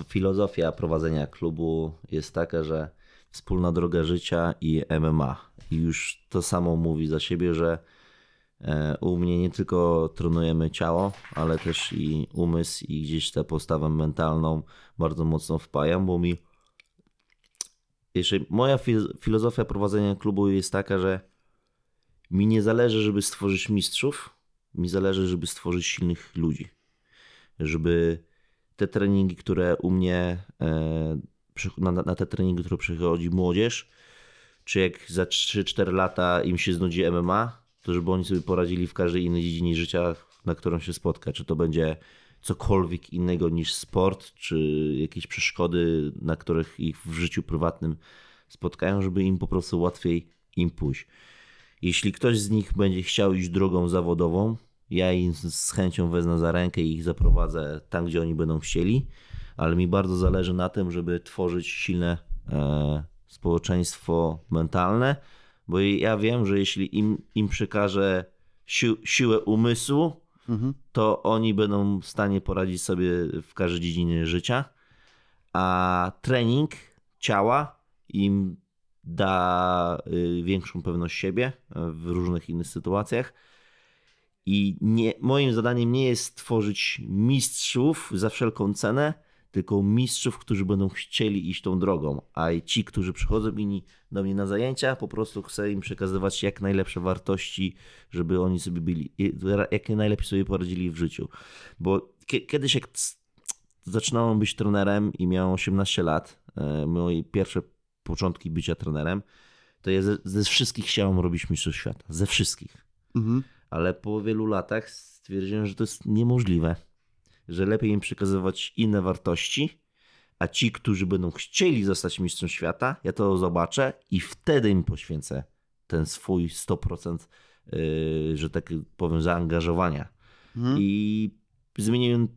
filozofia prowadzenia klubu jest taka, że wspólna droga życia i MMA. I już to samo mówi za siebie, że e, u mnie nie tylko trenujemy ciało, ale też i umysł i gdzieś tę postawę mentalną bardzo mocno wpajam, bo mi jeżeli moja filozofia prowadzenia klubu jest taka, że mi nie zależy, żeby stworzyć mistrzów, mi zależy, żeby stworzyć silnych ludzi. Żeby te treningi, które u mnie, e, na, na te treningi, które przychodzi młodzież, czy jak za 3-4 lata im się znudzi MMA, to żeby oni sobie poradzili w każdej innej dziedzinie życia, na którą się spotka. Czy to będzie cokolwiek innego niż sport, czy jakieś przeszkody, na których ich w życiu prywatnym spotkają, żeby im po prostu łatwiej im pójść. Jeśli ktoś z nich będzie chciał iść drogą zawodową, ja im z chęcią wezmę za rękę i ich zaprowadzę tam, gdzie oni będą chcieli, ale mi bardzo zależy na tym, żeby tworzyć silne, e, społeczeństwo mentalne, bo ja wiem, że jeśli im, im przekażę si siłę umysłu, mhm. to oni będą w stanie poradzić sobie w każdej dziedzinie życia, a trening ciała im da y, większą pewność siebie w różnych innych sytuacjach. I nie, moim zadaniem nie jest stworzyć mistrzów za wszelką cenę, tylko mistrzów, którzy będą chcieli iść tą drogą. A ci, którzy przychodzą inni do mnie na zajęcia, po prostu chcę im przekazywać jak najlepsze wartości, żeby oni sobie byli, jak najlepiej sobie poradzili w życiu. Bo kiedyś jak zaczynałem być trenerem i miałem 18 lat, e, moje pierwsze początki bycia trenerem, to ja ze, ze wszystkich chciałem robić mistrzów świata. Ze wszystkich. Mhm. Ale po wielu latach stwierdziłem, że to jest niemożliwe. Że lepiej im przekazywać inne wartości, a ci, którzy będą chcieli zostać mistrzem świata, ja to zobaczę i wtedy im poświęcę ten swój 100%, yy, że tak powiem, zaangażowania. Mhm. I zmieniłem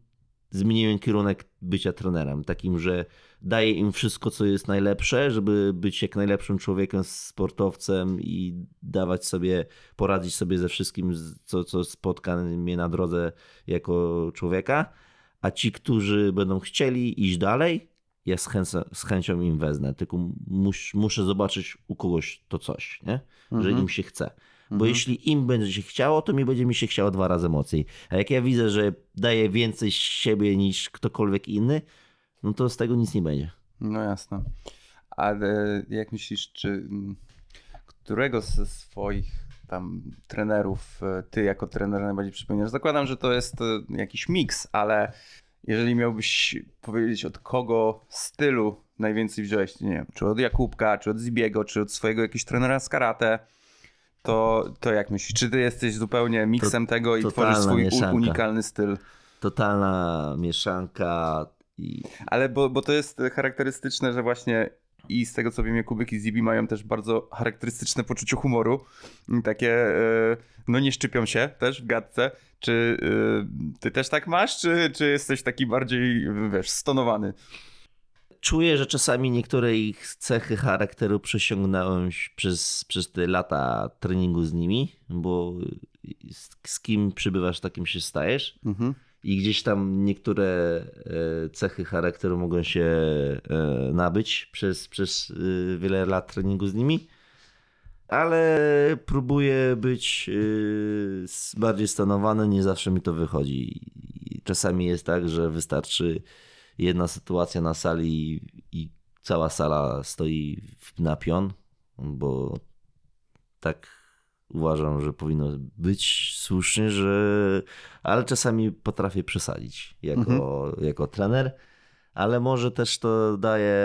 zmieniłem kierunek bycia trenerem, takim, że daję im wszystko, co jest najlepsze, żeby być jak najlepszym człowiekiem, sportowcem i dawać sobie, poradzić sobie ze wszystkim, co, co spotka mnie na drodze jako człowieka. A ci, którzy będą chcieli iść dalej, ja z, chęcią, z chęcią im wezmę, tylko mus, muszę zobaczyć u kogoś to coś, nie? że mhm. im się chce. Bo mhm. jeśli im będzie się chciało, to mi będzie mi się chciało dwa razy mocniej. A jak ja widzę, że daję więcej siebie niż ktokolwiek inny, no to z tego nic nie będzie. No jasne. Ale jak myślisz, czy mm, którego ze swoich tam trenerów e, ty jako trener najbardziej przypominasz? Zakładam, że to jest e, jakiś miks, ale jeżeli miałbyś powiedzieć od kogo stylu najwięcej wziąłeś, nie wiem, czy od Jakubka, czy od Zibiego, czy od swojego jakiegoś trenera z karate, to, to jak myślisz? Czy ty jesteś zupełnie miksem to, tego i tworzysz swój mieszanka. unikalny styl? Totalna mieszanka. I... Ale bo, bo to jest charakterystyczne, że właśnie i z tego co wiem, Jakubek i Zibi mają też bardzo charakterystyczne poczucie humoru. Takie, e, no nie szczypią się też w gadce. Czy e, ty też tak masz, czy, czy jesteś taki bardziej, wiesz, stonowany? Czuję, że czasami niektóre ich cechy charakteru przesiągnąłem przez, przez te lata treningu z nimi, bo z, z kim przybywasz, takim się stajesz. Mhm. I gdzieś tam niektóre e, cechy charakteru mogą się e, nabyć przez, przez e, wiele lat treningu z nimi. Ale próbuję być bardziej stanowany, nie zawsze mi to wychodzi. Czasami jest tak, że wystarczy jedna sytuacja na sali i cała sala stoi na pion, bo tak uważam, że powinno być słusznie, że ale czasami potrafię przesadzić jako, mhm. jako trener, ale może też to daje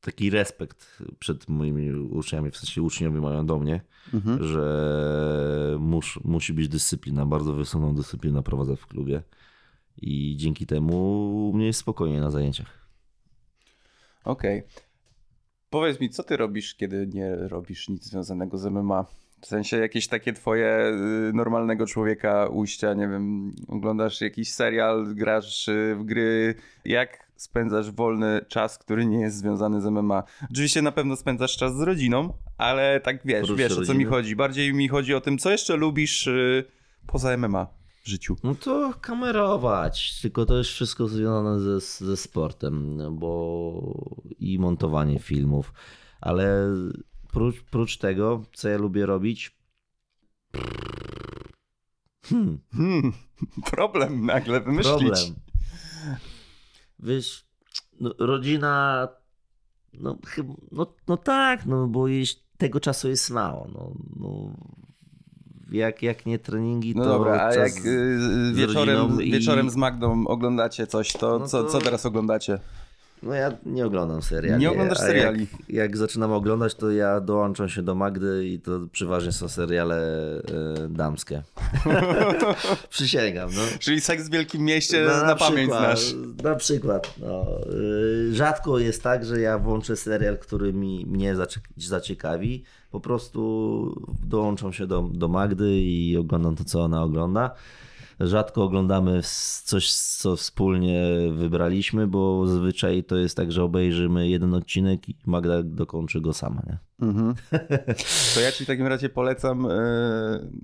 taki respekt przed moimi uczniami, w sensie uczniowie mają do mnie, mhm. że mus, musi być dyscyplina, bardzo wysoką dyscyplinę prowadzę w klubie i dzięki temu mnie jest spokojnie na zajęciach. Okej. Okay. Powiedz mi, co ty robisz, kiedy nie robisz nic związanego z MMA? W sensie jakieś takie twoje y, normalnego człowieka ujścia, nie wiem, oglądasz jakiś serial, grasz w gry. Jak spędzasz wolny czas, który nie jest związany z MMA? Oczywiście na pewno spędzasz czas z rodziną, ale tak wiesz, wiesz o co mi chodzi. Bardziej mi chodzi o tym, co jeszcze lubisz y, poza MMA życiu? No to kamerować, tylko to jest wszystko związane ze, ze sportem, bo i montowanie filmów, ale prócz, prócz tego, co ja lubię robić. Hmm. Hmm. Problem nagle wymyślić. Problem. Wiesz, no, rodzina, no, no, no tak, no bo tego czasu jest mało. No, no, jak, jak nie treningi, no to. Dobra, a jak y, wieczorem, i... wieczorem z Magdą oglądacie coś, to, no co, to... co teraz oglądacie? No ja nie oglądam seriali. Nie oglądasz seriali? Jak, jak, zaczynam oglądać, to ja dołączam się do Magdy i to przeważnie są seriale y, damskie. Przysięgam. No. Czyli seks w Wielkim Mieście no, na, na pamięć przykład, znasz. Na przykład. No. Y, rzadko jest tak, że ja włączę serial, który mi, mnie zaciekawi. Po prostu dołączam się do, do Magdy i oglądam to, co ona ogląda. Rzadko oglądamy coś, co wspólnie wybraliśmy, bo zazwyczaj to jest tak, że obejrzymy jeden odcinek i Magda dokończy go sama, nie? Mhm. To ja ci w takim razie polecam e,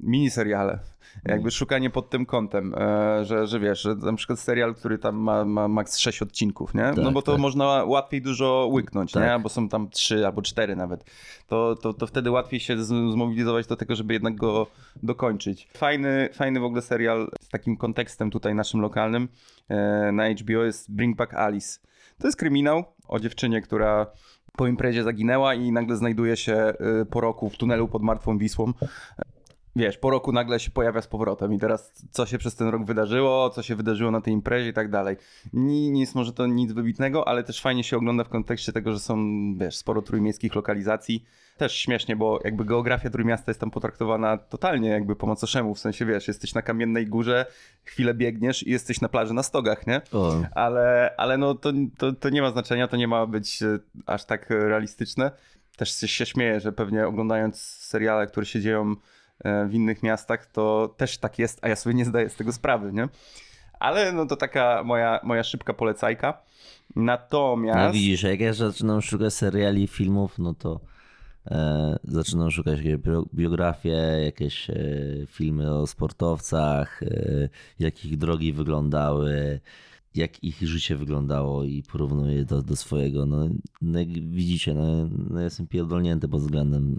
miniseriale. Jakby szukanie pod tym kątem, e, że, że wiesz, że na przykład serial, który tam ma, ma maks 6 odcinków, nie? no Tak, bo to tak. można łatwiej dużo łyknąć, nie? Tak. Bo są tam 3 albo 4 nawet. To, to, to wtedy łatwiej się zmobilizować do tego, żeby jednak go dokończyć. Fajny, fajny w ogóle serial z takim kontekstem tutaj naszym lokalnym e, na HBO jest Bring Back Alice. To jest kryminał o dziewczynie, która po imprezie zaginęła i nagle znajduje się y, po roku w tunelu pod Martwą Wisłą. Wiesz, po roku nagle się pojawia z powrotem i teraz co się przez ten rok wydarzyło, co się wydarzyło na tej imprezie i tak dalej. Nie, jest może to nic wybitnego, ale też fajnie się ogląda w kontekście tego, że są, wiesz, sporo trójmiejskich lokalizacji. Też śmiesznie, bo jakby geografia Trójmiasta jest tam potraktowana totalnie jakby po macoszemu, w sensie, wiesz, jesteś na Kamiennej Górze, chwilę biegniesz i jesteś na plaży na Stogach, nie? O, ale, ale no to, to, to nie ma znaczenia, to nie ma być e, aż tak realistyczne. Też się, się śmieję, że pewnie oglądając seriale, które się dzieją e, w innych miastach, to też tak jest, a ja sobie nie zdaję z tego sprawy, nie? Ale no to taka moja, moja szybka polecajka. Natomiast... No widzisz, jak ja zaczynam szukać seriali, filmów, no to zaczynam szukać jakieś bio- biografie, jakieś e, filmy o sportowcach, e, jak ich drogi wyglądały, jak ich życie wyglądało i porównuję do, do swojego. No, no jak widzicie, no, no jestem pierdolnięty pod względem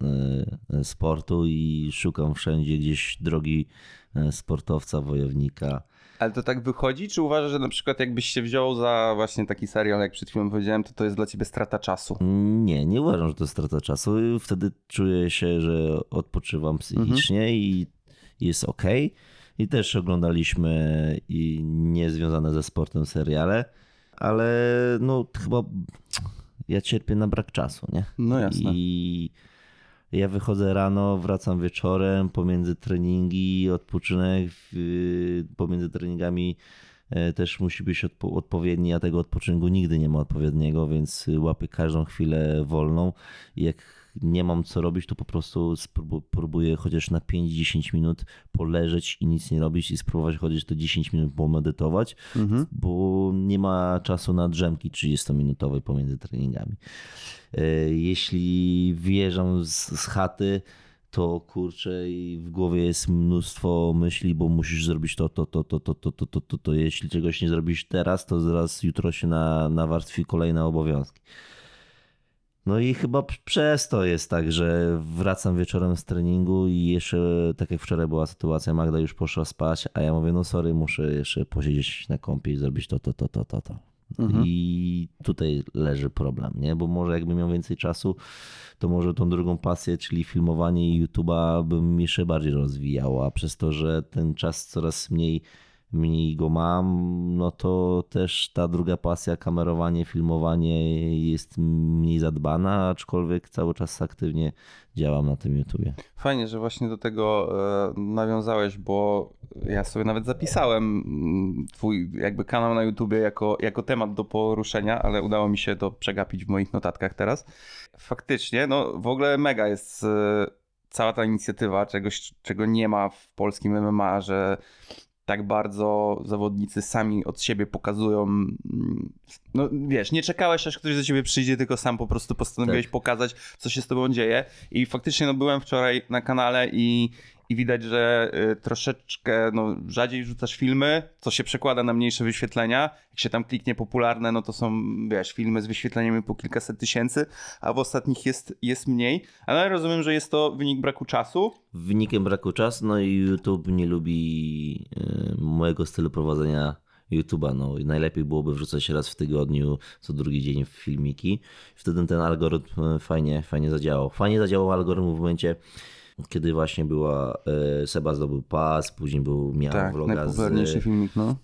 e, e, sportu i szukam wszędzie gdzieś drogi e, sportowca, wojownika. Ale to tak wychodzi? Czy uważasz, że na przykład jakbyś się wziął za właśnie taki serial, jak przed chwilą powiedziałem, to to jest dla ciebie strata czasu? Nie, nie uważam, że to strata czasu. Wtedy czuję się, że odpoczywam psychicznie i jest ok. I też oglądaliśmy i niezwiązane ze sportem seriale, ale no chyba ja cierpię na brak czasu, nie? No jasne. I ja wychodzę rano, wracam wieczorem, pomiędzy treningi, odpoczynek, yy, pomiędzy treningami e, też musi być odpo- odpowiedni, a tego odpoczynku nigdy nie ma odpowiedniego, więc łapię każdą chwilę wolną. I jak nie mam co robić, to po prostu sprób- próbuję chociaż na 5-10 minut poleżeć i nic nie robić i spróbować chociaż to 10 minut pomedytować, bo nie ma czasu na drzemki 30-minutowe pomiędzy treningami. E, Jeśli wyjeżdżam z, z chaty, to kurczę i w głowie jest mnóstwo myśli, bo musisz zrobić to, to, to, to, to, to, to, to, to, to. Jeśli czegoś nie zrobisz teraz, to zaraz jutro się na, nawarstwi kolejne obowiązki. No i chyba przez to jest tak, że wracam wieczorem z treningu i jeszcze, tak jak wczoraj była sytuacja, Magda już poszła spać, a ja mówię, no sorry, muszę jeszcze posiedzieć na kąpie i zrobić to, to, to, to, to, to. I tutaj leży problem, nie? Bo może jakbym miał więcej czasu, to może tą drugą pasję, czyli filmowanie i YouTube'a bym jeszcze bardziej rozwijał, a przez to, że ten czas coraz mniej, mniej go mam, no to też ta druga pasja, kamerowanie, filmowanie jest mniej zadbana, aczkolwiek cały czas aktywnie działam na tym YouTubie. Fajnie, że właśnie do tego e, nawiązałeś, bo ja sobie nawet zapisałem mm, twój jakby kanał na YouTubie jako, jako temat do poruszenia, ale udało mi się to przegapić w moich notatkach teraz. Faktycznie, no w ogóle mega jest e, cała ta inicjatywa, czegoś, czego nie ma w polskim MMA, że tak bardzo zawodnicy sami od siebie pokazują. mm, No wiesz, nie czekałeś, aż ktoś do ciebie przyjdzie, tylko sam po prostu postanowiłeś Tak. pokazać, co się z tobą dzieje. I faktycznie no, byłem wczoraj na kanale i, i widać, że y, troszeczkę no, rzadziej rzucasz filmy, co się przekłada na mniejsze wyświetlenia. Jak się tam kliknie popularne, no to są, wiesz, filmy z wyświetleniami po kilkaset tysięcy, a w ostatnich jest, jest mniej. Ale rozumiem, że jest to wynik braku czasu. Wynikiem braku czasu, no i YouTube nie lubi e, mojego stylu prowadzenia YouTube'a. No, najlepiej byłoby wrzucać raz w tygodniu, co drugi dzień filmiki. Wtedy ten algorytm e, fajnie, fajnie zadziałał. Fajnie zadziałał algorytm w momencie, kiedy właśnie była e, Seba zdobył pas, później był miał Tak, vloga z, filmik, no.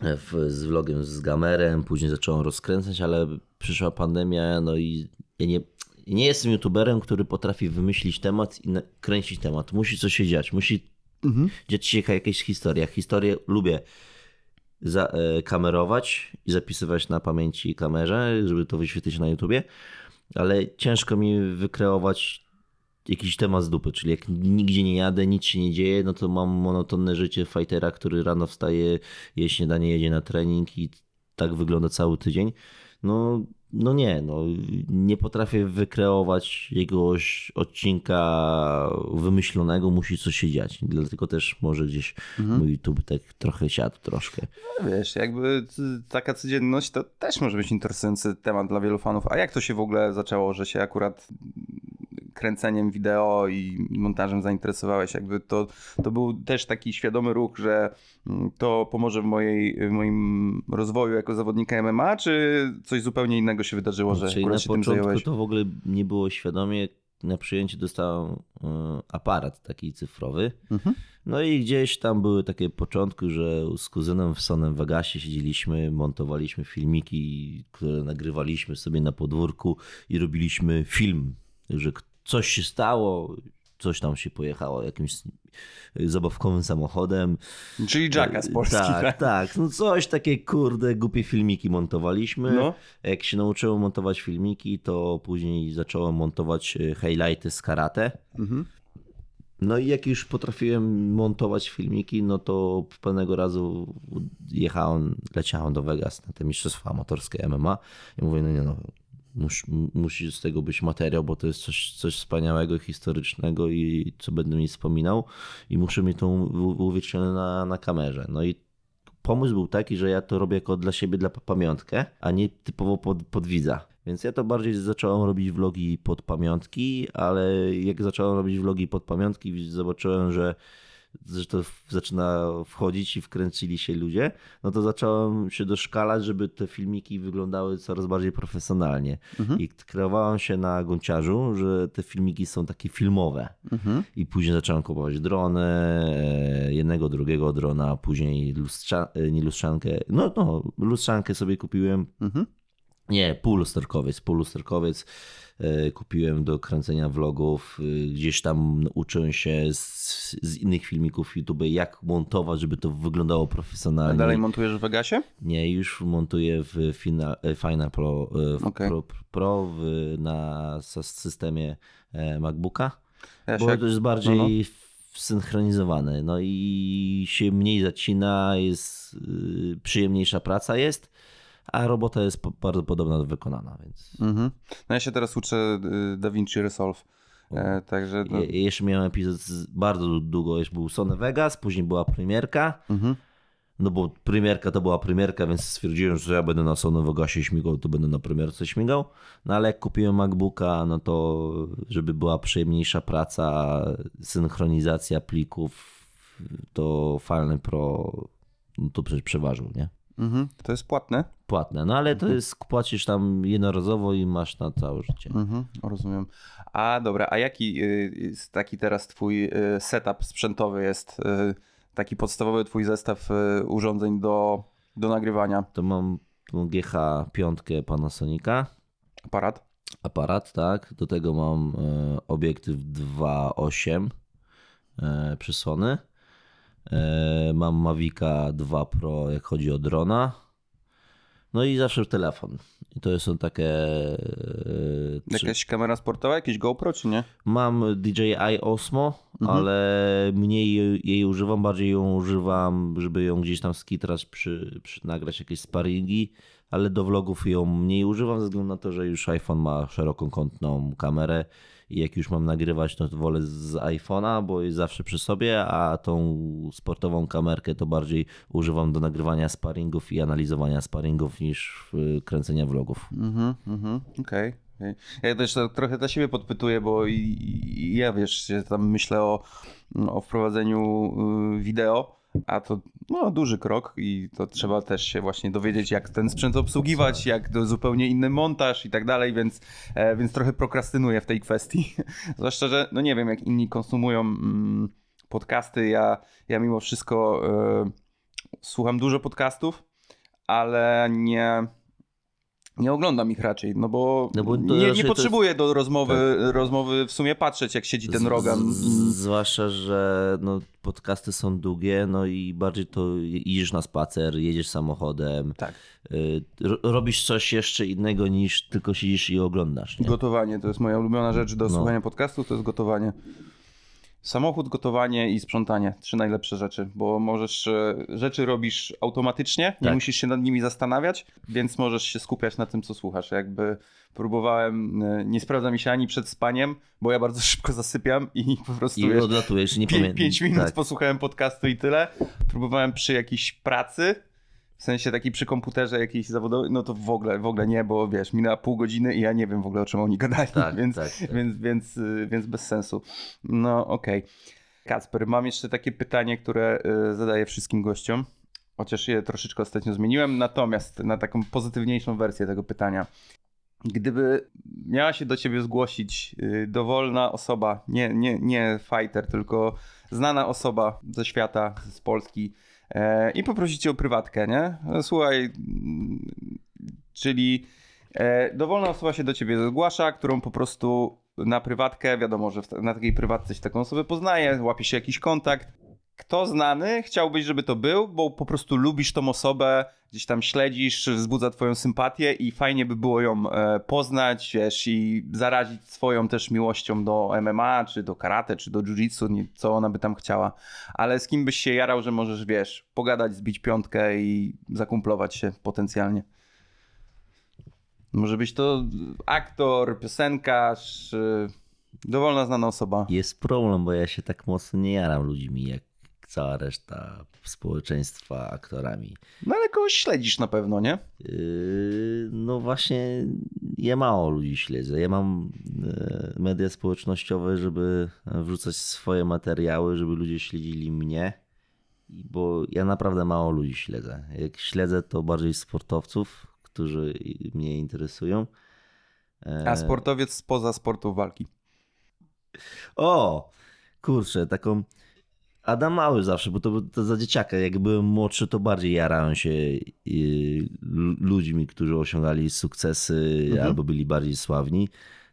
w, z vlogiem z gamerem, później zacząłem rozkręcać, ale przyszła pandemia, no i ja nie, nie jestem youtuberem, który potrafi wymyślić temat i kręcić temat. Musi coś się dziać, musi dziać się jakaś historia. Historię lubię za, e, kamerować i zapisywać na pamięci kamerze, żeby to wyświetlić na YouTubie, ale ciężko mi wykreować jakiś temat z dupy, czyli jak nigdzie nie jadę, nic się nie dzieje, no to mam monotonne życie fightera, który rano wstaje, je śniadanie, jedzie na trening i tak wygląda cały tydzień. No, no nie, no, nie potrafię wykreować jakiegoś odcinka wymyślonego, musi coś się dziać. Dlatego też może gdzieś Mhm. mój YouTube tak trochę siadł troszkę. No Wiesz, jakby taka codzienność to też może być interesujący temat dla wielu fanów. A jak to się w ogóle zaczęło, że się akurat kręceniem wideo i montażem zainteresowałeś? Jakby to, to był też taki świadomy ruch, że mm, to pomoże w, mojej, w moim rozwoju jako zawodnika MMA, czy coś zupełnie innego się wydarzyło, że Czyli akurat na się tym zająłeś? to w ogóle nie było świadomie. Na przyjęcie dostałem e, aparat taki cyfrowy. Mhm. No i gdzieś tam były takie początki, że z kuzynem w Sonem Vegasie siedzieliśmy, montowaliśmy filmiki, które nagrywaliśmy sobie na podwórku i robiliśmy film, że k- coś się stało, coś tam się pojechało jakimś zabawkowym samochodem. Czyli Jacka z Polski, tak, tak? tak. No coś takie kurde, głupie filmiki montowaliśmy. No. Jak się nauczyłem montować filmiki, to później zacząłem montować e, highlighty z karate. Mhm. No i jak już potrafiłem montować filmiki, no to pewnego razu jechałem, leciałem do Vegas na te mistrzostwa amatorskie MMA i mówię, no nie no, mus, musi z tego być materiał, bo to jest coś, coś wspaniałego, historycznego i co będę mi wspominał i muszę mieć to uwiecznione na, na kamerze. No i pomysł był taki, że ja to robię jako dla siebie, dla pamiątkę, a nie typowo pod, pod widza. Więc ja to bardziej zacząłem robić vlogi pod pamiątki, ale jak zacząłem robić vlogi pod pamiątki, zobaczyłem, że, że to zaczyna wchodzić i wkręcili się ludzie, no to zacząłem się doszkalać, żeby te filmiki wyglądały coraz bardziej profesjonalnie. I kreowałem się na gąciarzu, że te filmiki są takie filmowe. Mhm. I później zacząłem kupować drony, e, jednego, drugiego drona, później lustrza, e, nie lustrzankę, no, no, lustrzankę sobie kupiłem. Mhm. Nie, półlusterkowiec, półlusterkowiec e, kupiłem do kręcenia vlogów. e, Gdzieś tam uczyłem się z, z innych filmików YouTube, jak montować, żeby to wyglądało A profesjonalnie. dalej montujesz w Vegasie? Nie, już montuję w Final, e, Final Pro, w Okej. Pro, Pro w, na sys- systemie MacBooka. Ja Bo się- to jest bardziej synchronizowany. No i się mniej zacina, jest y, przyjemniejsza praca jest, a robota jest bardzo podobna do wykonana, więc Mhm. No ja się teraz uczę y, DaVinci Resolve. E, także no, Je, jeszcze miałem epizod bardzo długo, jeszcze był Sony Vegas, później była premierka, mhm. no bo premierka to była premierka, więc stwierdziłem, że ja będę na Sony Vegasie śmigał, to będę na premierce śmigał, no ale jak kupiłem MacBooka, no to żeby była przyjemniejsza praca, synchronizacja plików, to Final Pro no to przecież przeważył, nie? Mhm. To jest płatne? Płatne, no ale to jest, płacisz tam jednorazowo i masz na całe życie. Mhm. Rozumiem. A dobra, a jaki y, jest taki teraz twój y, setup sprzętowy jest? y, Taki podstawowy twój zestaw urządzeń do, do nagrywania? To mam tą GH5 Panasonica, Aparat? aparat, tak. Do tego mam obiektyw 2.8 e, przysłony. E, mam Mavica 2 Pro, jak chodzi o drona. No i zawsze telefon. I to są takie. E, Jakaś kamera sportowa, jakieś GoPro czy nie? Mam DJI Osmo, ale mniej jej- jej używam, bardziej ją używam, żeby ją gdzieś tam skitrać, przy, przy nagrać jakieś sparingi, ale do vlogów ją mniej używam ze względu na to, że już iPhone ma szerokokątną kamerę i jak już mam nagrywać, to wolę z iPhone'a, bo jest zawsze przy sobie, a tą sportową kamerkę to bardziej używam do nagrywania sparingów i analizowania sparingów niż kręcenia vlogów. Mhm, mhm, okej. okej. Ja też trochę dla siebie podpytuję, bo i, ja wiesz, tam myślę o, o wprowadzeniu y, wideo, a to no, duży krok i to trzeba też się właśnie dowiedzieć, jak ten sprzęt obsługiwać, jak to zupełnie inny montaż i tak dalej, więc, e, więc trochę prokrastynuję w tej kwestii. Zwłaszcza, że no nie wiem, jak inni konsumują mm, podcasty, ja, ja mimo wszystko e, słucham dużo podcastów, ale nie nie oglądam ich raczej, no bo, No bo nie, nie potrzebuję do rozmowy, rozmowy w sumie patrzeć, jak siedzi ten Rogan. Zwłaszcza, że no, podcasty są długie, no i bardziej to idziesz na spacer, jedziesz samochodem, Tak. y, ro- robisz coś jeszcze innego niż tylko siedzisz i oglądasz. Nie? Gotowanie to jest moja ulubiona rzecz do No. słuchania podcastu, to jest gotowanie. Samochód, gotowanie i sprzątanie. Trzy najlepsze rzeczy, bo możesz, e, rzeczy robisz automatycznie, nie Tak. musisz się nad nimi zastanawiać, więc możesz się skupiać na tym, co słuchasz. Jakby próbowałem, e, nie sprawdza mi się ani przed spaniem, bo ja bardzo szybko zasypiam i po prostu I odlatujesz, nie pamiętam. pięć minut tak. posłuchałem podcastu i tyle. Próbowałem przy jakiejś pracy, w sensie takiej przy komputerze jakiejś zawodowej, no to w ogóle, w ogóle nie, bo wiesz, minęła pół godziny i ja nie wiem w ogóle o czym oni gadali, Tak, więc, tak, tak. Więc, więc, więc bez sensu. No okej. Kacper, mam jeszcze takie pytanie, które y, zadaję wszystkim gościom, chociaż je troszeczkę ostatnio zmieniłem, natomiast na taką pozytywniejszą wersję tego pytania. Gdyby miała się do ciebie zgłosić y, dowolna osoba, nie, nie, nie fighter, tylko znana osoba ze świata, z Polski i poprosić cię o prywatkę, nie? No, Słuchaj, czyli e, dowolna osoba się do ciebie zgłasza, którą po prostu na prywatkę, wiadomo, że na takiej prywatce się taką osobę poznaje, łapie się jakiś kontakt. Kto znany chciałbyś, żeby to był, bo po prostu lubisz tą osobę, gdzieś tam śledzisz, wzbudza twoją sympatię i fajnie by było ją e, poznać, wiesz, i zarazić swoją też miłością do MMA, czy do karate, czy do jiu-jitsu, co ona by tam chciała. Ale z kim byś się jarał, że możesz, wiesz, pogadać, zbić piątkę i zakumplować się potencjalnie? Może być to aktor, piosenkarz, y, dowolna znana osoba. Jest problem, bo ja się tak mocno nie jaram ludźmi, jak cała reszta społeczeństwa aktorami. No ale kogoś śledzisz na pewno, nie? Yy, No właśnie, ja mało ludzi śledzę. Ja mam e, media społecznościowe, żeby wrzucać swoje materiały, żeby ludzie śledzili mnie, bo ja naprawdę mało ludzi śledzę. Jak śledzę, to bardziej sportowców, którzy mnie interesują. E, A sportowiec spoza sportu walki. O, kurczę, taką. Adam Mały zawsze, bo to, to za dzieciaka. Jak byłem młodszy, to bardziej jarałem się lu- ludźmi, którzy osiągali sukcesy Mhm. albo byli bardziej sławni.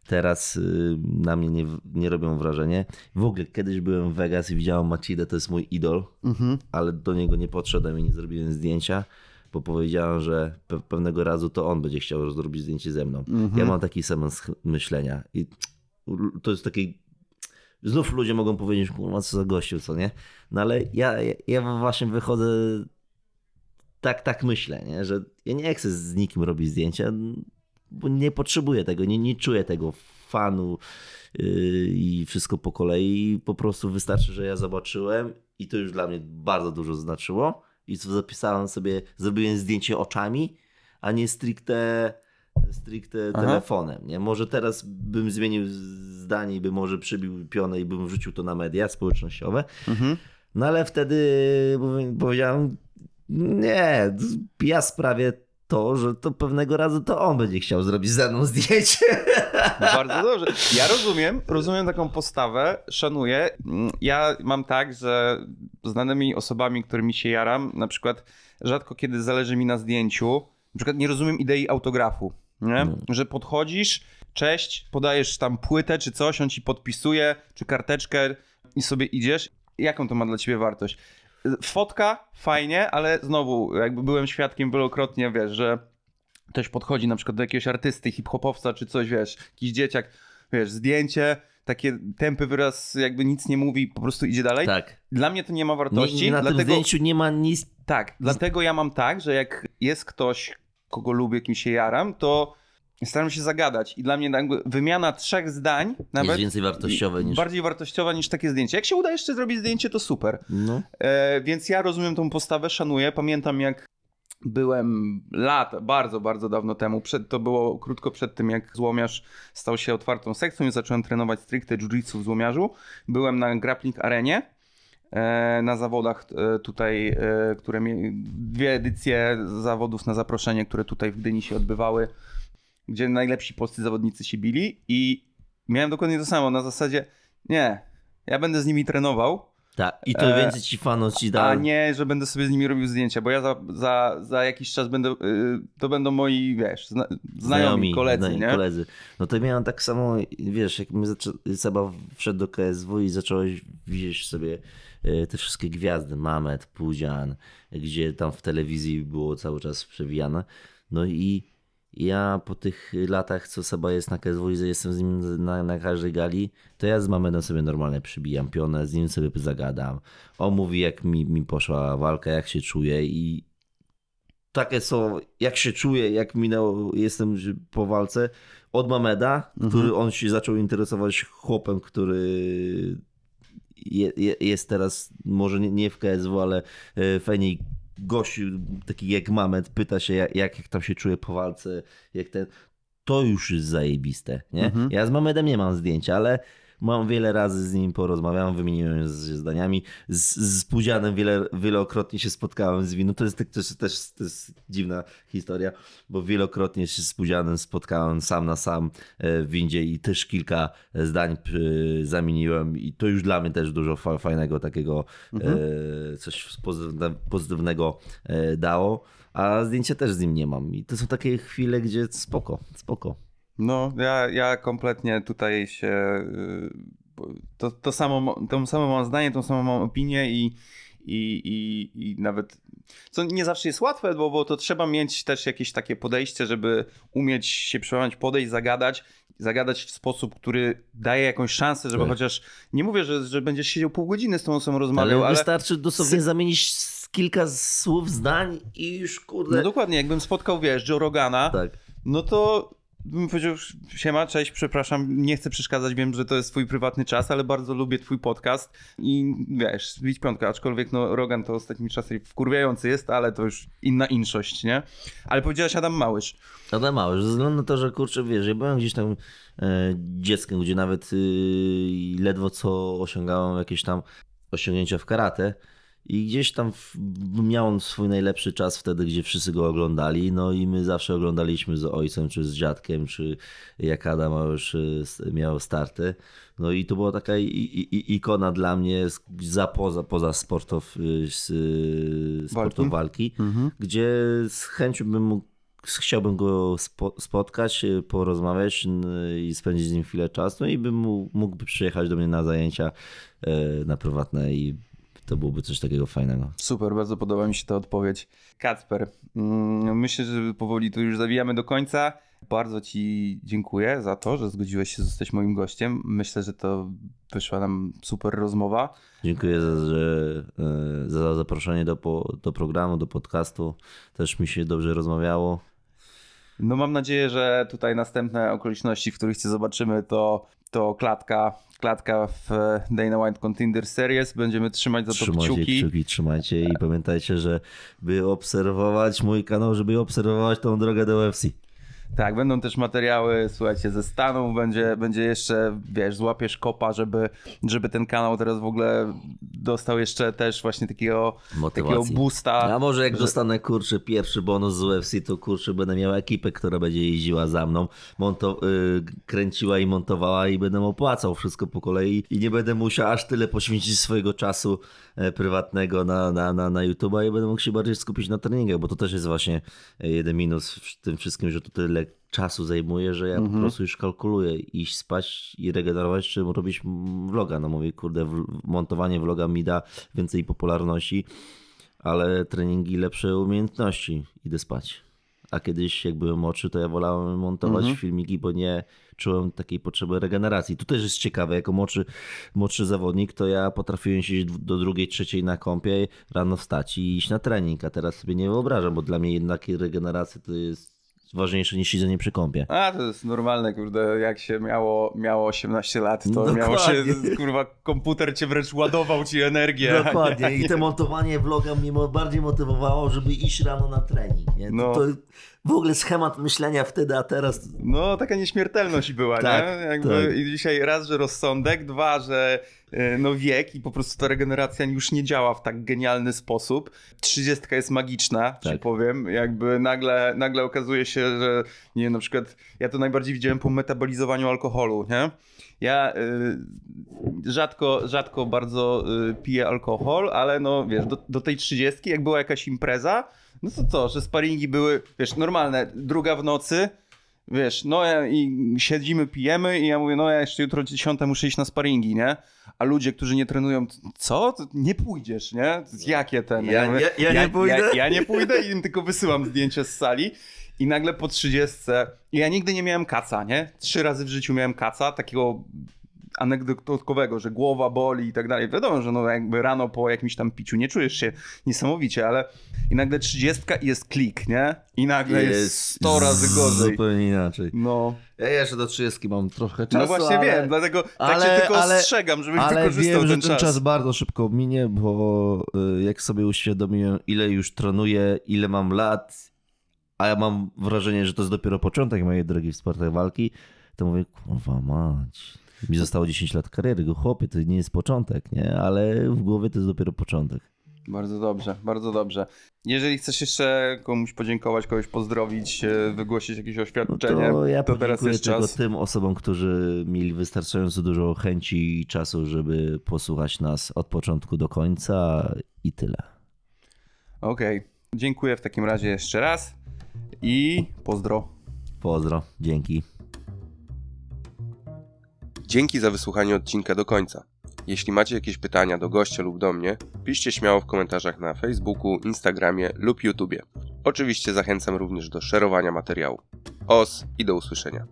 Teraz y, na mnie nie, nie robią wrażenia. W ogóle kiedyś byłem w Vegas i widziałem Macidę, to jest mój idol, Mhm. ale do niego nie podszedłem i nie zrobiłem zdjęcia, bo powiedziałem, że pe- pewnego razu to on będzie chciał zrobić zdjęcie ze mną. Mhm. Ja mam taki sam myślenia i to jest taki znów ludzie mogą powiedzieć, kurwa, co za gościu, co nie? No ale ja, ja, ja właśnie wychodzę tak, tak myślę, nie? że ja nie chcę z nikim robić zdjęcia, bo nie potrzebuję tego, nie, nie czuję tego fanu yy, i wszystko po kolei. Po prostu wystarczy, że ja zobaczyłem i to już dla mnie bardzo dużo znaczyło. I co zapisałem sobie, zrobiłem zdjęcie oczami, a nie stricte, stricte Aha. telefonem. Nie? Może teraz bym zmienił zdanie i bym może przybił pionę i bym wrzucił to na media społecznościowe. Mhm. No ale wtedy powie- powiedziałem, nie, ja sprawię to, że to pewnego razu to on będzie chciał zrobić ze mną zdjęcie. Bardzo dobrze. Ja rozumiem, rozumiem taką postawę, szanuję. Ja mam tak, że znanymi osobami, którymi się jaram, na przykład rzadko kiedy zależy mi na zdjęciu, na przykład nie rozumiem idei autografu, nie? No. Że podchodzisz, cześć, podajesz tam płytę czy coś, on ci podpisuje, czy karteczkę i sobie idziesz. Jaką to ma dla ciebie wartość? Fotka, fajnie, ale znowu, jakby byłem świadkiem wielokrotnie, wiesz, że ktoś podchodzi na przykład do jakiegoś artysty, hip-hopowca czy coś, wiesz, jakiś dzieciak, wiesz, zdjęcie, takie tępy wyraz jakby nic nie mówi, po prostu idzie dalej. Tak. Dla mnie to nie ma Nie, wartości, nie, na tym dlatego zdjęciu nie ma nic. tak, dlatego ja mam tak, że jak jest ktoś, kogo lubię, kim się jaram, to staram się zagadać i dla mnie wymiana trzech zdań nawet jest więcej wartościowe niż. bardziej wartościowa niż takie zdjęcie. Jak się uda jeszcze zrobić zdjęcie, to super. No. E, więc ja rozumiem tą postawę, szanuję. Pamiętam jak byłem lat, bardzo, bardzo dawno temu, przed, to było krótko przed tym, jak Złomiarz stał się otwartą sekcją i zacząłem trenować stricte jiu-jitsu w Złomiarzu. Byłem na grappling arenie na zawodach e, tutaj, e, które mie- dwie edycje zawodów na zaproszenie, które tutaj w Gdyni się odbywały, gdzie najlepsi polscy zawodnicy się bili i miałem dokładnie to samo, na zasadzie nie, ja będę z nimi trenował, Tak, i to E, więcej ci fanów ci da. A nie, że będę sobie z nimi robił zdjęcia, bo ja za, za, za jakiś czas będę, to będą moi, wiesz, zna, znajomi, koledzy, znajomi nie? koledzy. No to miałem tak samo, wiesz, jak my zaczę... Seba wszedł do KSW i zacząłeś widzieć sobie e, te wszystkie gwiazdy, Mamet, Pudzian, gdzie tam w telewizji było cały czas przewijane. No i ja po tych latach, co Seba jest na KSW i jestem z nim na, na każdej gali, to ja z Mamedem sobie normalnie przybijam pionę, z nim sobie zagadam. On mówi, jak mi, mi poszła walka, jak się czuję i takie są, jak się czuję, jak minęło, jestem po walce, od Mameda, który on się zaczął interesować chłopem, który je, je, jest teraz, może nie, nie w KSW, ale e, fajnie gościu, taki jak Mamed, pyta się jak, jak tam się czuje po walce, jak ten, to już jest zajebiste, nie? Mhm. Ja z Mamedem nie mam zdjęcia, ale mam wiele razy z nim porozmawiałem, wymieniłem się zdaniami. Z, z wiele, wielokrotnie się spotkałem z winu. To jest też, też to jest dziwna historia, bo wielokrotnie się z Pudzianem spotkałem sam na sam e, w windzie i też kilka zdań e, zamieniłem i to już dla mnie też dużo fa- fajnego takiego e, coś pozytywne, pozytywnego dało. A zdjęcia też z nim nie mam. I to są takie chwile, gdzie spoko, spoko. No, ja, ja kompletnie tutaj się. y, To, to, samo, to samo mam zdanie, tą samą mam opinię i, i, i, i nawet. Co nie zawsze jest łatwe, bo, bo to trzeba mieć też jakieś takie podejście, żeby umieć się przełamać, podejść, zagadać. Zagadać w sposób, który daje jakąś szansę, żeby Tak. chociaż. Nie mówię, że, że będziesz siedział pół godziny z tą osobą rozmawiał, Ale, ale. wystarczy dosłownie sy- zamienić kilka słów, zdań i już kurde. No dokładnie, jakbym spotkał, wiesz, Joe Rogana, tak. no to bym powiedział, siema, cześć, przepraszam, nie chcę przeszkadzać, wiem, że to jest twój prywatny czas, ale bardzo lubię twój podcast i wiesz, zbić piątkę, aczkolwiek no Rogan to ostatnimi czasy wkurwiający jest, ale to już inna inszość, nie? Ale powiedziałeś Adam Małysz. Adam Małysz, ze względu na to, że kurczę, wiesz, ja byłem gdzieś tam e, dzieckiem, gdzie nawet y, ledwo co osiągałem jakieś tam osiągnięcia w karate i gdzieś tam miał swój najlepszy czas wtedy, gdzie wszyscy go oglądali, no i my zawsze oglądaliśmy z ojcem, czy z dziadkiem, czy jak Adam Małysz y, miał starty. No i to była taka ikona dla mnie za poza, poza sportów, y, y, sportów walki, gdzie z chęcią bym mógł chciałbym go spo, spotkać, porozmawiać i spędzić z nim chwilę czasu. I bym mógł, mógłby przyjechać do mnie na zajęcia na prywatne i to byłoby coś takiego fajnego. Super, bardzo podoba mi się ta odpowiedź. Kacper, mm, myślę, że powoli tu już zawijamy do końca. Bardzo Ci dziękuję za to, że zgodziłeś się zostać moim gościem. Myślę, że to wyszła nam super rozmowa. Dziękuję za, że, y, za zaproszenie do, do programu, do podcastu. Też mi się dobrze rozmawiało. No mam nadzieję, że tutaj następne okoliczności, w których Cię zobaczymy, to, to klatka, klatka w Dana White Contender Series. Będziemy trzymać za to Trzymajcie kciuki. kciuki, trzymajcie i pamiętajcie, że by obserwować mój kanał, żeby obserwować tą drogę do UFC. Tak, będą też materiały, słuchajcie, ze Stanów, będzie, będzie jeszcze, wiesz, złapiesz kopa, żeby, żeby ten kanał teraz w ogóle dostał jeszcze też właśnie takiego, takiego boosta. A może jak że- dostanę kurczę pierwszy bonus z UFC, to kurczę będę miał ekipę, która będzie jeździła za mną, monto- y, kręciła i montowała i będę opłacał wszystko po kolei i nie będę musiał aż tyle poświęcić swojego czasu e, prywatnego na, na, na, na YouTube'a i będę mógł się bardziej skupić na treningach, bo to też jest właśnie e, jeden minus w tym wszystkim, że to tyle czasu zajmuje, że ja po prostu już kalkuluję iść spać i regenerować, czy robić vloga. No mówię, kurde, montowanie vloga mi da więcej popularności, ale treningi lepsze umiejętności. Idę spać. A kiedyś, jak byłem młodszy, to ja wolałem montować filmiki, bo nie czułem takiej potrzeby regeneracji. Tu też jest ciekawe, jako młodszy, młodszy zawodnik, to ja potrafiłem siedzieć do drugiej, trzeciej na kąpie, rano wstać i iść na trening, a teraz sobie nie wyobrażam, bo dla mnie jednak regeneracja to jest ważniejsze niż siedzenie przy kąpie. A, to jest normalne, kurde, jak się miało, miało 18 lat, to miało się, Dokładnie. kurwa, komputer cię wręcz ładował ci energię. Dokładnie. nie- I te montowanie vloga mnie bardziej motywowało, żeby iść rano na trening. Nie? To, No. to w ogóle schemat myślenia wtedy, a teraz No, taka nieśmiertelność była, Tak, nie? Jakby tak. I dzisiaj raz, że rozsądek, dwa, że no wiek i po prostu ta regeneracja już nie działa w tak genialny sposób. Trzydziestka jest magiczna, tak. Tak. powiem. Jakby nagle, nagle okazuje się, że nie wiem, na przykład ja to najbardziej widziałem po metabolizowaniu alkoholu, nie? Ja y, rzadko, rzadko bardzo y, piję alkohol, ale no wiesz, do, do tej trzydziestki, jak była jakaś impreza, no to co, że sparingi były, wiesz, normalne, druga w nocy, wiesz, no ja, i siedzimy, pijemy i ja mówię, no ja jeszcze jutro dziesiąta muszę iść na sparingi, nie? A ludzie, którzy nie trenują, co? Nie pójdziesz, nie? Jakie ten? Ja- mówię, ja- ja nie pójdę. Ja, ja nie pójdę i im tylko wysyłam zdjęcie z sali. I nagle po trzydziestce, i ja nigdy nie miałem kaca, nie? Trzy razy w życiu miałem kaca, takiego anegdotkowego, że głowa boli i tak dalej. Wiadomo, że no jakby rano po jakimś tam piciu nie czujesz się niesamowicie, ale i nagle trzydziestka i jest klik, nie? I nagle jest, 100 razy gorzej. Zupełnie inaczej. No, Ja jeszcze do 30 mam trochę czasu, no właśnie ale... wiem, dlatego tak ale- cię tylko ale- ostrzegam, żebyś Ale wykorzystał wiem, że ten ten czas. czas bardzo szybko minie, bo y, jak sobie uświadomiłem, ile już trenuję, ile mam lat, a ja mam wrażenie, że to jest dopiero początek mojej drogi w sportach walki, to mówię, kurwa mać, mi zostało 10 lat kariery, go chłopie, to nie jest początek, nie? Ale w głowie to jest dopiero początek. Bardzo dobrze, bardzo dobrze. Jeżeli chcesz jeszcze komuś podziękować, kogoś pozdrowić, e, wygłosić jakieś No oświadczenie, to ja to teraz jest tylko czas. tym osobom, którzy mieli wystarczająco dużo chęci i czasu, żeby posłuchać nas od początku do końca i tyle. Okej, dziękuję w takim razie jeszcze raz i pozdro. Pozdro, dzięki. Dzięki za wysłuchanie odcinka do końca. Jeśli macie jakieś pytania do gościa lub do mnie, piszcie śmiało w komentarzach na Facebooku, Instagramie lub YouTubie. Oczywiście zachęcam również do szerowania materiału. Os i do usłyszenia.